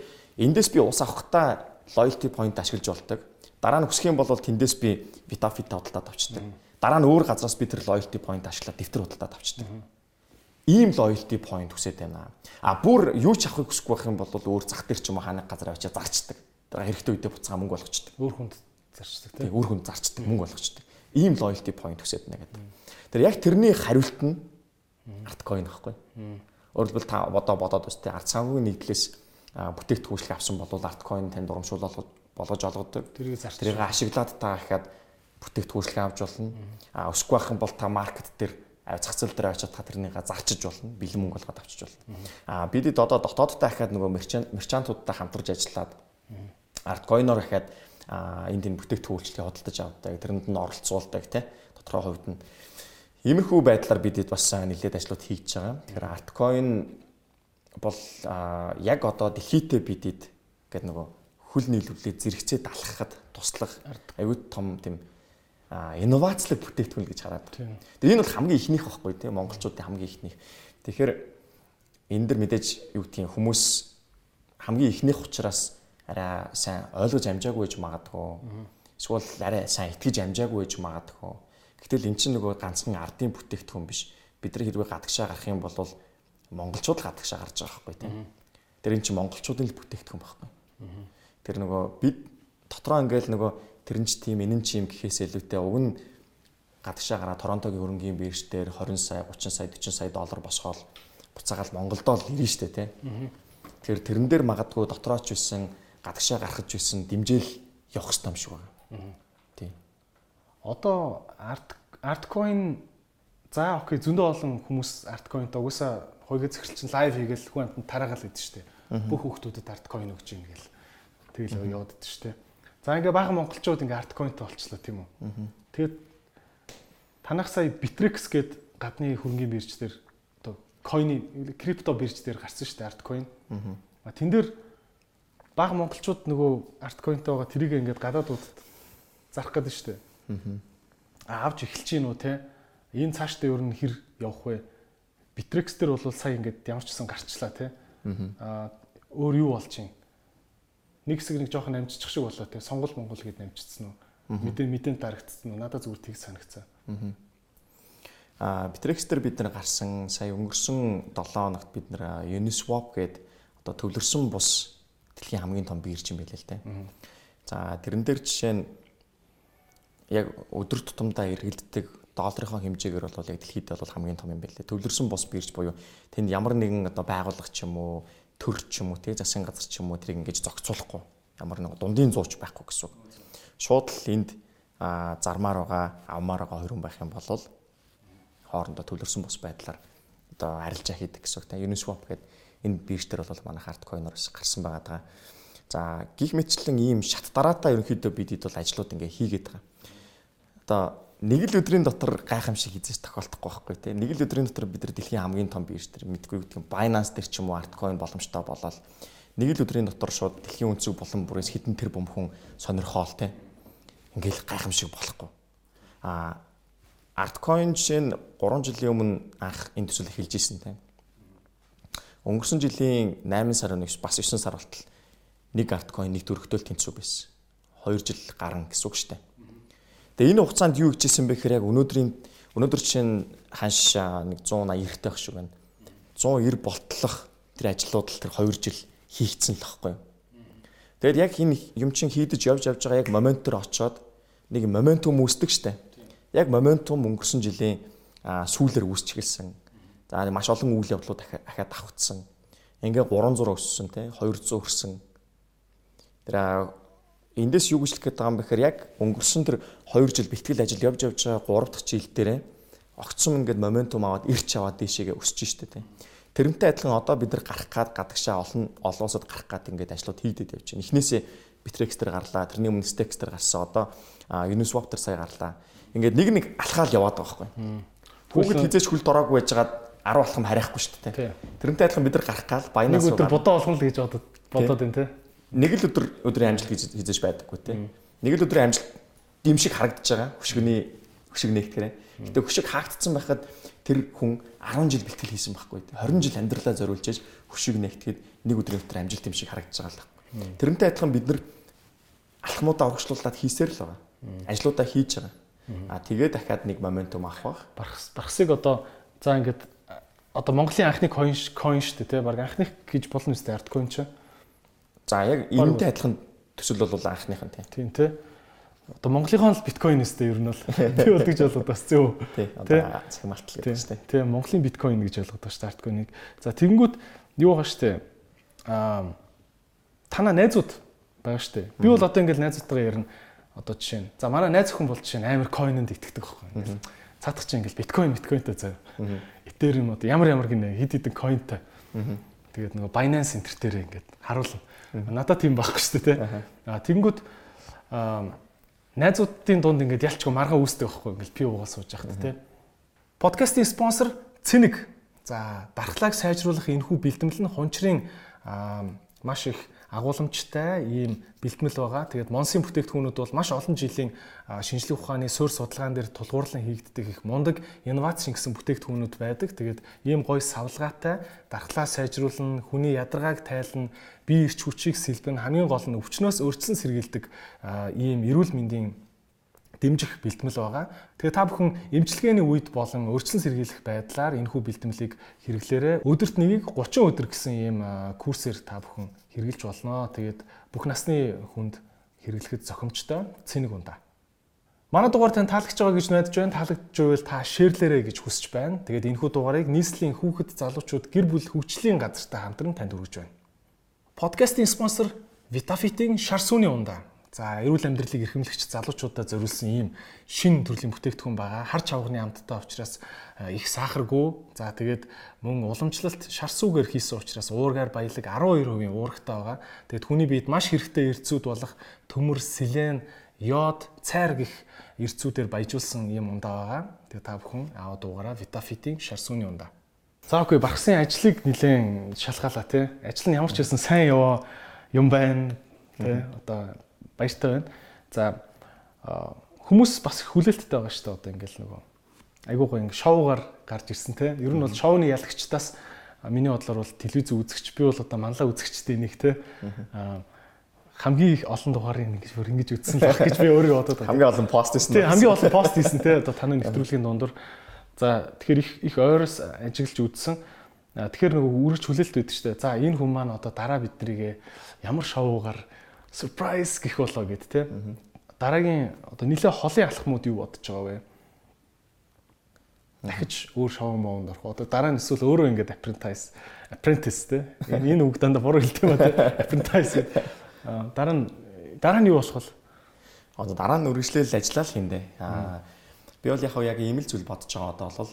эндээс би ус авахтаа loyalty point ашиглаж болдог. Дараа нь хүсэх юм бол тэндээс би Vitafit худалдаад авчдаг. Дараа нь өөр газраас би тэр loyalty point ашиглаад дэвтэр худалдаад авчдаг. Ийм loyalty point хүсэж байна. А бүр юу ч авахыг хүсэхгүй байх юм бол өөр зах дээр ч юм уу хааны газар авчиж зарчдаг. Хэрэгтэй үедээ буцаага мөнгө болгочдаг. Өөр хүнд зарчдаг тийм. Өөр хүнд зарчдаг, мөнгө болгочдаг. Ийм loyalty point хүсэж байна гэдэг. Тэр яг тэрний хариулт нь Artcoin байхгүй. Өөрөлдвөл та одоо бодоод үстэй ард санхүүгийн нэгдлээс бүтээгдэхүүнчлэг авсан бол артcoin танд урамшуул болгож олгодог. Тэрийг зарч тэрийг ашиглаад та гэхэд бүтээгдэхүүнчлэг авч болно. А өсөхгүй байх юм бол та маркет дээр зах зээл дээр очиод та тэрнийг зарчиж болно. Бэлэн мөнгө болгоод авчиж болно. А бидэд одоо дотоодтой ахаад нөгөө мерчант мерчантуудтай хамтарч ажиллаад артcoin-оор ахаад энд энэ бүтээгдэхүүнчлэгийг хөдөлж авдаг. Тэрэнд нь оролцуулдаг тий. Тодорхой хувьд нь Иймэрхүү байдлаар бидэд бас нэлээд ажлууд хийж байгаа. Тэгэхээр артcoin бол яг одоо дэлхийдээ бидэд гэдэг нөгөө хөл нийлүүлээд зэрэгцээ далахад туслах аюул том тийм инновацлог бүтээгдэхүүн гэж хараад. Тэгээ энэ бол хамгийн ихнийх байхгүй тийм монголчуудын хамгийн ихнийх. Тэгэхээр энэ дэр мэдээж юу гэдгийг хүмүүс хамгийн ихнийх учраас арай сайн ойлгож амжаагүй гэж магадгүй. Эсвэл арай сайн итгэж амжаагүй гэж магадгүй Гэтэл эн чинь нөгөө ганцхан ардын бүтээгдэхүүн биш. Бид нар хэрвээ гадагшаа гарах юм бол монголчууд л гадагшаа гарч байгаа байхгүй тийм. Тэр эн чинь монголчуудын л бүтээгдэхүүн байхгүй. Тэр нөгөө бид дотроо ингээл нөгөө тэрэн ч тийм энэн ч юм гэхээс илүүтэй уг нь гадагшаа гараа Торонтогийн хөрөнгийн бирж дээр 20 сая 30 сая 40 сая доллар босгоол. Буцаагаал Монголдоо л ирнэ штэ тий. Тэгэхээр тэрэн дээр магадгүй дотроо ч байсан гадагшаа гарахж байсан дэмжээл явах хэрэгтэй юм шиг байна. Одоо арт артcoin за окей зөндөө олон хүмүүс артcoin угсаа хойгоо зэхэрл чинь лайв хийгээл хүн амтнд тараагаал гэдэг дээ. Бүх хүүхдүүдэд артcoin өгч ийн гэл. Тэгэл яваад дээ дээ. За ингээ бага монголчууд ингээ арткоинтой болчлоо тийм үү. Тэгээд танах сая Bittrex гээд гадны хөрөнгөний бирж дээр одоо койны крипто бирж дээр гарсан шүү дээ арткоин. Аа. Тэн дээр бага монголчууд нөгөө арткоинтой байгаа тэрийг ингээд гадаадуудад зарах гэдэг шүү дээ. Аа. Авч эхэлж гин үү те. Энэ цаашдаа ер нь хэр явах вэ? Bittrex дээр бол сая ингээд ямар ч гэсэн гарчлаа те. Аа өөр юу болж чинь нэг хэсэг нэг жоохон амжчих шиг болоо те сонгол монгол гэд амжчихсан уу? Мэдэн мэдэн дарагдсан уу? Надад зүгээр тийг санагцсан а Bittrex-тер бид нар гарсан сая өнгөрсөн 7 хоногт бид нар Uniswap гээд одоо төвлөрсөн бус дэлхийн хамгийн том бирж юм байлээ л те за тэрэн дээр жишээ нь яг өдөр тутамдаа эргэлддэг долларын хэмжээгээр бол яг дэлхийд бол хамгийн том юм байлээ. Төвлөрсөн бус бирж буюу тэнд ямар нэгэн одоо байгууллага ч юм уу төр ч юм уу тий засгийн газар ч юм уу тэрийг ингэж зохицуулахгүй ямар нэг дундын зууч байхгүй гэсэн үг. Шууд л энд зармаар байгаа, авмаар байгаа хоёр хүн байх юм бол хоорондоо төлөрсөн бус байдлаар одоо арилжаа хийдэг гэсэн үг. Uniswap гэдэг энэ бирж дээр бол манай хардкойноор гарсан байгаа даа. За гих мэтчлэн ийм шат дараатаа ерөнхийдөө бид хэд бол ажлууд ингээ хийгээд байгаа. Одоо нэг л өдрийн дотор гайхамшиг хийж тохиолдохгүй байхгүй тийм нэг л өдрийн дотор бид нар дэлхийн хамгийн том бирж тэр мэдгүй гэдэг юм Binance дээр ч юм уу Altcoin боломжтой болоод нэг л өдрийн дотор шууд дэлхийн өнцөг болон бүрээс хэдэн тэр бөмбөн сонирхоол тийм ингээл гайхамшиг болохгүй. А Altcoin жишээ нь 3 жилийн өмнө анх энэ төсөл эхэлж исэн тийм өнгөрсөн жилийн 8 сарын 9 бас 9 сар болтол нэг Altcoin нэг төрөгтөл тэнцүү байсан. 2 жил гарan гэсэн үг шүү дээ Тэгээ энэ хугацаанд юу хийжсэн бэ гэхээр яг өнөөдрийн өнөөдөр чинь ханш нэг 180 эрэгтэй ах шиг байна. 190 болтлох тэр ажлууд л тэр 2 жил хийгдсэн л баггүй юу. Тэгэхээр яг энэ юм чинь хийдэж явж явж байгаа яг моментор очоод нэг моментум үүсдэг штэ. Яг моментум өнгөрсөн жилийн сүүлээр үүсч эхэлсэн. За маш олон үйл явдлууд дахиад давхцсан. Ингээ 300 өссөн те 200 өрсөн. Тэр эндээс юу гэж хэлэх гээд байгаа юм бэхээр яг өнгөрсөн тэр 2 жил бэлтгэл ажил явж явж байгаа 3 дахь жил дээрээ огцсон ингээд моментум аваад ирч аваад дээшээгээ өсөж штэ тий. Тэрнтэй адилхан одоо бид нар гарах гад гадагшаа олон олоосод гарах гад ингээд ажлууд хийгдэд явж байна. Эхнээсээ Bittrex дээр гарлаа. Тэрний өмнө Stex дээр гарсан. Одоо Uniswap дээр сая гарлаа. Ингээд нэг нэг алхаал яваад байгаа байхгүй. Хүүхэд хизээч хөл дороогүй байжгаад 10 алхам харахгүй шүү дээ. Тэрнтэй адилхан бид нар гарах гал баянаас нэг өдөр бодоо олгоно л гэж бодод бодоод байна те нэг л өдөр өдрийн амжилт хийж байдаггүй тийм. Нэг л өдрийн амжилт юм шиг харагдаж байгаа. Хөшгөний хөшиг нэгтгэрээ. Гэтэ хөшиг хаагдсан байхад тэр хүн 10 жил бэлтгэл хийсэн байхгүй. 20 жил амьдралаа зориулж ээж хөшиг нэгтгэхэд нэг өдрийн дотор амжилт юм шиг харагдаж байгаа л байхгүй. Тэрнтэй адилхан бид нар алхмуудаа урагшлуулад хийсээр л байгаа. Ажлуудаа хийж байгаа. А тэгээ дахиад нэг моментум авах бах. Бархсыг одоо за ингээд одоо Монголын анхны coin coin шүү дээ тий. Бараг анхных гэж болно үстэй арт coin чинь За яг энэтэй адилхан төсөл бол анхных нь тийм. Тийм тий. Одоо Монголынхон л биткойн өстэй ер нь бол тий бол гэж болоод бас зөв. Тий. Одоо цаг мартал гэдэг чинь. Тий. Монголын биткойн гэж ойлгоод байна старткойныг. За тэгэнгүүт юу байгаа штэ. Аа танаа найзууд байгаа штэ. Би бол одоо ингээл найзуудтайгаа ярина. Одоо жишээ нь. За манай найз охин бол жишээ нь амар койнонд итгэдэг байхгүй. Цаадах чинь ингээл биткойн биткойнтой заяа. Этериум одоо ямар ямар гинэ хид хидэн койнтой. Тэгээд нөгөө Binance Center дээр ингээд харуулна Надад тийм байхгүй шүү дээ тий. Аа тэгэнгүүт найзуудын дунд ингээд ялчгүй маргаа үүсдэг байхгүй ингээд пи уугаа сууж яхад тий. Подкастын спонсор Цэник. За дархлааг сайжруулах энэхүү бэлтгэл нь хунчрын маш их агууламжтай ийм бэлтгэл байгаа. Тэгээд Монсын бүтээгдэхүүнүүд бол маш олон жилийн шинжлэх ухааны суурь судалгаан дээр тулгуурлан хийгддэг их мундаг инновац шингэсэн бүтээгдэхүүнүүд байдаг. Тэгээд ийм гоё савлгаатай дархлаа сайжруулна, хүний ядаргааг тайлна, бие эрч хүчийг сэлбэн хамгийн гол нь өвчнөөс өөрчлөн сэргийлдэг ийм эрүүл мэндийн дэмжих бэлтгэл байгаа. Тэгээ та бүхэн эмчилгээний үед болон өөрчлөн сэргийлэх байдлаар энэхүү бэлтгэлийг хэрэглээрэй. Өдөрт нэгийг 30 өдөр гэсэн ийм курсээр та бүхэн хэрэгжилж болно. Тэгээд бүх насны хүнд хэрэглэхэд зохимжтой цэник ундаа. Манай дугаар тань таалагдж байгаа гэж найдаж байна. Таалагдж байвал та шеэрлээрэй гэж хүсэж байна. Тэгээд энэхүү дугаарыг нийслэлийн хүүхэд залуучууд гэр бүл хөгжлийн газартай хамтран танд хүргэж байна. Подкастын спонсор Vitafit-ийн шар сүний ундаа За эрүүл амьдралыг эрхэмлэгч залуучуудад зориулсан ийм шин төрлийн бүтээгдэхүүн байгаа. Хар чавганы амттай учраас их сахаргүй. За тэгээд мөн уламжлалт шар сүүгээр хийсэн учраас уургаар баялаг 12% уургатай байгаа. Тэгээд хүний биед маш хэрэгтэй эрдцүүд болох төмөр, селен, йод, цайр гих эрдцүүдээр баяжуулсан ийм ундаа байгаа. Тэгээд та бүхэн аваад уугаараа Vitaфитийн шар сүүний ундаа. За окей, багсын ажлыг нэлээд шалгаалаа тий. Ажил нь ямар ч байсан сайн яваа юм байна. Тий. Одоо баяртай байна. За хүмүүс бас хүлээлттэй байгаа шүү дээ. Одоо ингээл нөгөө айгуугаа ингээ шоугаар гарч ирсэн тий. Ер нь бол шоуны ялагчдаас миний бодлоор бол телевиз үзэгч би бол одоо манлаа үзэгчтэй нэг тий. хамгийн их олон дугаарыг ингэж бүр ингэж үзсэн л байх гэж би өөрөө бодоод байна. Хамгийн олон пост хийсэн. Тий, хамгийн олон пост хийсэн тий. Одоо таны нэвтрүүлгийн дундуур За тэгэхээр их их ойроос ажиглаж үзсэн. Тэгэхээр нөгөө үргэлж хүлээлт өгдөг штэ. За энэ хүн маань одоо дараа биднийг ямар шоугаар surprise гэх болоо гэд те. Дараагийн одоо нэлээ холын алхмууд юу бодож байгаа вэ? Дахиж өөр шоу моонд орох. Одоо дараа нь эсвэл өөрөө ингээд apprentice apprentice те. Энэ үг дандаа буруу хэлдэг юм те. Apprentice. Дараа нь дараа нь юу болох вэ? Одоо дараа нь үргэлжлэл ажиллаа л хийндэ. Аа Би бол яг яг ийм л зүйл бодож байгаа одоо бол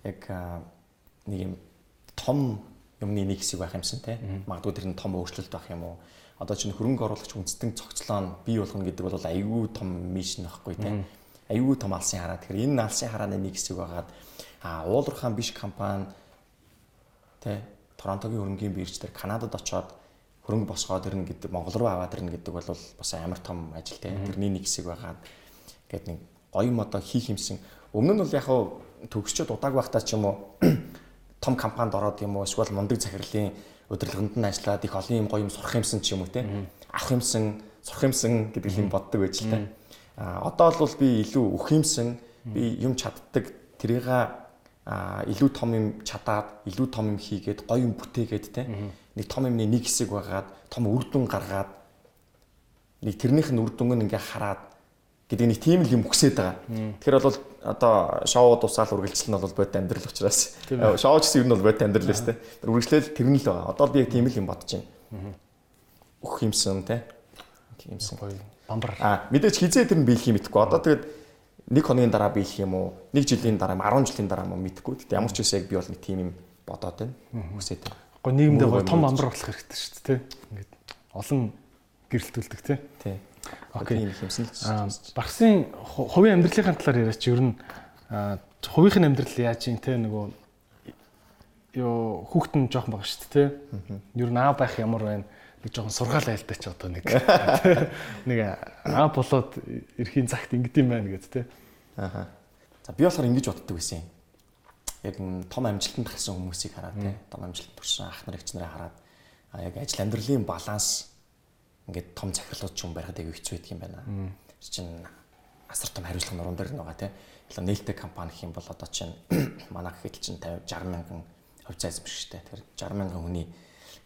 яг нэг юм том юмны нэг хэсэг байх юмсан те. Магадгүй тэр нь том өөрчлөлт байх юм уу? Одоо чинь хөрөнгө оруулагч үндэстэн цогцлоо нь бий болгоно гэдэг бол аюу том мишн байхгүй те. Аюу том алсын хараа. Тэгэхээр энэ алсын харааны нэг хэсэг байгаад а уулуурхаан биш компани те Торонтогийн хөрөнгөний бирж дээр Канадад очоод хөрөнгө босгоод ирнэ гэдэг Монгол руу аваад ирнэ гэдэг бол бас амар том ажил те. Тэрний нэг хэсэг байгаад гээд нэг гоё юм одоо хийх юмсан. Өмнө нь бол яг хав төгсчод удааг байхдаа ч юм уу том компанид ороод юм уу эсвэл мундаг захирлын удирдлаганд нь ажиллаад их олон юм гоё юм сурах юмсан ч юм уу те. Авах юмсан, сурах юмсан гэдэг юм боддог байж л та. А одоо бол би илүү өх юмсан, би юм чаддаг тэрийг а илүү том юм чадаад илүү том юм хийгээд гоё юм бүтээгээд те. Нэг том юмны нэг хэсэг байгаад том үр дүн гаргаад нэг тэрнийх нь үр дүнг нь ингээ хараад гэдэг нэг тийм л юм хүсээд байгаа. Тэгэхээр бол одоо шоу тусаал үргэлжлэл нь бол бод амьдрал учраас шоу гэсэн нь бол бод амьдрал шүү дээ. Үргэлжлэл тэр нь л байгаа. Одоо би яг тийм л юм бодож байна. Өх юмсан те. Юмсан. Бамбар. А мэдээж хизээ тэр нь биелэх юм итгэхгүй. Одоо тэгээд нэг хоногийн дараа биелэх юм уу? Нэг жилийн дараа, 10 жилийн дараа юм мэдэхгүй. Тэгтээ ямар ч үсэ яг би бол нэг тийм юм бодоод байна. Хүсээд байна. Гэхдээ нийгэмдээ том бамбар болох хэрэгтэй шүү дээ. Ингээд олон гэрэлтүүлдэг те. Тий. Окей. Хэмсэн л. Багсын хувийн амьдралын талаар яриач ер нь хувийнх нь амьдрал яаж юм те нөгөө ёо хүүхэд нь жоохон байгаа шүү дээ те. Ер нь аа байх ямар байна нэг жоохон сургаал айлтаа ч одоо нэг нэг аа болоод эрхийн цагт ингэдэм байна гэд те. Аха. За би болохоор ингэж боддог байсан юм. Яг том амжилтанд гарсан хүмүүсийг хараад те. Том амжилтанд хүрсэн ах нар эгч нарыг хараад а яг ажил амьдралын баланс ингээд том захирлууд ч юм барихад аягүй хэцүү байдаг юм байна. Чин асар том хариуцлага нуруунд дээр нь байгаа тийм. Илүү нээлттэй компани гэх юм бол одоо чинь манай гэхэд чинь 50 60 мянган хувьцаа эзэмших штэ. Тэгэхээр 60 мянган хүний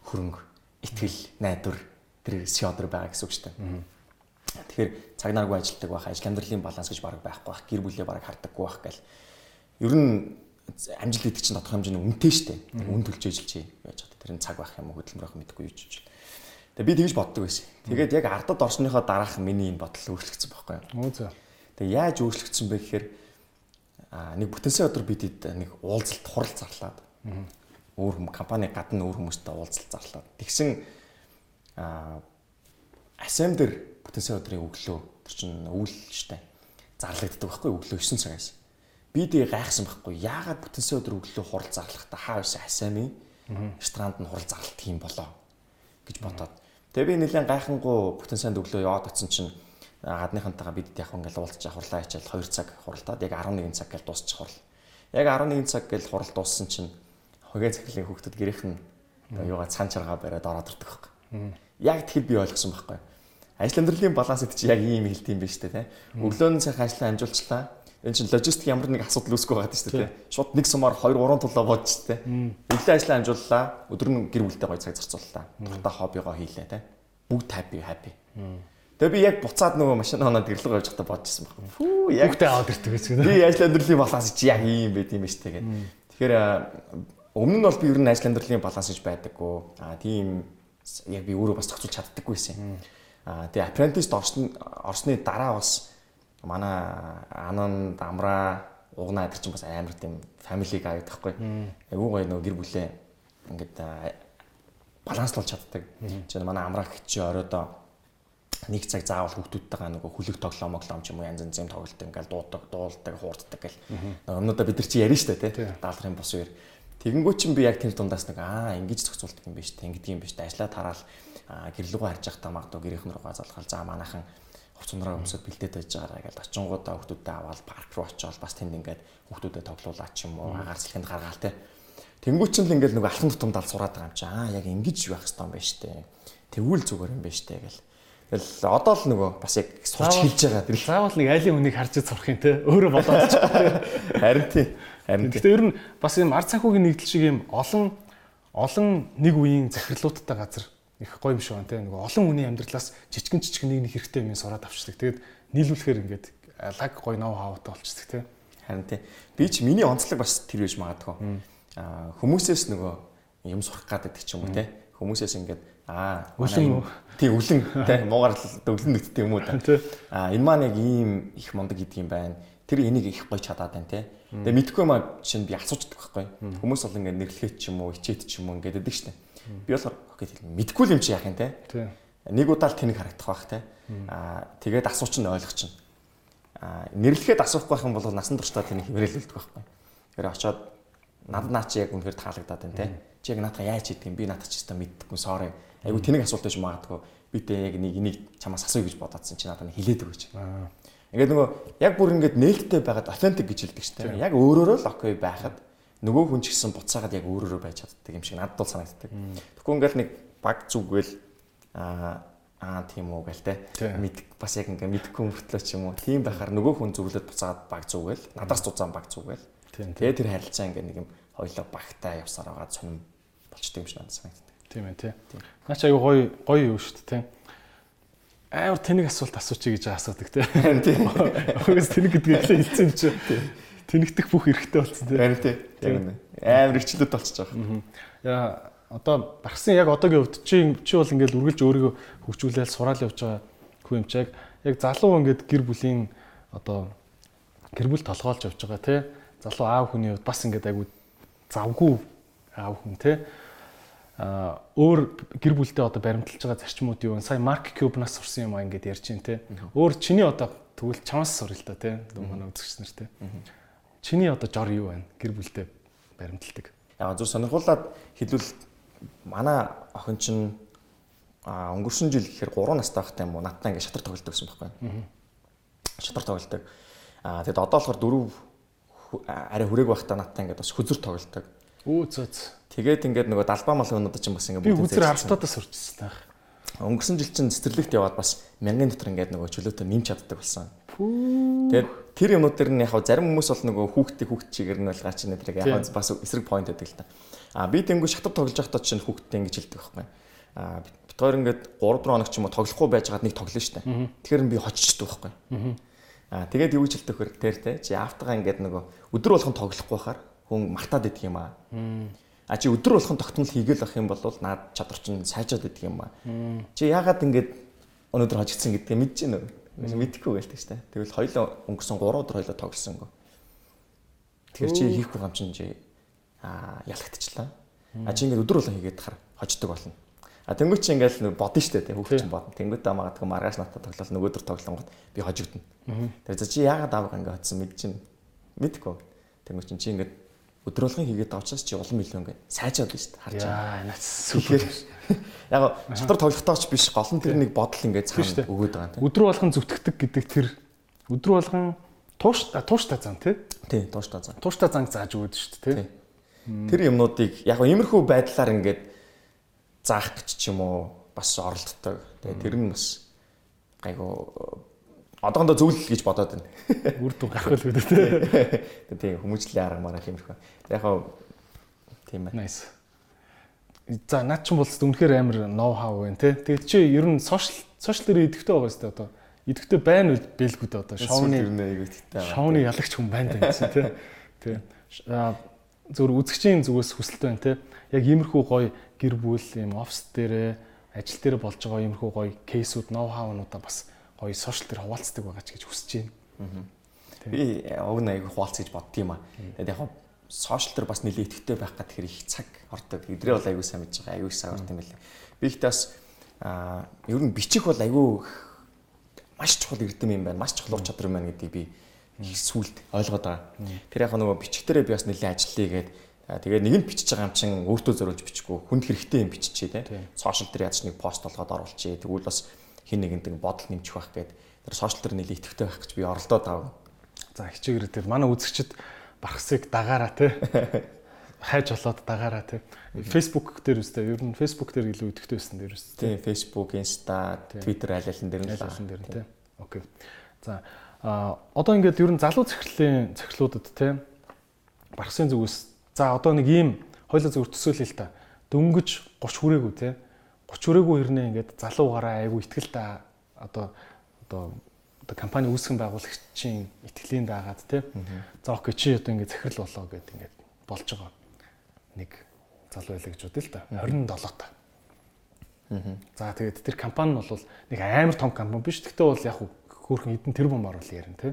хөрөнгө, итгэл, найдвар тэр сёдор байгаа гэсэн үг штэ. Тэгэхээр цаг наргүй ажилтдаг байх, ажил амьдралын баланс гэж баг байхгүй байх, гэр бүлээ баг хардаггүй байх гэл. Ер нь амжилт гэдэг чинь тодорхой хэмжээний үнэтэй штэ. Үн төлж ажиллаж яаж байгаа. Тэр нь цаг байх юм уу, хөдөлмөр байх мэдэхгүй юу ч. Тэгээ би тэгж боддог байсан. Тэгээд яг ардад орсныхоо дараах миний энэ бодол өөрчлөгдсөн байхгүй юу? Өө зөө. Тэгээ яаж өөрчлөгдсөн бэ гэхээр аа нэг бүтэнсээ өдөр бидэд нэг уулзалт хурал зарлаад өөр хүм компани гадна өөр хүмүүстэй уулзалт зарлаад. Тэгсэн аа асем дээр бүтэнсээ өдрийн өглөө тэр чинь өвөл штэ зарлагддаг байхгүй өглөө 9 цагаас. Би дээ гайхсан байхгүй. Яагаад бүтэнсээ өдөр өглөө хурал зарлахдаа хаа байсан асемийн ресторанд нь хурал зарлалт юм болоо гэж бодоод Тэгээ би нэлээд гайхангуу бүтэн сайн өглөө яваад очсон чинь гадныхантайгаа бид яг ингээл уулзч хурлаа хичээл 2 цаг хуралдаад яг 11 цаг гэл дуусчих хурал. Яг 11 цаг гэл хурал дууссан чинь хогээ цаглын хүүхдүүд гэрийнх нь юугаа цан чаргаа бариад ороод ирдэг байхгүй. Яг тэгэхэд би ойлгосон байхгүй. Ажил амьдралын баланс гэдэг чинь яг ийм хэлт юм байна шүү дээ. Өглөөний цаг ажлаа амжуулчлаа энэ чинь логистик ямар нэг асуудал үүсгэх байгаад шүү дээ. Шууд нэг сумаар 2 3 тулаа бодож дээ. Өглөө ажлаа амжууллаа. Өдөр нь гэр бүлтэй гоё цаг зарцууллаа. Дуртай хоббигоо хийлээ те. Бүгд happy happy. Тэгээ би яг буцаад нөгөө машин хоноод гэрлэг явж байхдаа бодчихсон байна. Фүү яг бүгдээ аваад ирдэг гэсэн. Би ажил амьдралын баланс чи яг ийм байд юм ба шүү дээ. Тэгэхээр өмнө нь бол би ер нь ажил амьдралын баланс гэж байдаггүй. Аа тийм яг би өөрөө бас зохицуулж чаддаггүй байсан. Аа тэгээ apprentice орсны орсны дараа бас манай анан дамраа угнаа гэдэг чинь бас амар тийм family guy гэхгүй. Айгуу гоё нөгөө гэр бүлээ ингээд баланслуулж чаддаг. Жишээ нь манай амраа чи оройдоо нэг цаг заавал хүүхдүүдтэйгээ нөгөө хүлэг тоглоом моглоом ч юм уу янз янзын тоглолт ингээл дуудаг, дуулдаг, хуурддаг гэл. Өмнөдөө бид нар чи ярина штэ тий. Даалгын бос үер. Тэгэнгүүт чинь би яг тэр дундаас нэг аа ингэж зохицуулдаг юм биш, тэгдэг юм биш. Ажлаа тараал гэрлүүгөө харж явахдаа магадгүй гэрийнхэн руугаа залхал за манайхан хувцсанараа өмсөд бэлдээд байж байгаараа гэж очингуудаа хүүхдүүдэд аваад парк руу очиод бас тэнд ингээд хүүхдүүдэд тоглуулаад ч юм уу агаар сэлхэнд гаргаал те. Тэнгүүч нь л ингээд нөгөө алтан тутамдаа сураад байгаа юм чи аа яг ингэж байх хэрэгтэй юм байна штэ. Тэгвэл зүгээр юм байна штэ гэл. Тэгэл одоо л нөгөө бас яг сурч хэлж байгаа. Тэр заавал нэг айлын үнийг харж сурах юм те. Өөрөө бодоод ч. Харин тий. Харин гэхдээ ер нь бас юм ард санхүүгийн нэгдэл шиг юм олон олон нэг үеийн захирлуудтай газар их гоё юм шиг байна те нөгөө олон хүний амьдралаас жижигэн жижигэн нэг нэг хэрэгтэй юм сураад авчдаг. Тэгээд нийлүүлэхээр ингээд лаг гоё ноу хаваатай болчихдаг те. Харин тий. Би ч миний онцлог бас тэр байж магадгүй. Аа хүмүүсээс нөгөө юм сурах гэдэг ч юм уу те. Хүмүүсээс ингээд аа үлэн тий үлэн те муугар өвлөн нэгттэй юм уу та. Аа энэ маань яг ийм их мундаг гэдэг юм байна. Тэр энийг их гоё чадаад байна те. Тэгээ мэдхгүй юм аа чинь би асуучдаг байхгүй. Хүмүүс бол ингээд нэрлэхэд ч юм уу, хичээд ч юм уу ингээд өгдөг штэ. Би болохоор окей мэдгүй юм чи яах юм те. Нэг удаа л тэнэг харагдах бах те. Аа тэгээд асууч нь ойлгох чинь. Аа нэрлэхэд асуухгүй байх юм бол насан туршдаа тэнэг хөврөлөлдөг байхгүй. Тэр очоод над наа чи яг үнэхээр таалагдаад байна те. Чи яг наатаа яаж хийдэг юм би наатаа ч гэсэн мэддэггүй sorry. Айгу тэнэг асуулт байж магадгүй. Би тэ яг нэг энийг чамаас асууя гэж бодоодсэн чи надад хэлээд өгөөч. Ингээд нөгөө яг бүр ингээд нээлттэй байгаад authentic гэж хэлдэг шүү дээ. Яг өөрөөрөө л окей байхад нөгөө хүн ч гэсэн буцаагаад яг өөрөөрөө байж чаддаг юм шиг надад бол санагддаг. Тэгэхгүй ингээл нэг баг зүгвэл аа аа тийм үү гээл те. Мэд бас яг ингээ мэдхгүй мөртлөө ч юм уу. Тийм байхаар нөгөө хүн зүглээд буцаагаад баг зүгвэл надаас зузаан баг зүгвэл. Тэгээ тэр харилцаа ингээ нэг юм хоёлоо багтаа явсаар байгаа сонирм болчтой юм шиг надад санагддаг. Тийм ээ тий. Наа чи аюу гоё гоё юу шүү дээ тий. Амар тэнэг асуулт асуучих гэж асуудаг тий. Тийм. Угаас тэнэг гэдгийг хэлсэн чи тэнэгтэх бүх эрхтэй болсон тий. Харин тий. Яг үнэ. Амар ихчлүүд болчихж байгаа. Яа одоо багсын яг одоогийн хувьд чи чи бол ингээл үргэлж өөрийгөө хөгжүүлээл сураал явж байгаа хүн юм чиг яг залуу ингээд гэр бүлийн одоо гэр бүл толгоолж явж байгаа тий. Залуу аав хүний хувьд бас ингээд айгу завгүй аав хүн тий. А өөр гэр бүлдээ одоо баримталж байгаа зарчмууд юу вэ? Сая Марк Кюбнаас сурсан юм аа ингээд ярьж байна тий. Өөр чиний одоо тэгвэл чамаас сурал л да тий. Дүн манай үзэгч нар тий. Чиний одоо жор юу байна? Гэр бүлдээ баримталдаг. Яг зөв сонирхуулаад хэлвэл манай охин чинь а өнгөрсөн жил гэхээр 3 настай байхдаа юм уу надтай ингээд шатар тоглолдог гэсэн байхгүй. Шатар тоглолдог. А тэгэд одоо болохоор дөрөв арай хүрээг байхдаа надтай ингээд бас хүзэр тоглолдог. Өө цоц. Тэгээд ингээд нөгөө далбаа мал өнөд чинь бас ингээд би хүзэр хартаадаа сурчсан байх. Өнгөрсөн жил чинь цэцэрлэгт яваад бас мянган дотор ингээд нөгөө чөлөөтэй нэмч чаддаг болсон. Тэгээд тэр юмнууд төр нь яг зарим хүмүүс бол нөгөө хүүхдийн хүүхд чигээр нь бол гаач нэтрэг яг бас эсрэг point байдаг л та. А би тэнгүү шатар тоглож байхдаа чинь хүүхдтэй ингэж хэлдэг байхгүй. А хоёр ингээд 3 4 хоног ч юм уу тоглохгүй байж байгаад нэг тоглоно штэ. Тэгэхээр би хоччихдаг байхгүй. А тэгээд юу гэж хэлдэг хөр тэр те чи автагаа ингээд нөгөө өдөр болгон тоглохгүй байхаар хүн мартаад идэх юм аа. А чи өдөр болгон тогтмол хийгээл ах юм бол наад чадвар чинь сайжаад идэх юм аа. Чи яагаад ингээд өнөөдөр хожигдсан гэдгийг мэдэж байна уу? Мэдхгүй гэлтэй штэ. Тэгвэл хоёлоо өнгөрсөн 3 өдөр хоёлоо тоглосонго. Тэгэхээр чи хийхгүй юм чинь чи аа ялагдчихлаа. А чи ингээд өдөр болгон хийгээд хар хождог болно. А тэнгуү чи ингээл нэг бодно штэ тий хүүхд чинь бодно. Тэнгуүтээ магадгүй маргааш натаа тоглол нөгөөдөр тоглонгод би хожигдно. Тэр чи яагаад аав ингээ hodсон мэд чинь мэдгүй. Тэнгуү чи чи ингээд өдөр болгон хийгээд авчаас чи улам илүү ингээ сайжаад байна шүү дээ харж байгаа. Яа, нац супер. Яг шатар тоглохтойч биш гол нь тэр нэг бодол ингээ цаана өгөөд байгаа тийм. Өдөр болгон зүтгэдэг гэдэг тэр өдөр болгон тууш тууштай зам тий. Тий, тууштай зам. Тууштай зам зааж өгөөд шүү дээ тий. Тэр юмнуудыг яг иймэрхүү байдлаар ингээд заах гэж ч юм уу бас оролддог. Тэгээ тэр нь бас гайгүй одоохондоо зөвлөл гэж бодоод байна. Үр дүн гарах л үүдээ тий. Тийм хүмүүжлийн арга мараа тиймэрхүү. Яг хаа тийм байна. Nice. За наад чинь болс үнэхээр амар ноу хау байна тий. Тэгээд чи ер нь сошиал сошиал дээр идэвхтэй байгаа сте одоо. Идэвхтэй байна уу бэлгүү дээ одоо шоуны шоуны ялагч хүн байна гэсэн тий. Тий. Зөвөр үзэгчийн зүгээс хүсэлт байна тий. Яг иймэрхүү гоё гэр бүл юм офс дээрээ ажил дээр болж байгаа иймэрхүү гоё кейсүүд, ноу хаунуудаа бас гоё сошиал дээр хуваалцдаг байгаа ч гэж хүсэж байна. Би уг аяг хуваалц гэж боддгийм аа. Тэгээд яг сошиал дээр бас нэлээд идэвхтэй байх гад тэр их цаг ордог. Эдрээ бол аягүй сайн мэдж байгаа. Аягүй сайн орд юм байлээ. Би ихтэй бас аа ер нь бичих бол аягүй маш чухал эрдэм юм байна. Маш чухал ур чадвар юм байна гэдгийг би сүулт ойлгоод байгаа. Тэр яг нөгөө бичгтэрээ би бас нэлээд ажиллая гээд тэгээд нэг нь бичиж байгаа юм чин өөртөө зориулж бичихгүй хүнд хэрэгтэй юм биччихье те. Сошиал дээр яаж нэг пост болгоод оруулчихъя. Тэгвэл бас хин нэгэнд бодол нэмчих байх гээд тэр сошиал дээр нэлээд идэвхтэй байх гэж би оролдоод авав. За хичээгээрээ тэр манай үзэгчд бархсыг дагаараа те. хайж болоод дагаараа те. Facebook дээр үстэй ер нь Facebook дээр илүү идэвхтэй байсан дээр үстэй. Тийм Facebook, Insta, Twitter аль алин дээр нь аль алин дээр те. Окей. За а одоо ингээд ер нь залуу захирлын захирлуудад те бархсын зүгээс за одоо нэг ийм хоёлоо зөв төсөөлөл л та дөнгөж 30 хүрээгүй те 30 хүрээгүй хэрнээ ингээд залуугаараа айгу ихтгэлтэй одоо одоо одоо компани үүсгэн байгуулагчийн итгэлийн дагаад те за окей чи одоо ингээд захирал болоо гэд ингээд болж байгаа нэг залуу байлаа гэж бодъё л та 27 та. За тэгээд тэр компани нь бол нэг амар том компани биш. Гэхдээ бол яг хөөрхөн эдэн тэрбум оруулах ярина тий.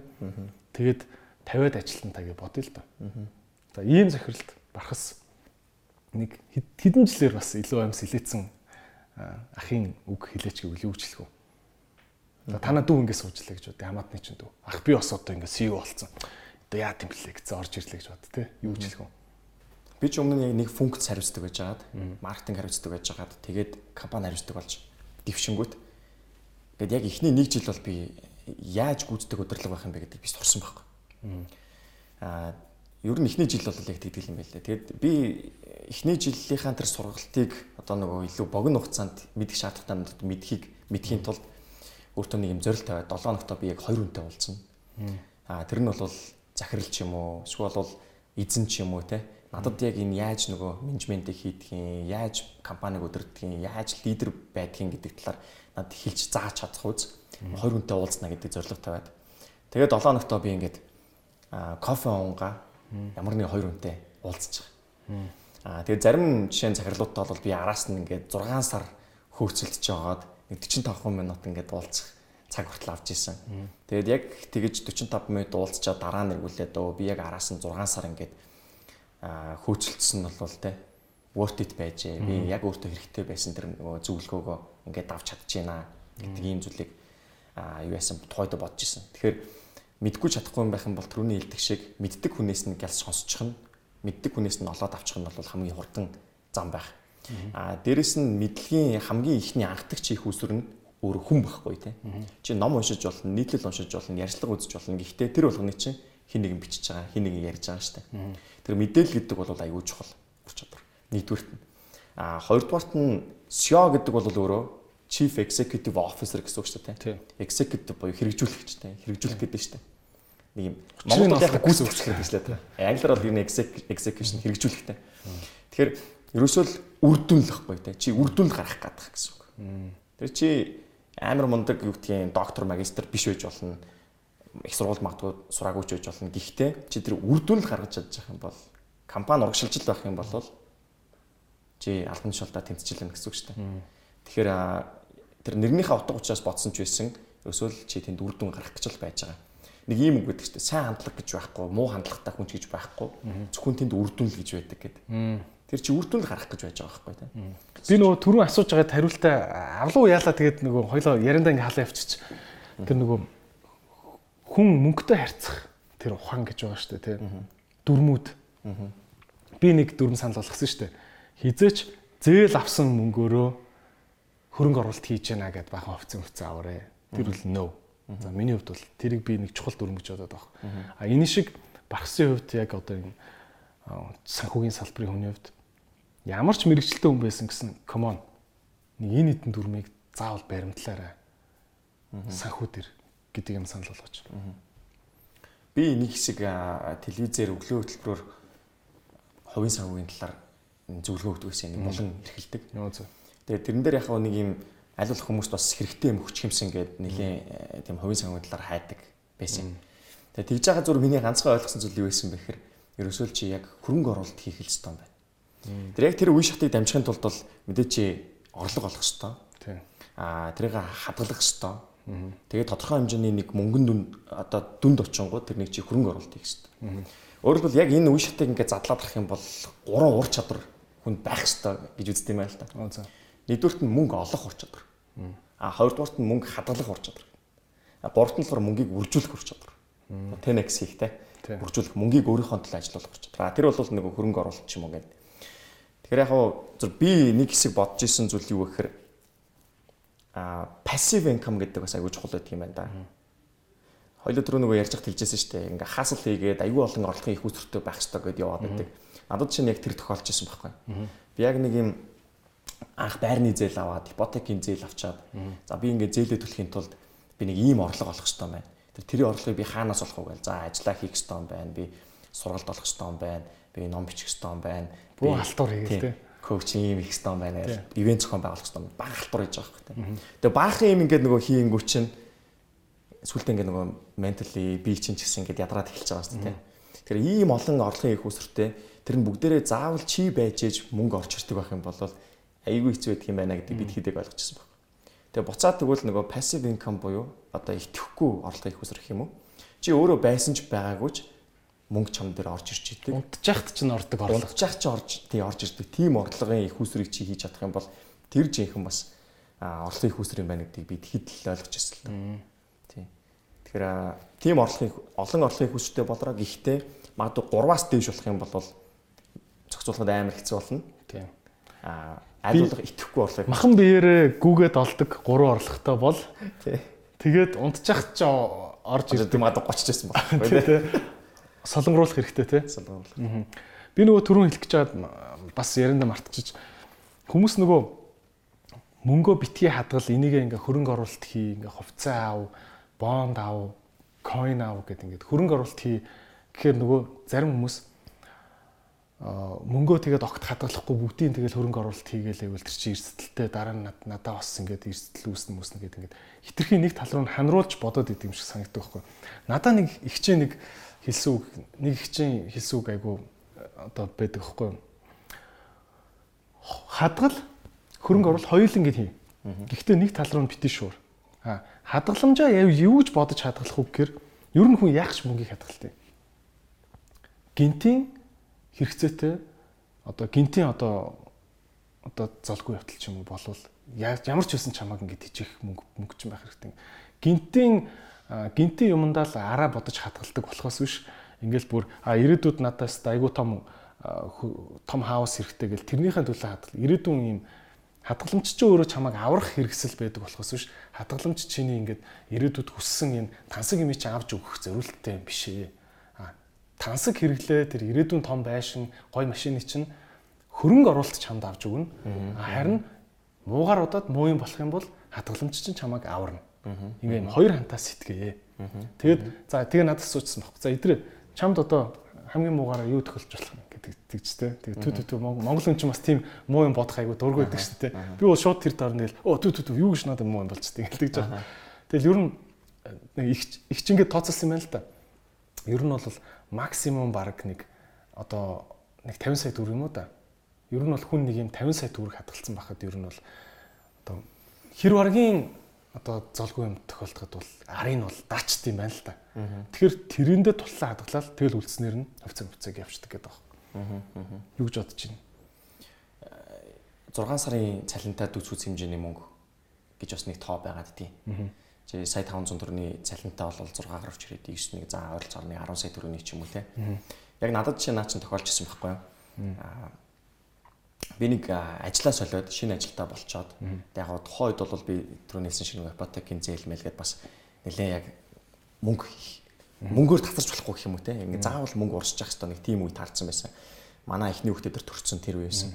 Тэгээд 50-аад ажилтнаа гэж бодъё л да. За ийм захиралд барахс нэг хэдэн жилээр бас илүү амс хилээцэн ахын үг хилээч гэвэл юу ч хэлэх үү. Танаа дүү ингэ суучлаа гэж бод. Хамаатны чинь дүү. Ах би бас одоо ингэ CEO болсон. Одоо яа гэм блэ гэсэн орж ирлээ гэж бод тий. Юу ч хэлэх үү. Би ч өмнө нь нэг функц хариуцдаг байж байгаад, маркетинг хариуцдаг байж байгаад тэгээд компани хариуцдаг болж дэвшингүүт. Гэт яг эхний нэг жил бол би яаж гүйцэтгэх удирдлага байх юм бэ гэдэг би сурсан байхгүй. Аа ер нь эхний жил бол яг тэгдэг юм байлээ. Тэгээд би эхний жилийнхаа тэр сургалтыг одоо нөгөө илүү богино хугацаанд мэдэх шаардлагатай мэдхийг мэдхийн тулд өөртөө нэг юм зорилт тавиад 7 хоногт би яг 2 хүнтэй уулзсан. Аа тэр нь бол захирал ч юм уу, эсвэл бол эзэн ч юм уу те. Надад яг энэ яаж нөгөө менежментийг хийдгийг, яаж компаниг удирддгийг, яаж лидер байдгийг гэдэг талаар надад хэлж зааж чадах үз. Хоёр хүнтэй уулзнаа гэдэг зорилго тавиад. Тэгээд 7 хоногтоо би ингээд кофе уунгаа ямар нэг хоёр хүнтэй уулзчих. Аа тэгээд зарим жишээ захирлуудтай бол би араас нь ингээд 6 сар хөөцөлдөж жагаад 45 минут ингээд уулзах цаг хүртэл авч исэн. Тэгээд яг тэгэж 45 минут уулзчаа дараа нь эргүүлээд өө би яг араас нь 6 сар ингээд хөөцөлдсөн нь бол те worth it байж. Би яг өөртөө хэрэгтэй байсан тэр нөгөө зөвлөгөөгөө ингээд авч чадчихэна гэдэг ийм зүйлийг юу яасан тухайд бодож исэн. Тэгэхээр мэдгүй чадахгүй юм байх юм бол түрүүний хэлдэг шиг мэддэг хүнээс нь гялс сонсчих нь мэддэг хүнээс нь олоод авчих нь бол хамгийн хурдан зам байх. А дээрэс нь мэдлэгийн хамгийн ихний анхдагч их усүр нь өөр хүн байхгүй тий. Чи ном уншиж болно, нийтлэл уншиж болно, ярьцлага үзэж болно. Гэхдээ тэр болгоны чинь хин нэгэн бичиж байгаа, хин нэгэн ярьж байгаа штэ. Тэр мэдээлэл гэдэг бол аюул чухал. Ур чадвар. Нэгдүгürt нь. А хоёрдугаарт нь SEO гэдэг бол өөрөө Chief Executive Officer гэсэн үг шүү дээ. Executive буюу хэрэгжүүлэгчтэй, хэрэгжүүлэх гэдэг дээ. Нэг юм Монголд яг гүйцэтгэх гэдэг шүү дээ. Англиар бол энэ execution хэрэгжүүлэхтэй. Тэгэхээр ерөөсөө л үрдүн л байхгүй те. Чи үрдүн л гарах гэдэг гэсэн үг. Тэр чи амар мундаг юу гэдгийг доктор магистр биш байж болно. Их сургууль магадгүй сураагүй ч байж болно. Гэхдээ чи тэр үрдүн л гаргаж байгаа юм бол компани урагшилж байх юм бол чи албан тушаалтаа тэмцэж лэн гэсэн үг шүү дээ. Тэгэхээр тэр нэрнийхээ утга учраас бодсон ч байсан өсөөл чи тэнд үр дүн гарах гэж л байж байгаа. Нэг ийм үг гэдэг чинь сайн хандлага гэж байхгүй, муу хандлагатай хүн гэж байхгүй. Зөвхөн тэнд үр дүн л гэж байдаг гэдэг. Тэр чи үр дүн л гарах гэж байж байгаа байхгүй тийм. Би нөгөө түрүүн асууж байгаад хариултаа авлуу яалаа тэгээд нөгөө хоёлоо яриандаа ингээ халаа явчих. Тэр нөгөө хүн мөнгөтэй харьцах тэр ухаан гэж байгаа шүү дээ тийм. Дүрмүүд. Би нэг дүрм санал болгосон шүү дээ. Хизээч зээл авсан мөнгөөрөө хөрөнгө оруулалт хийж яана гэд бахан офицер өцөө аваарэ. Тэр бол no. За миний хувьд бол тэрийг би нэг чухал дүрм гэж бодоод байна. А энэ шиг багсын хувьд яг одоо энэ санхүүгийн салбарын хүний хувьд ямар ч мэрэгчлээ хүн байсан гэсэн on. Нэг энэ хэдэн дүрмийг заавал баримтлаарай. Санхүү дээр гэдэг юм санал болгож. Би нэг хэсэг телевизээр өглөө хөтөлбөрөөр хувийн санхүүгийн талаар зөвлөгөө өгдөг гэсэн нэг болон эрхэлдэг. Тэгээд тэрэн дээр яг нэг юм аль болох хүмүүст бас хэрэгтэй юм өгчих юмсан гэдэг нэлийн тийм хувийн санхүүгийн талаар хайдаг байсан. Тэгээд тэгж байгаа зүр миний ганцхан ойлгосон зүйл юу байсан бэ гэхээр ерөөсөө л чи яг хөрөнгө оруулалт хийх хэрэгтэй юм байна. Тэр яг тэр үе шатыг дамжихын тулд бол мэдээ чи орлого олох. Тийм. Аа тэрийг хадгалах хэвээр. Тэгээд тодорхой хэмжээний нэг мөнгөн дүн одоо дүнд очингууд тэр нэг чи хөрөнгө оруулалт хийх хэвээр. Өөрөлдвөл яг энэ үе шатыг ингээд задлаад авах юм бол гурван ур чадвар хүнд байх хэвээр гэж үздэг юм байна л да. Нэгдүгürt нь мөнгө олох ур чадвар. А хоёрдугаарт нь мөнгө хадгалах ур чадвар. А гуравт нь болохоор мөнгийг үржүүлэх ур чадвар. 10x хийхтэй. Үржүүлэх мөнгийг өөрийнхөө төлөө ажиллуулах ур чадвар. А тэр бол нэг хөрөнгө оруулалт юм уу гэдэг. Тэгэхээр яг зөв би нэг хэсэг бодож исэн зүйл юу гэхээр а passive income гэдэг бас аягүй чухал байдаг юм байна да. Хоёул түрүү нөгөө ярьж хат хэлжсэн шүү дээ. Ингээ хасал хийгээд аягүй олон орлогын их үүсвэртэй байх хэрэгтэй гэдээ яваад байдаг. Надад чинь яг тэр тохиолж исэн байхгүй. Би яг нэг юм анх байрны зээл аваад ипотекийн зээл авчаад за би ингээ зээлээ төлөхийн тулд би нэг ийм орлого олох хэрэгтэй байна. Тэр тэрийн орлогыг би хаанаас олох вэ гээл. За ажиллаа хийх хэрэгтэй байна. Би сургалт олох хэрэгтэй байна. Би ном бичих хэрэгтэй байна. Бүү халтур хийгээл тээ коучинг юм их хэрэгтэй байна. Ивент зохион байгуулах хэрэгтэй юм. Баг халтур хийж байгаа хэрэг. Тэгээ баахан юм ингээд нөгөө хийнгүү чинь сүултээ ингээд нөгөө ментали би чинь ч гэсэн ингээд ядраад эхэлж байгаа шүү дээ. Тэгэхээр ийм олон орлогын их усртэй тэр нь бүгдээрээ заавал чи байж ээж мөнгө орж ирдэг байх юм бол айгүй хэцүү байдаг юм байна гэдэг бид хэдэг ойлгочихсон баг. Тэгээ буцаад тэгвэл нөгөө passive income буюу одоо итгэхгүй орлогын их усрэх юм уу? Чи өөрөө байсан ч байгаагүй ч мөнгө чам дээр орж ирж идэг. Унтжахт ч н ордог орлого. Унтжах ч орж тий орж ирдэг. Тийм орлогын их усрыг чи хийж чадах юм бол тэр жинхэнэ бас орлогын их уср юм байна гэдгийг бид хэд л ойлгож ирсэн. Тий. Тэгэхээр тийм орлогын олон орлогын их усртэй болроо гэхдээ магадгүй 3-аас дээш болох юм бол зохицуулахад амар хэцүү болно. Тийм. Аа айлуулга итгэхгүй орлого. Махан биеэрээ гүгээд олдог 3 орлоготой бол. Тэгээд унтжах ч орж ирдэг магадгүй 30 ч байсан байна. Солонгоруулах хэрэгтэй тий. Солонгоруулах. Би нөгөө түрүүн хэлэх гэж байгаа бас ярианда мартчихж хүмүүс нөгөө мөнгөө битгий хадгал энийгээ ингээ хөрөнгө оруулалт хий ингээ хувьцаа ав, бонд ав, coin ав гэдэг ингээд хөрөнгө оруулалт хий гэхээр нөгөө зарим хүмүүс мөнгөө тэгээд огт хадгалахгүй бүгдийн тэгээд хөрөнгө оруулалт хийгээл байвал тэр чинь эрсдэлтэй дараа нь надаа бас ингээд эрсдэл үүснэ үүснэ гэдэг ингээд хитрхийн нэг тал руу ханруулж бодоод идэм шиг санагддаг байхгүй. Надаа нэг ихчээ нэг хэлсэн үг нэг хичээн хэлсэн үг айгу одоо байдаг хгүй юу. Хадгал хөрөнгө оруулалт хоёулаа ингэ хий. Гэхдээ нэг тал руу нь битэн шуур. А хадгаламжаа яв юу гэж бодож хадгалах үг гэхээр ер нь хүн яах ч мөнгийг хадгалтай. Гинтийн хэрэгцээтэй одоо гинтийн одоо одоо золгүй явтал ч юм уу болвол ямар ч байсан чамааг ингэ тийчих мөнгө мөнгө ч байх хэрэгтэй. Гинтийн гинтийн юмдаа л араа бодож хадгалдаг болохоос биш. Ингээл бүр а ирээдүйд надаас айгуу том том хаус хэрэгтэй гэл тэрнийхээ төлөө хадгал. Ирээдүйн юм хадгаламж чи өөрөө чамайг аврах хэрэгсэл байдаг болохоос биш. Хадгаламж чиний ингээд ирээдүйд хүссэн энэ тансаг юм чи авч өгөх зорилттой юм биш ээ тансаг хэрэглээ тэр ирээдүйн том байшин гой машины чинь хөрөнгө оруулалт чамд авч өгнө харин муугар удаад муу юм болох юм бол хадгаламж чинь чамайг аварна Ингээм хоёр хантаас сэтгэе. Тэгээд за тэгээ надад суучсан баг. За эдрээ чамд одоо хамгийн муугаараа юу тохиолж болох юм гэдэг тэгчтэй. Тэгээ түү түү Монгол хүн ч бас тийм муу юм бодох айгу дургүй байдаг шүү дээ. Би бол шууд тэр дор нэл оо түү түү юу гэж надад муу юм болчтой гэдэг жаа. Тэгэл ер нь нэг их их чингээ тооцолсон юм байна л да. Ер нь бол максимум баг нэг одоо нэг 50 сая төгрөг юм уу да. Ер нь бол хүн нэг юм 50 сая төгрөг хадгалсан байхад ер нь бол одоо хэр баргийн одоо золгүй юм тохиолдоход бол арын бол даачт юм байна л да. Тэгэхээр тэрэндээ туслан хадгалаад тэгэл үлдснээр нь хувьцаа хувьцааг явчихдаг гэдэг байна. Юу гэж бодож байна? 6 сарын цалинтай дүүцүүц хэмжээний мөнгө гэж бас нэг тоо байгаад тий. Чи сая 500 төгрөгийн цалинтай бол 6 гаруй ч ирээд 9 нэг за ойролцоогоор 10 сая төгрөгийн ч юм уу те. Яг надад чи наа чин тохиолжсэн байхгүй юу? Аа би нэг ажлаа солиод шинэ ажилдаа болчоод яг гоо тухайн үед бол би түрүү нэлсэн шинэ ипотекийн зээл мэлгээд бас нэлээ яг мөнгө мөнгөөр татарч болохгүй гэх юм уу те. Ингээ заавал мөнгө урсчих хэвээр нэг тийм үе таарсан байсан. Манай эхний хүүхдэд төр төрсөн тэр үе байсан.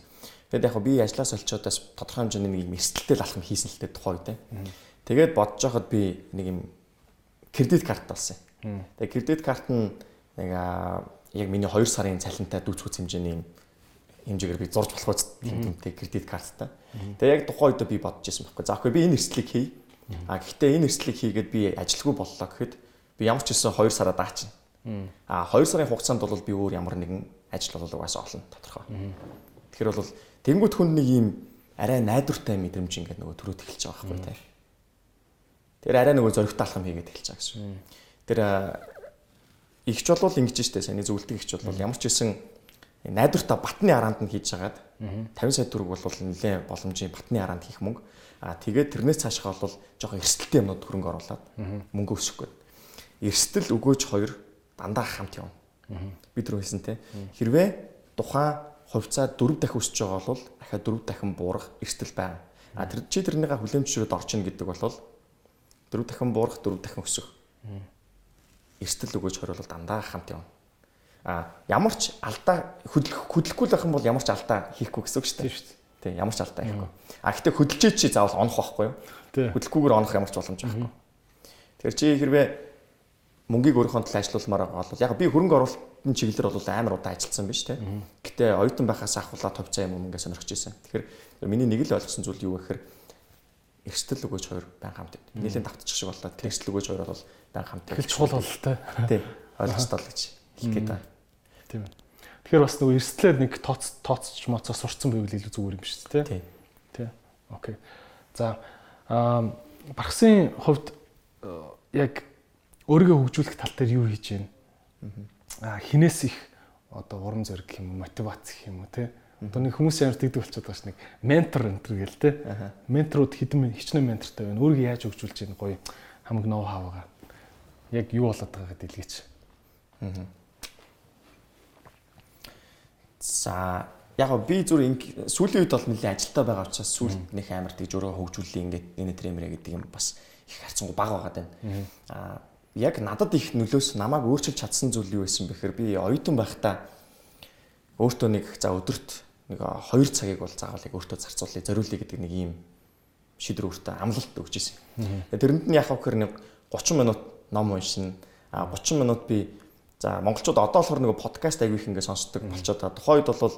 Тэгээд яг би ажлаа соличоодаас тодорхой хэмжээний нэг юм эрсдэлтэй алхам хийсэн л те тухайн үед те тэгээд бодож байхад би нэг юм кредит карт болсон тэгээд кредит карт нь нэг яг миний 2 сарын цалинтай дүүцгүүц хэмжээний юм хэмжээгээр би зурж болох үст тэмтэй кредит карттай. Тэгээ яг тухайн үед би бодож ирсэн байхгүй. За окей би энэ эрсдлийг хий. А гэхдээ энэ эрсдлийг хийгээд би ажилгүй боллоо гэхэд би ямар ч гэсэн 2 сараа даачна. А 2 сарын хугацаанд бол би өөр ямар нэгэн ажил болов угаасаа олно тодорхой. Тэгэхээр бол тэнгуут хүн нэг ийм арай найдвартай мэдрэмж ингээд нөгөө төрөөд эхэлж байгаа байхгүй тий. Тэр арай нөгөө зөрөгтэй алхам хийгээд эхэлж байгаа гэсэн. Тэр ихч болвол ингэж штэ саний зөвлөдөг ихч бол ямар ч хэсэн найдвартай батны араанд нь хийж агаад 50 сая төгрөг бол нэлээд боломжийн батны араанд хийх мөнгө. Аа тэгээд тэрнээс цаашгаа бол жоохон эрсдэлтэй юмнууд хөрөнгө оруулаад мөнгө өсгөх гээд. Эрсдэл өгөөж хоёр дандаа хамт явна. Бид рүү хэлсэн те. Хэрвээ тухайн хувьцаа 4 дахин өсөж байгаа бол дахиад 4 дахин буурах эрсдэл байна. А тэр чи тэрнийхээ хүлэмжшрээд орчин гэдэг бол 4 дахин буурах 4 дахин өсөх. Эрсдэл өгөөж хорол дандаа хамт явна. А ямар ч алдаа хөдлөх хөдлөхгүй байх юм бол ямар ч алдаа хийхгүй гэсэн үг шүү дээ. Тий, ямар ч алдаа хийхгүй. А гэтээ хөдөлж чи заавал онох байхгүй юу? Хөдлөхгүйгээр онох ямар ч боломж байхгүй. Тэгэхээр чи хэрвээ мөнгийг өөрийнхөө төлөө ажилуулмаар байгаа бол яг би хөрөнгө оруулалтын чиглэлээр бол амар удаа ажилласан биз дээ. Гэтэ оюутан байхаас ахвала товцоо юм ингээ сонирхож ирсэн. Тэгэхээр миний нэг л ойлгосон зүйл юу гэхээр эрсдэл өгөөж хоёр байн хамт. Нийлэн давтчих шиг боллоо. Эрсдэл өгөөж хоёр бол байн хамт. Тэгэл чухал бололтой. Тий. Ойлгостой л гэж хэлэх гээд байна. Тийм ээ. Тэгэхээр бас нөгөө эрсдлээр нэг тооц тооцч моцоо сурцсан байвал илүү зүгээр юм шүү дээ. Тий. Тий. Окей. За аа багсын хувьд яг өөрийгөө хөгжүүлэх тал дээр юу хийж байна? Аа хинээс их одоо урам зориг гэх юм уу, мотивац гэх юм уу те. Одоо нэг хүмүүс ямар тэгдэг болчиход байгаа ш нэг ментор энэ төр гээл те. Менторууд хідэн хичнээн ментортай байна. Өөрийгөө яаж хөгжүүлж яах гоё хамаг ноу хавгаа. Яг юу болоод байгааг дэлгэж. Аа. За яг би зүр сүүлийн үед бол нэлээд ажилтаа байгаа учраас сүүлд нэг амар тэгж өөрөө хөгжүүлээ ингээд энэ трэмэрэ гэдэг юм бас их харцангуй бага байгаад байна. Аа яг надад их нөлөөс намайг өөрчилж чадсан зүйл юу байсан бэхээр би оюутан байхдаа өөртөө нэг за өдөрт нэг 2 цагийг бол заавал яг өөртөө зарцуулъя зориулъя гэдэг нэг ийм шийдвэр өөртөө амлалт өгч ирсэн. Тэрэнд нь яг хавхэр нэг 30 минут ном уншина. А 30 минут би за монголчууд одоо болохоор нэг подкаст аягүй их ингээд сонсдог болчиход байгаа. Тухайн үед бол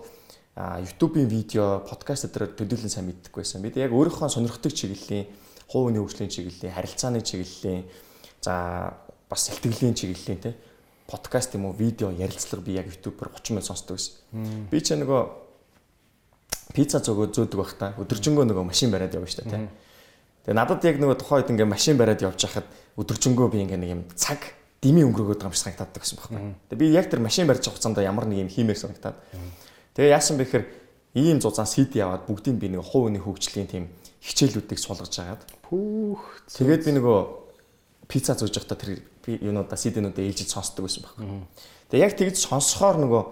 YouTube-ийн видео, подкаст дээр төдийлөн сайн мэддэггүй байсан. Бид яг өөрийнхөө сонирхдаг чиглэлийн, хувийн хөгжлийн чиглэлийн, харилцааны чиглэлийн, за бас сэтгэлийн чиглэлийн те подкаст юм уу видео ярилцлага би яг YouTube-аар 30 минут сонсдог байсан. Би ч нөгөө пицца зөөгөө зөөдөг байхдаа өдөржингөө нөгөө машин бариад явна шүү дээ те. Тэгээ надад яг нөгөө тухайн үед ингээ машин бариад явж хахад өдөржингөө би ингээ нэг юм цаг дими өнгөрөөд байгаа юм шиг санагдаад байсан байхгүй. Тэгээ би яг тэр машин барьж байгаа хугацаанд ямар нэг юм хиймээр санагдаад. Тэгээ яасан бэ гэхээр ийм зузаан CD яваад бүгдийг би нэг хувийн хөгжлийн тийм хичээлүүдийг суулгаж агаад. Пүүх. Тэгээд би нөгөө пицца зөөж байхдаа тэр юунуудаа CD-нуудаа ээлжиж сонсдог байсан байхгүй. Тэгээ яг тэгж сонсохоор нөгөө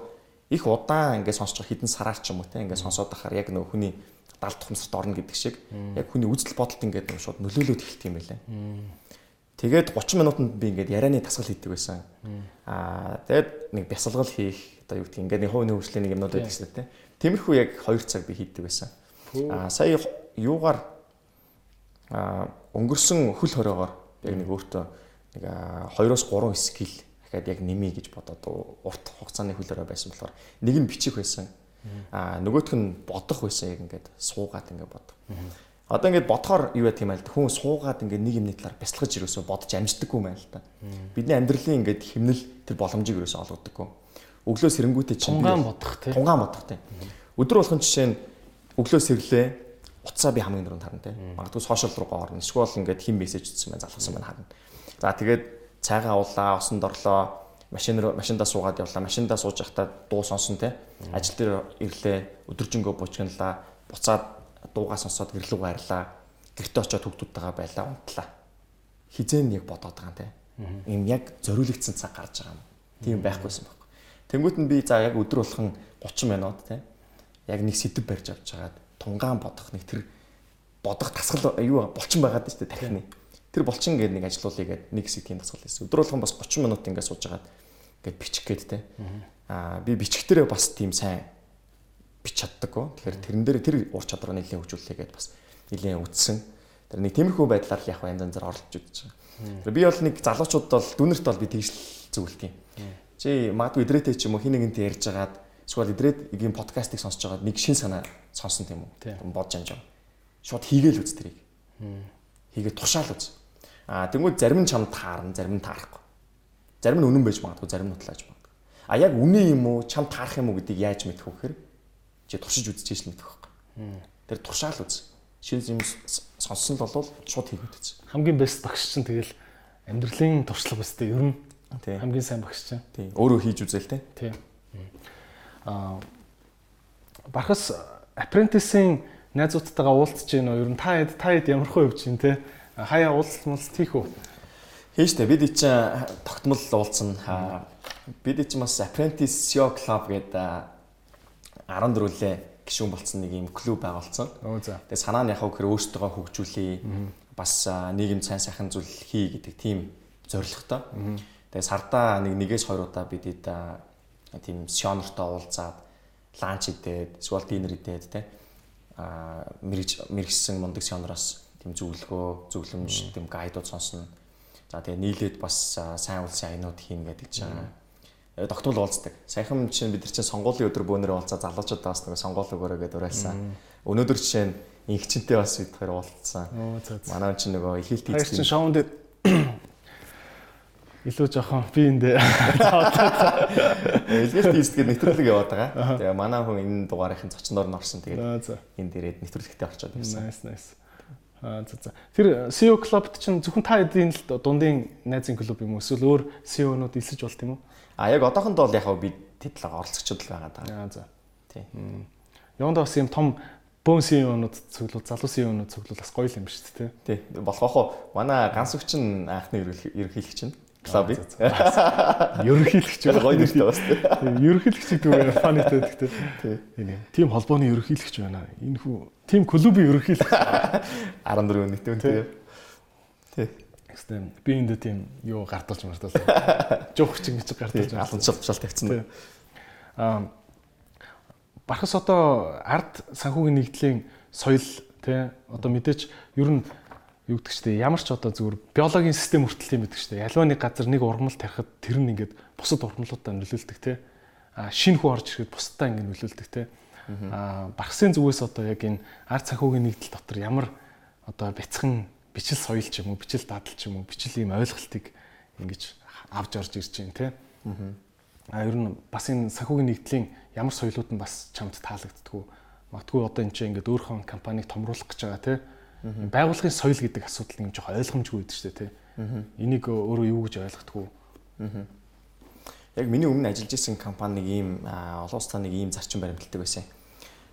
их удаан ингээд сонсож байгаа хідэн сараар ч юм уу те ингээд сонсоод байхаар яг нөгөө хүний далд тухамсарт орно гэдэг шиг яг хүний үзэл бодолд ингээд шууд нөлөөлөд эхэлт юм байлаа. Тэгээд 30 минутанд би ингээд ярианы тасгал хийдэг байсан. Аа тэгээд нэг бясалгал хийх одоо юу гэдэг ингээд нэг хувийн хөгжлийн нэг юмнууд байдаг шээ те. Тиймэрхүү яг 2 цаг би хийдэг байсан. Аа сая юугаар аа өнгөрсөн хөл хоройгоор яг нэг өөртөө нэг 2-оос 3 скил дахиад яг нэмий гэж бодоод урт хугацааны хөлөөрөө байсан болохоор нэг нь бичих байсан. Аа нөгөөх нь бодох байсан яг ингээд суугаад ингээд бод. Одоо ингээд бодохоор юу яа тийм айл хүн суугаад ингээд нэг юмны талаар бясалгаж ирөөсөө бодож амждаггүй юм айл та. Бидний амьдралын ингээд химнэл тэр боломжийг ерөөсөө олгодоггүй. Өглөө сэрэнгүүтээ чинь тунгаан бодох тийм. Тунгаан бодох тийм. Өдөр болгон жишээ нь өглөө сэрлээ утсаа би хамгийн түрүүнд харна тийм. Магадгүй сошиал руугаа орно. Эсвэл ингээд хим мессеж өгсөн байна залгасан байна харна. За тэгээд цайгаа уулаа, осонд орлоо, машин руу машиндаа суугаад явлаа. Машиндаа сууж байхдаа дуу сонсон те. Ажил дээр ирлээ, өдөржингөө бужигналаа, буцаад дуугаа сонсоод гэрлүү гайрлаа. Гэртээ очиод хүүхдүүдтэйгээ байлаа, унтлаа. Хизээ нэг бодоод байгаа юм те. Им яг зориулагдсан цаг гарч байгаа юм. Тийм байхгүйсэн байхгүй. Тэнгүүт нь би за яг өдөр болгон 30 минут те. Яг нэг сэдв барьж авч жагаад тунгаан бодох нэг тэр бодох тасгал юу болчин байгаад шүү дээ тархины. Тэр болчин гэдэг нэг ажлуулъя гэдэг нэг хэсэг тийм тасгал хийсэн. Өдөр болгон бас 30 минут ингээд сууж агаад ингээд бичих гээд те. Аа би бичихдэрээ бас тийм сайн бич чаддаггүй. Тэгэхээр тэрэн дээр тэр ур чадвараа нэлээд хөгжүүлээ гэдээ бас нэлээд үтсэн. Тэр нэг тиймэрхүү байдлаар яг янз янзаар оролцож үзэж байгаа. Би бол нэг залуучууд бол дүнэрт бол би тэгж зөвлөдөг юм. Чи магадгүй идрээтэй ч юм уу хин нэгэнтэй ярьж агаад эсвэл идрээгийн подкастыг сонсож байгаад нэг шин санаа сонсон тийм үү? Бодж амжаа. Шууд хийгээл үз тэрийг. Хийгээд тушаал үз. Аа тэгвэл зарим нь чамд таарна, зарим нь таарахгүй. Зарим нь үнэн байж магадгүй, зарим нь утлааж магадгүй. А яг үнэн юм уу, чам таарах юм уу гэдгийг яаж мэдэх вэ гэхээр чи туршиж үзчихэж л мэдэх байхгүй. Тэр туршаал үз. Шинэ юм сонссон л бол шууд хийгээд үз. Хамгийн бэст багш чинь тэгэл амьдралын туршлага өстэй ер нь хамгийн сайн багш чинь. Тий. Өөрөө хийж үзэл те. Тий. Аа Бархас apprentice-ийн найзуудтайгаа уулзж гин? Ер нь та хэд та хэд ямар хөө явж гин те? Хаяа уулзалт муулзалт хийх үү? Хийж тэ бид чинь тогтмол уулзсан. Бид чинь бас apprentice SEO club гэдэг 14-лээ гишүүн болцсон нэг юм клуб байгуулсан. Тэгээ санаа нь яг хөө өөртөө хөгжүүлээ. Бас нийгэм сайн сайхан зүйл хий гэдэг тийм зорилготой. Тэгээ сардаа нэг нэгээс хоёр удаа бид тийм сионортой уулзаад ланч идээд эсвэл динер идээд те а мэрэгж мэрэгсэн мундаг сионороос тийм зөвлөгөө зөвлөмж тийм гайдууд сонсно. За тэгээ нийлээд бас сайн үлсэн аянууд хийн гэдэг чинь тогтмол уулздаг. Саяхан чинь бид нар чинь сонгуулийн өдөр бөөнөр уулзаа залуучуудаа бас нэг сонгуул өгөөрэй гэдээ уриалсан. Өнөөдөр чинь инхчэнтэй бас бид хоёр уулзсан. Манай чинь нөгөө их хэлт хийх. Хайр шоунд илүү жоохон би эндээ Илгээс тийсгээд нэвтрүүлэг яваад байгаа. Тэгээ манай хүн энэ дугаарынхын зочноор нь орсон. Тэгээд энд ирээд нэвтрүүлэгтээ орчод ирсэн. Nice nice. За за. Тэр CEO клубт чинь зөвхөн та эдийн л дундын найзын клуб юм уу? Эсвэл өөр CEO-нууд элсэж болт юм уу? А яг одоохондоо бол яг би тэдлэг оролцогчд л байгаа даа. Аа за. Тий. Яванда бас юм том бөөн CEO-нууд цуглуул, залуу CEO-нууд цуглуул бас гоё юм шүү дээ. Тий. Болох уу? Манай ганц өгчин анхны ерөнхийлөгч нь клуб. Ерөнхийлөгч гоё нэртэй бас. Ерөнхийлөгч гэдэг нь фанитай гэхдээ. Тийм. Тим холбооны ерөнхийлөгч байна. Энэ хүү тим клубын ерөнхийлөгч 14 нийтэв тийм. Тий. Гэхдээ би энд тийм юу гартуулж. Жоох чиг чиг гартуулж аланчил бушаал тавьчихсан. Аа Бархас одоо ард санхүүгийн нэгдлийн соёл тий одоо мэдээч ер нь юу гэдэг чтэй ямар ч одоо зүгээр биологийн систем хүртэл тийм гэдэг чтэй. Ялваа нэг газар нэг ургамал тарихад тэр нь ингээд бусад ургамлуудаа нөлөөлдөг те. А шинэ хүү орж ирэхэд бусдаа ингээд нөлөөлдөг те. А багсын зүгээс одоо яг энэ ард санхүүгийн нэгдэл дотор ямар одоо бяцхан бичил соёл ч юм уу, бичил дадал ч юм уу, бичил ийм ойлголтыг ингэж авч орж ирж байна те. А ер нь бас энэ санхүүгийн нэгдлийн ямар соёлууд нь бас чамд таалагддгүү. Магадгүй одоо энэ чинь ингээд өөрхөн компанийг томруулах гэж байгаа те Байгууллагын соёл гэдэг асуудал нэг жоох ойлгомжгүй байдаг шүү дээ тий. Энийг өөрөө юу гэж ойлгохдгоо. Яг миний өмнө ажиллаж исэн компани нэг ийм олон улстай нэг ийм зарчим баримталдаг байсан.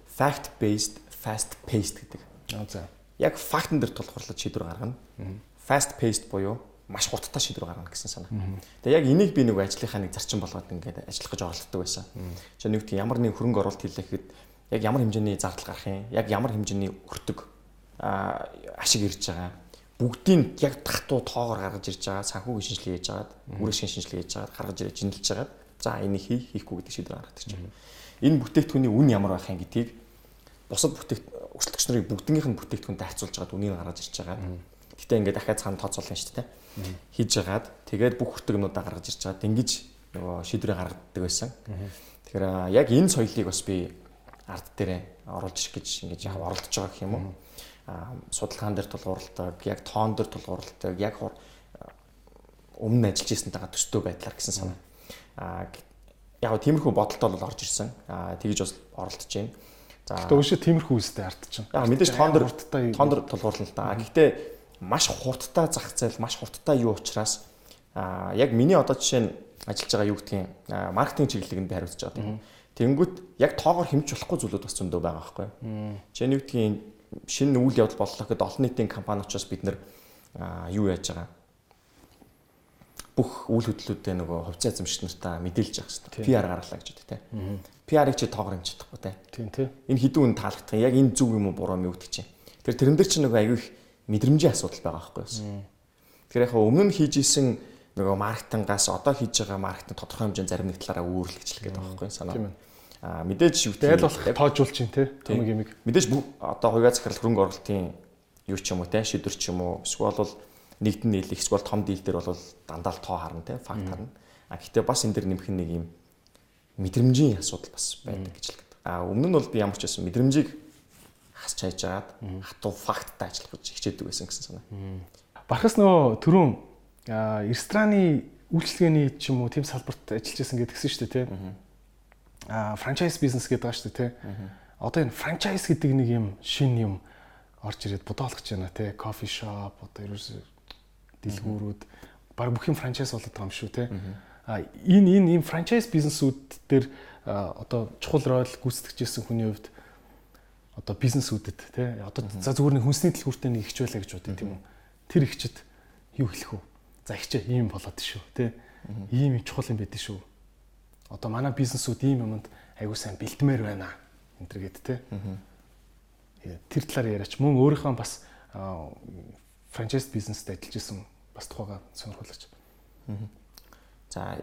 Fact based, fast paced гэдэг. Аа за. Яг фактн дээр тулгуурлаж шийдвэр гаргана. Fast paced буюу маш хурдтай шийдвэр гаргана гэсэн санаа. Тэгээ яг энийг би нэг ажлынхаа нэг зарчим болгоод ингээд ажиллах гэж оролддог байсан. Жишээ нь ямар нэг хөрөнгө оруулалт хийлээ гэхэд яг ямар хэмжээний зардал гарах юм, яг ямар хэмжээний өртөг ашиг ирж байгаа. Бүгдийг яг татуу тоогоор гаргаж ирж байгаа. Санхүүгийн шинжилгээ хийж байгаад, үргэлжлэх шинжилгээ хийж байгаад гаргаж ирж шинжилж байгаад за энийг хийх хийхгүй гэдэг шийдвэр гаргадаг чинь. Энэ бүтээгдэхүүний үн ямар байх юм гэдгийг бусад бүтээгт өсөлтөгч нарыг бүгднийх нь бүтээгдэхүүнтэй харьцуулж байгаад үнийг гаргаж ирж байгаа. Гэтэ ингээд дахиад цаана тооцоолно шүү дээ. Хийж байгаад тэгээд бүх хүртэгнүүдээ гаргаж ирж байгаад ингэж нөгөө шийдвэрээ гаргадаг байсан. Тэгэхээр яг энэ соёлыг бас би ард дээрээ оруулж ирэх гэж ингэж яг оролдож байгаа гэх юм уу судалгаан дээр тулгуурладаг, яг тоон дээр тулгуурладаг, яг өмнө ажиллаж ирсэнтэйгээ төстэй байдлаар гэсэн санаа. Аа яг тиймэрхүү бодолтой бол орж ирсэн. Аа тэгж бас оролдож байна. За Гэтэ өшөө тиймэрхүү үстэй ард чинь. Яг мэдээж тоон дээр тоон дээр тулгуурлана л да. Гэхдээ маш хурдтай зах зээл, маш хурдтай юу учраас аа яг миний одоо жишээ нь ажиллаж байгаа юу гэдгийг маркетинг чиглэлэнд хариуцж байгаа. Тэнгүүт яг тоогоор хэмжиж болохгүй зүйлүүд бас зөндөө байгаа байхгүй. Жишээ нь юу гэдгийг шинэ үйл явдал боллоо гэхэд олон нийтийн компани учраас бид нэр юу яаж байгаа бүх үйл хөдлөлүүдээ нөгөө хувьцаа эзэмшигч нартаа мэдээлж явах хэрэгтэй. PR гаргалаа гэж үү те. PR-ыг чи тоогоор хэмжиж чадахгүй те. Тийм тий. Энэ хідэн үн таалагдах. Яг энэ зүг юм уу буруу юм уу гэдэг чинь. Тэр тэрэн дээр чи нөгөө аягүй их мэдрэмжийн асуудал байгаа байхгүй юу? Тэгэхээр яг өмнө нь хийж исэн нөгөө маркетингаас одоо хийж байгаа маркетинг тодорхой хэмжээнд зарим нэг талаараа өөрлөгчлөх гэдэг байгаа байхгүй юу санаа. А мэдээж аль болох тоожуулж чинь те том юм. Мэдээж одоо хувиа захирал хөрөнгө оруулалтын юу ч юм уу те шийдвэр ч юм уу эсвэл бол нэгдэн нийлэх эсвэл том дийл дээр бол дандаа л тоо харна те факт харна. А гэхдээ бас энэ дэр нэмэх нэг юм мэдрэмжийн асуудал бас байдаг гэж л гэдэг. А өмнө нь бол би ямар ч байсан мэдрэмжийг хасч хайж агаад хатуу факттай ажиллах гэж хичээдэг байсан гэсэн санаа. Бархас нөө түрүүн рестораны үйлчлэгээний ч юм уу тийм салбарт ажиллаж байсан гэдгсэн шүү дээ а франчайз бизнес гэдэг байгаа шүү дээ тий. одоо энэ франчайз гэдэг нэг юм шин юм орж ирээд бодоолгож байна те кофе шоп одоо ерөөс дэлгүүрүүд. Баг бүх юм франчайз болоод байгаа юм шүү те а энэ энэ ийм франчайз бизнесүүд дээр одоо чухал роль гүйцэтгэжсэн хүний хувьд одоо бизнесүүдэд те одоо за зүгээр нэг хүнсний дэлгүүртээ нэг ихч байлаа гэж бодъё тийм үү? Тэр ихчэд юу хэлэх вэ? За ихчээ ийм болоод шүү те ийм чухал юм байдаг шүү одоо манай бизнесүүд ийм юмд айгуу сайн бэлтмээр байна энэ гэд те тэр талаар яриач мөн өөрийнхөө бас франчайз бизнест ажиллаж исэн бас тухайга сонирхолж. За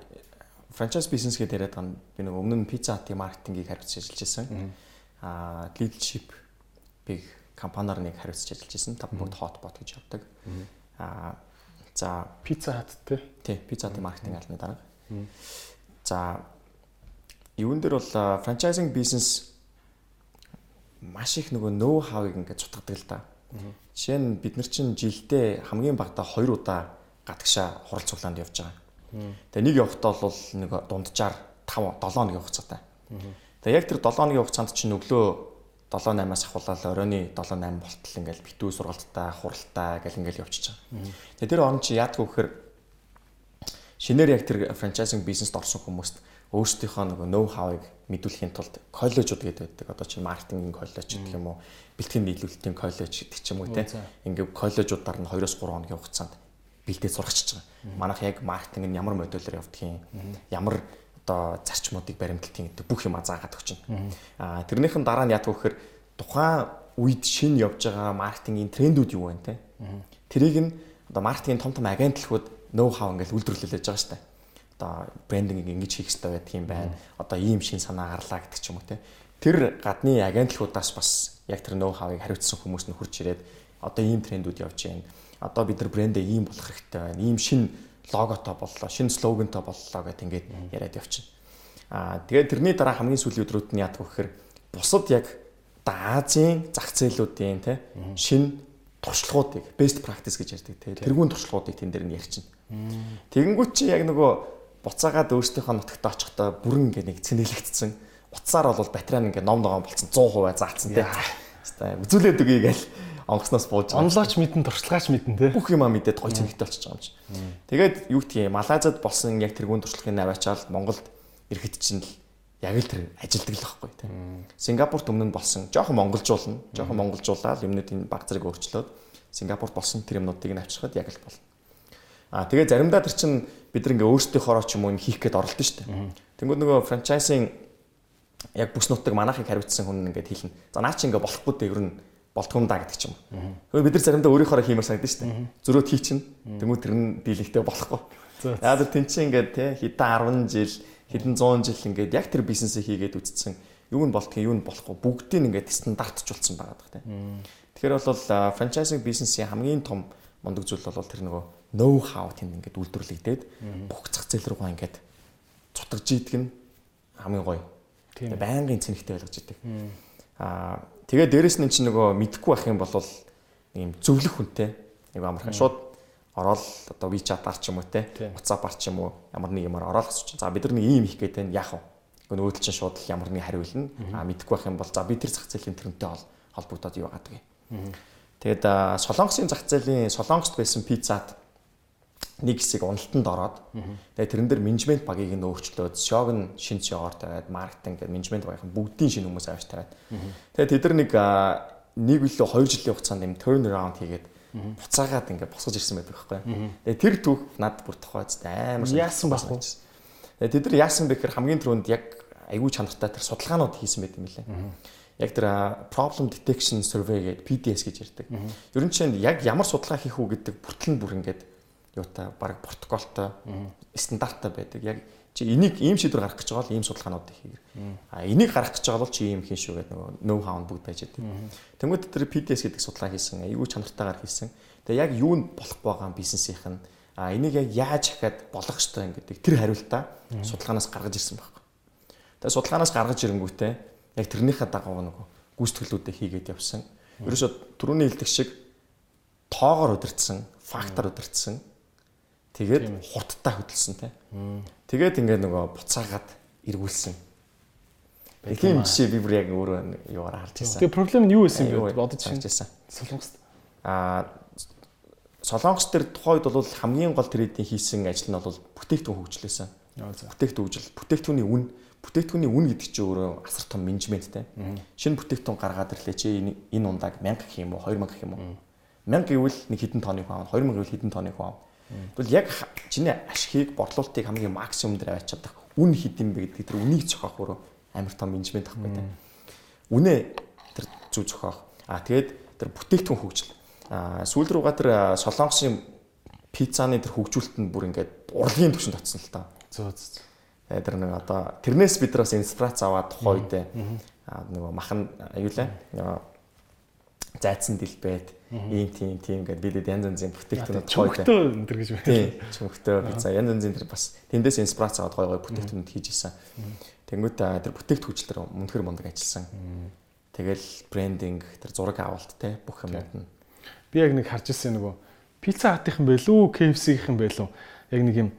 франчайз бизнес гэдэг яриад байгаа би нэг өмнө нь пицца хатын маркетингийг хариуцж ажиллаж исэн. Аа leadership биг компаниар нэг хариуцж ажиллаж исэн. Тав бүгд hotbot гэж явдаг. Аа за пицца хат тий. Тий, пицца хатын маркетинг албаны дарга. За юун дээр бол франчайзинг бизнес маш их нөгөө ноу хавыг ингээд цутгадаг л да. Жишээ нь бид нар чинь жилдээ хамгийн багадаа 2 удаа гадагшаа хурал цуглаанд явж байгаа. Тэгээ нэг явахдаа бол нэг дунджаар 5 7 хоногийн хугацаатай. Тэгээ яг тэр 7 хоногийн хугацаанд чинь өглөө 7 8-аас ахуулаад оройны 7 8 болтол ингээл битүү сургалттай, хуралтай гэл ингээл явчихж байгаа. Тэгээ тэр орон чи яадгүй гэхээр шинээр яг тэр франчайзинг бизнест орсон хүмүүст өөрсдийнхөө нөгөө ноу хавыг мэдүүлэхийн тулд коллежууд гэдэг байдаг. Одоо чи маркетингийн коллеж гэх юм уу, бэлтгэн нийлүүлэлтийн коллеж гэдэг ч юм уу те. Ингээд коллежуудаар нь 2-оос 3 хоногийн хугацаанд бэлдээ сурагчиж байгаа. Манайх яг маркетинг нь ямар модулаар явдгийг, ямар одоо зарчмуудыг баримталтын гэдэг бүх юм заагаад өгч байна. Аа тэрнийхэн дараа нь яах вэ гэхээр тухайн үед шинэ явж байгаа маркетингийн трендүүд юу вэ те. Тэрийг нь одоо маркетингийн том том агентлагууд ноу хав ингээл үйлдвэрлэлж байгаа дээ одоо брендинг ингэж хийх хэрэгтэй байдаг юм байна. Одоо ийм шин санаа гарлаа гэдэг ч юм уу те. Тэр гадны агентлагуудаас бас яг тэр ноу хавыг хариуцсан хүмүүс нь хурж ирээд одоо ийм трендүүд явж байна. Одоо бид нар брэндээ ийм болох хэрэгтэй байна. Ийм шин логотой боллоо, шин слогонтой боллоо гэд ингээд яриад явчихна. Аа тэгээд тэрний дараа хамгийн сүүлийн өдрүүд нь яадаг вэ гэхээр бусад яг Азийн зах зээлүүдийн те шин туршлагуудыг best practice гэж ярьдаг те тэрүүн туршлагуудыг тэн дээр нь ярьчихна. Тэгэнгүүт чи яг нөгөө буцаагаад өөрсдийнхөө нутагт очихдоо бүрэн ингээ нэг цэнэглэгдсэн. Утсаар бол батарей ингээ ном ногоон болцсон 100% заацсан тий. Хэвээ үзүүлээд үгүй гээл онгосноос бууж байгаа. Онлооч мэдэн туршлагаач мэдэн тий. Бүх юма мэдээд гоё цэнэгтэй болчихж байгаа юм чи. Тэгээд юу гэх юм Малайзад болсон яг тэргүүн туршлагын аваачаал Монголд ирэхэд чинь л яг л тэр ажилдаг л байхгүй тий. Сингапурт өмнө нь болсон. Жохон монголжуулна. Жохон монголжуулаад юмнуудын баг зэрэг өөрчлөөд Сингапурт болсон тэр юмнуудыг нь авчирхад яг л болно. Аа тэгээ заримдаа тэр чинь бид нар ингээ өөрсдийнхоороо ч юм уу хийх гээд оролдсон шүү дээ. Тэнгүүд нөгөө франчайзинг яг бүс нутаг манахыг хариуцсан хүн ингээд хэлнэ. За наа чи ингээ болохгүй дээ ер нь болтгүй юм да гэдэг ч юм. Хөөе бид нар заримдаа өөрийнхоороо хиймээр санагдаж шүү дээ. Зөрөөд хийчин. Тэнгүүд тэр нь дийлэгтэй болохгүй. Яа тэр тэн чинь ингээд те хэдэн 10 жил хэдэн 100 жил ингээд яг тэр бизнесээ хийгээд үтцсэн. Юу нь болтго юу нь болохгүй бүгдийг ингээд стандартчулсан байгаа даа те. Тэгэхээр бол франчайзинг бизнесийн хамгийн том мундаг зүйл бол тэр нөгөө ноу хау тэнд ингээд үйлдвэрлэгдээд бүх зах зээл рүүгээ ингээд цутгаж идэг нь хамгийн гоё. Тэгээ байнгын цэнэгтэй байлгаж идэг. Аа тэгээ дээрэс нь чинь нөгөө мэдхгүй байх юм бол ийм зөвлөх хүнтэй нэг амархан шууд ороод одоо WeChat-аар ч юм уу те WhatsApp-аар ч юм уу ямар нэг юмар ороод асууч. За бид нар нэг ийм хийх гээд байна яах вэ? Гэхдээ нөөдөл чинь шууд ямар нэг хариулна. Аа мэдхгүй байх юм бол за би тэр зах зээлийн тэрнтэй холбогдоод гаадаг юм. Тэгээд Солонгосын зах зээлийн Солонгост байсан пиццад нэг хэсэг уналтанд ороод тэгээ тэрэн дээр менежмент багийг нь өөрчлөөд шог нь шин шогоор тавиад маркетинг гэдэг менежмент багийн бүгдийн шинэ хүмүүс авч тавиад тэгээ тэд нар нэг нэг үлээ 2 жилийн хугацаанд юм turn around хийгээд буцаагаад ингээд босгож ирсэн байдаг байхгүй. Тэгээ тэр түүх над бүр тухайд амар яасан вэ? Тэгээ тэд нар яасан бэ гэхээр хамгийн түрүүнд яг аягүй чанартай тэр судалгаанууд хийсэн байт юм лээ. Яг тэр problem detection survey гэдэг PDS гэж ярьдаг. Ер нь чинь яг ямар судалгаа хийх үү гэдэг бүртгэл нь бүр ингээд юутай баг протоколтой стандарттай байдаг. Яг чи энийг ийм шийдвэр гаргах гэж байгаа бол ийм судалгаанууд хийгэр. А энийг гаргах гэж байгаа бол чи ийм хийн шүү гэдэг нөгөө ноу хаунд бүгд байж байдаг. Тэнгүүд тэр PDS гэдэг судалгаа хийсэн. Айгүй чанартайгаар хийсэн. Тэгээ яг юу нь болох байгаа бизнесийнх нь а энийг яг яаж хахад болох ёстой гэдэг тэр хариултаа судалгаанаас гаргаж ирсэн байхгүй. Тэгээ судалгаанаас гаргаж ирэнгүүтээ яг тэрнийхээ дагуу нөгөө гүйцэтгэлүүдээ хийгээд явсан. Ерөөсө түрүүний хэлдэг шиг тоогоор удирдсан, фактор удирдсан Тэгээд хурдтай хөдөлсөн те. Тэгээд ингээд нөгөө буцаагаад эргүүлсэн. Тийм жишээ би бүр яг өөрөө юугаар харж байсан. Тэгээ проблем нь юу байсан бэ? Бодож харж байсан. Солонгост. Аа Солонгос төр тухайд бол хамгийн гол трейдинг хийсэн ажил нь бол бүтээгдэхүүн хөгжлөөсөн. Бүтээгдэхүүн хөгжил, бүтээгдэхүүний үн, бүтээгдэхүүний үн гэдэг чинь өөрөө асар том менежменттэй. Шинэ бүтээгдэхүүн гаргаад ирлээ чи энэ ундааг 1000 гэх юм уу, 2000 гэх юм уу? 1000 гэвэл нэг хэдэн тонны хүн аав, 2000 гэвэл хэдэн тонны хүн аав. Тэгвэл яг чиний ашигыг, борлуулалтыг хамгийн максимум дээр авч чадах үн хэдин бэ гэдэг тэр үнийг зохиох өөрөө амар том менежмент ахгүй тийм. Үнэ тэр зүг зохиох. Аа тэгээд тэр бүтээгдэхүүн хөгжил. Аа сүүл рүүгээ тэр солонгосын пиццаны тэр хөгжүүлэлт нь бүр ингээд урлагийн түвшинд очсон л та. Зөө зөө. Тэгээд тэр нэг одоо тэрнээс бид нараас инспирац аваад тухайд аа нөгөө махан аюулаа зайцсан дэлбэт ийм тийм тийм гэдэг бидэд янз янзын бүтээгдэхүүн чөмхтөө энэ гэж байна. Чөмхтөө пицца янз янзын тэр бас тэндээс инспирац аваад гой гой бүтээгдэхүүнүүд хийж исэн. Тэнгүүт тэр бүтээгдэхүүнчлэр мөнхөр мундаг ажилласан. Тэгэл брендинг тэр зураг авалт те бүх юмнууд нь. Би яг нэг харж ирсэн нөгөө пицца хатынхан байлуу, KFC-ийнхэн байлуу. Яг нэг юм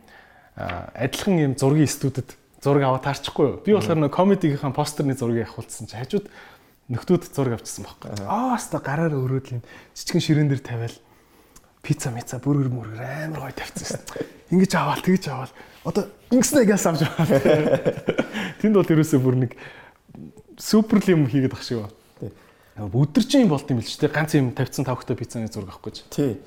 адилхан юм зургийн студид зураг аваад таарчихгүй юу. Би болохоор нөгөө комедигийнхэн постерны зургийг авахулсан чи хажууд нөхдүүд зураг авчихсан байхгүй. Аа хаста гараар өрөөд юм жижигэн ширээн дээр тавиал пицца мица бүргэр мөргөр амар гоё тавьчихсан. Ингиж аваад тэгж аваад одоо ингэснэ гээс авч байгаа. Тэнд бол ерөөсөө бүр нэг супер юм хийгээд ах шиг ба. Өдөржин болт юм бил ч тий ганц юм тавьсан тавхтай пиццаны зураг авахгүй ч. Тий.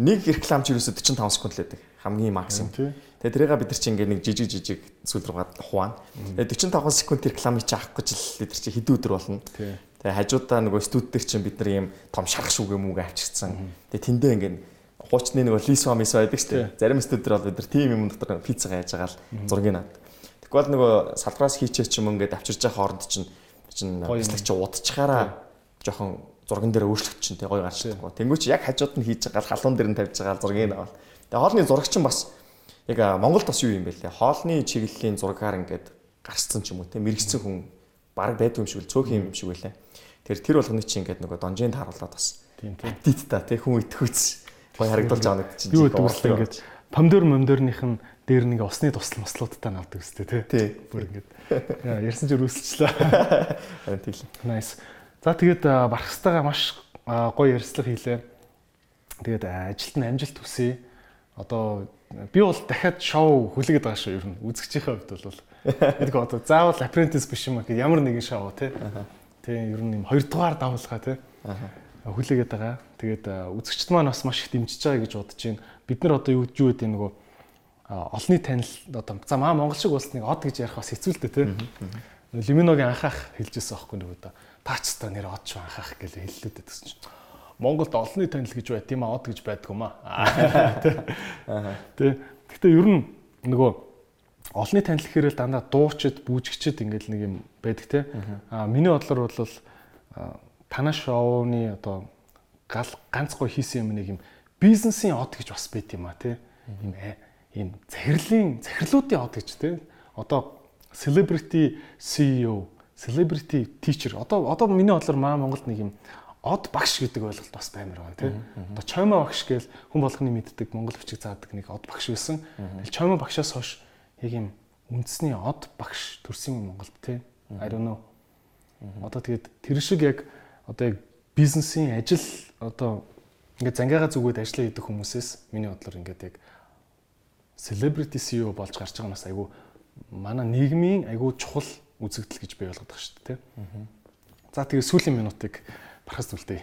Нэг рекламч ерөөсөө 45 секунд л байдаг. Хамгийн максимум. Тэгээ тэрийг бид нар чи ингээд нэг жижиг жижиг сүүл рүүгээ ухаана. Тэгээ 45 секунд рекламыг чи авах гэж л бид нар чи хэдэн өдөр болно. Тэгээ хажуудаа нөгөө студ дээр чинь бид нар ийм том шарах шүүгээ мүүгээ авчирсан. Тэгээ тэндээ ингээд хуучны нөгөө лисва мис байдаг шүү дээ. Зарим студ дээр бол бид нар тим юм дотор пиццага яаж байгаа л зургийг наад. Тэгвэл нөгөө салбараас хийчээ ч юм ингээд авчирж байгаа хооронд чинь чинь бяцлагч удчихаараа жоохон зурган дээр өөрчлөгч чинь тий гоё гарч чадахгүй. Тэнгүүч яг хажууд нь хийж байгаа халуун дээр нь тавьж байгаа зургийг авал. Тэгээ хоолны зурагч нь бас яг Монголд бас юу юм бэ лээ. Хоолны чиглэлийн зургаар ингээд гарцсан ч юм уу те мэрэгцсэн хүн баг байдгүй юм шиг л цөөхөн юм шиг байлаа. Тэр тэр болгоны чи ингээд нөгөө донжинд харуулад бас. Тийм тийм. Аппетит та те хүн идэхүйц. Гой харагдуулж байгаа нэг чинь. Юу вэ ингээд помидор момдорных нь дээр нэг усны тусал маслуудтай навдаг үстэй те. Тий. Бүр ингээд ярьсан чинь рүүсэлчлээ. Харин тийм. Nice. За тэгээд бархстайгаа маш гоё ярьцлага хийлээ. Тэгээд ажилд нь амжилт хүсье. Одоо би бол дахиад шоу хүлээгээд байгаа шүү ер нь. Үзэгчийнхээ хувьд бол гэдэг одоо заавал apprentice биш юм гэхэд ямар нэгэн шоу тий. Тий ер нь юм хоёрдугаар давуулгаа тий. Хүлээгээд байгаа. Тэгээд үзэгчд маань бас маш их дэмжиж байгаа гэж бодож байна. Бид нар одоо юу юу гэдэг нөгөө олонний танил одоо за маа монгол шиг улсныг од гэж ярих бас хэцүү л дээ тий. Лиминогийн анхаах хэлжсэн аахгүй нөгөө одоо таачтай нэр од ч анхаах гэж хэллээд байсан чинь Монголд олонний танил гэж байт тийм аа од гэж байдгүй маа. Тэ. Гэхдээ ер нь нөгөө олонний танил гэхээр л дандаа дуучид, бүжигчид ингээл нэг юм байдаг те. Аа миний бодлоор бол танаа шоуны одоо гал ганц гой хийсэн юм нэг юм бизнесийн од гэж бас байт юм а те. Ийм ийм захирлын захирлуудын од гэж те. Одоо celebrity CEO, celebrity teacher одоо одоо миний бодлоор маа Монголд нэг юм од багш гэдэг ойлголт бас баймар байна тийм. Одоо чоймо багш гээл хүн болгоны мэддэг монгол бичиг заадаг нэг од багш байсан. Тэгэл чоймо багшаас хойш яг юм үндэсний од багш төрсөн юм Монголд тийм. I don't know. Одоо тэгээд тэр шиг яг одоо яг бизнесийн ажил одоо ингээд зангиага зүгөөд ажиллаа хийдэг хүмүүсээс миний бодлоор ингээд яг celebrity CEO болж гарч байгаа нас айгу манай нийгмийн айгу чухал үзэгдэл гэж би ойлгодог шүү дээ тийм. За тэгээд сүүлийн минутыг бархас түлтэй.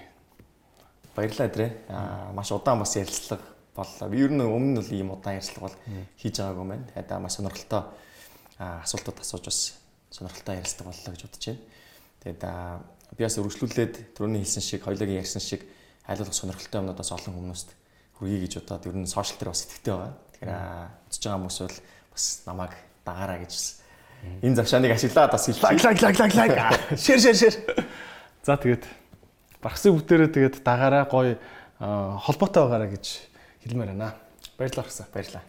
Баярлалаа Адрэ. Аа маш удаан бас ярилцлага боллоо. Би ер нь өмнө нь бол ийм удаан ярилцлага бол хийж байгаагүй юм байна. Хадаа маш сонирхолтой асуултууд асууж бас сонирхолтой ярилцлага боллоо гэж бодож байна. Тэгээд би бас өргөжлүүлээд түрүүний хэлсэн шиг, хоёулагийн ярьсан шиг айлуулах сонирхолтой юмнууд бас олон хүмүүст хүргэе гэж бодоод ер нь сошиал дээр бас итгэвтэй байгаа. Тэгэхээр үзэж байгаа хүмүүс бол бас намайг дагаараа гэж энэ завшааныг ашиглаад бас лайк лайк лайк лайк лайк шэр шэр шэр. За тэгээд Бархсын бүгдээрээ тэгээд дагаараа гоё холбоотой байгаараа гэж хэлмээр байна. Баярлалаа. Баярлалаа.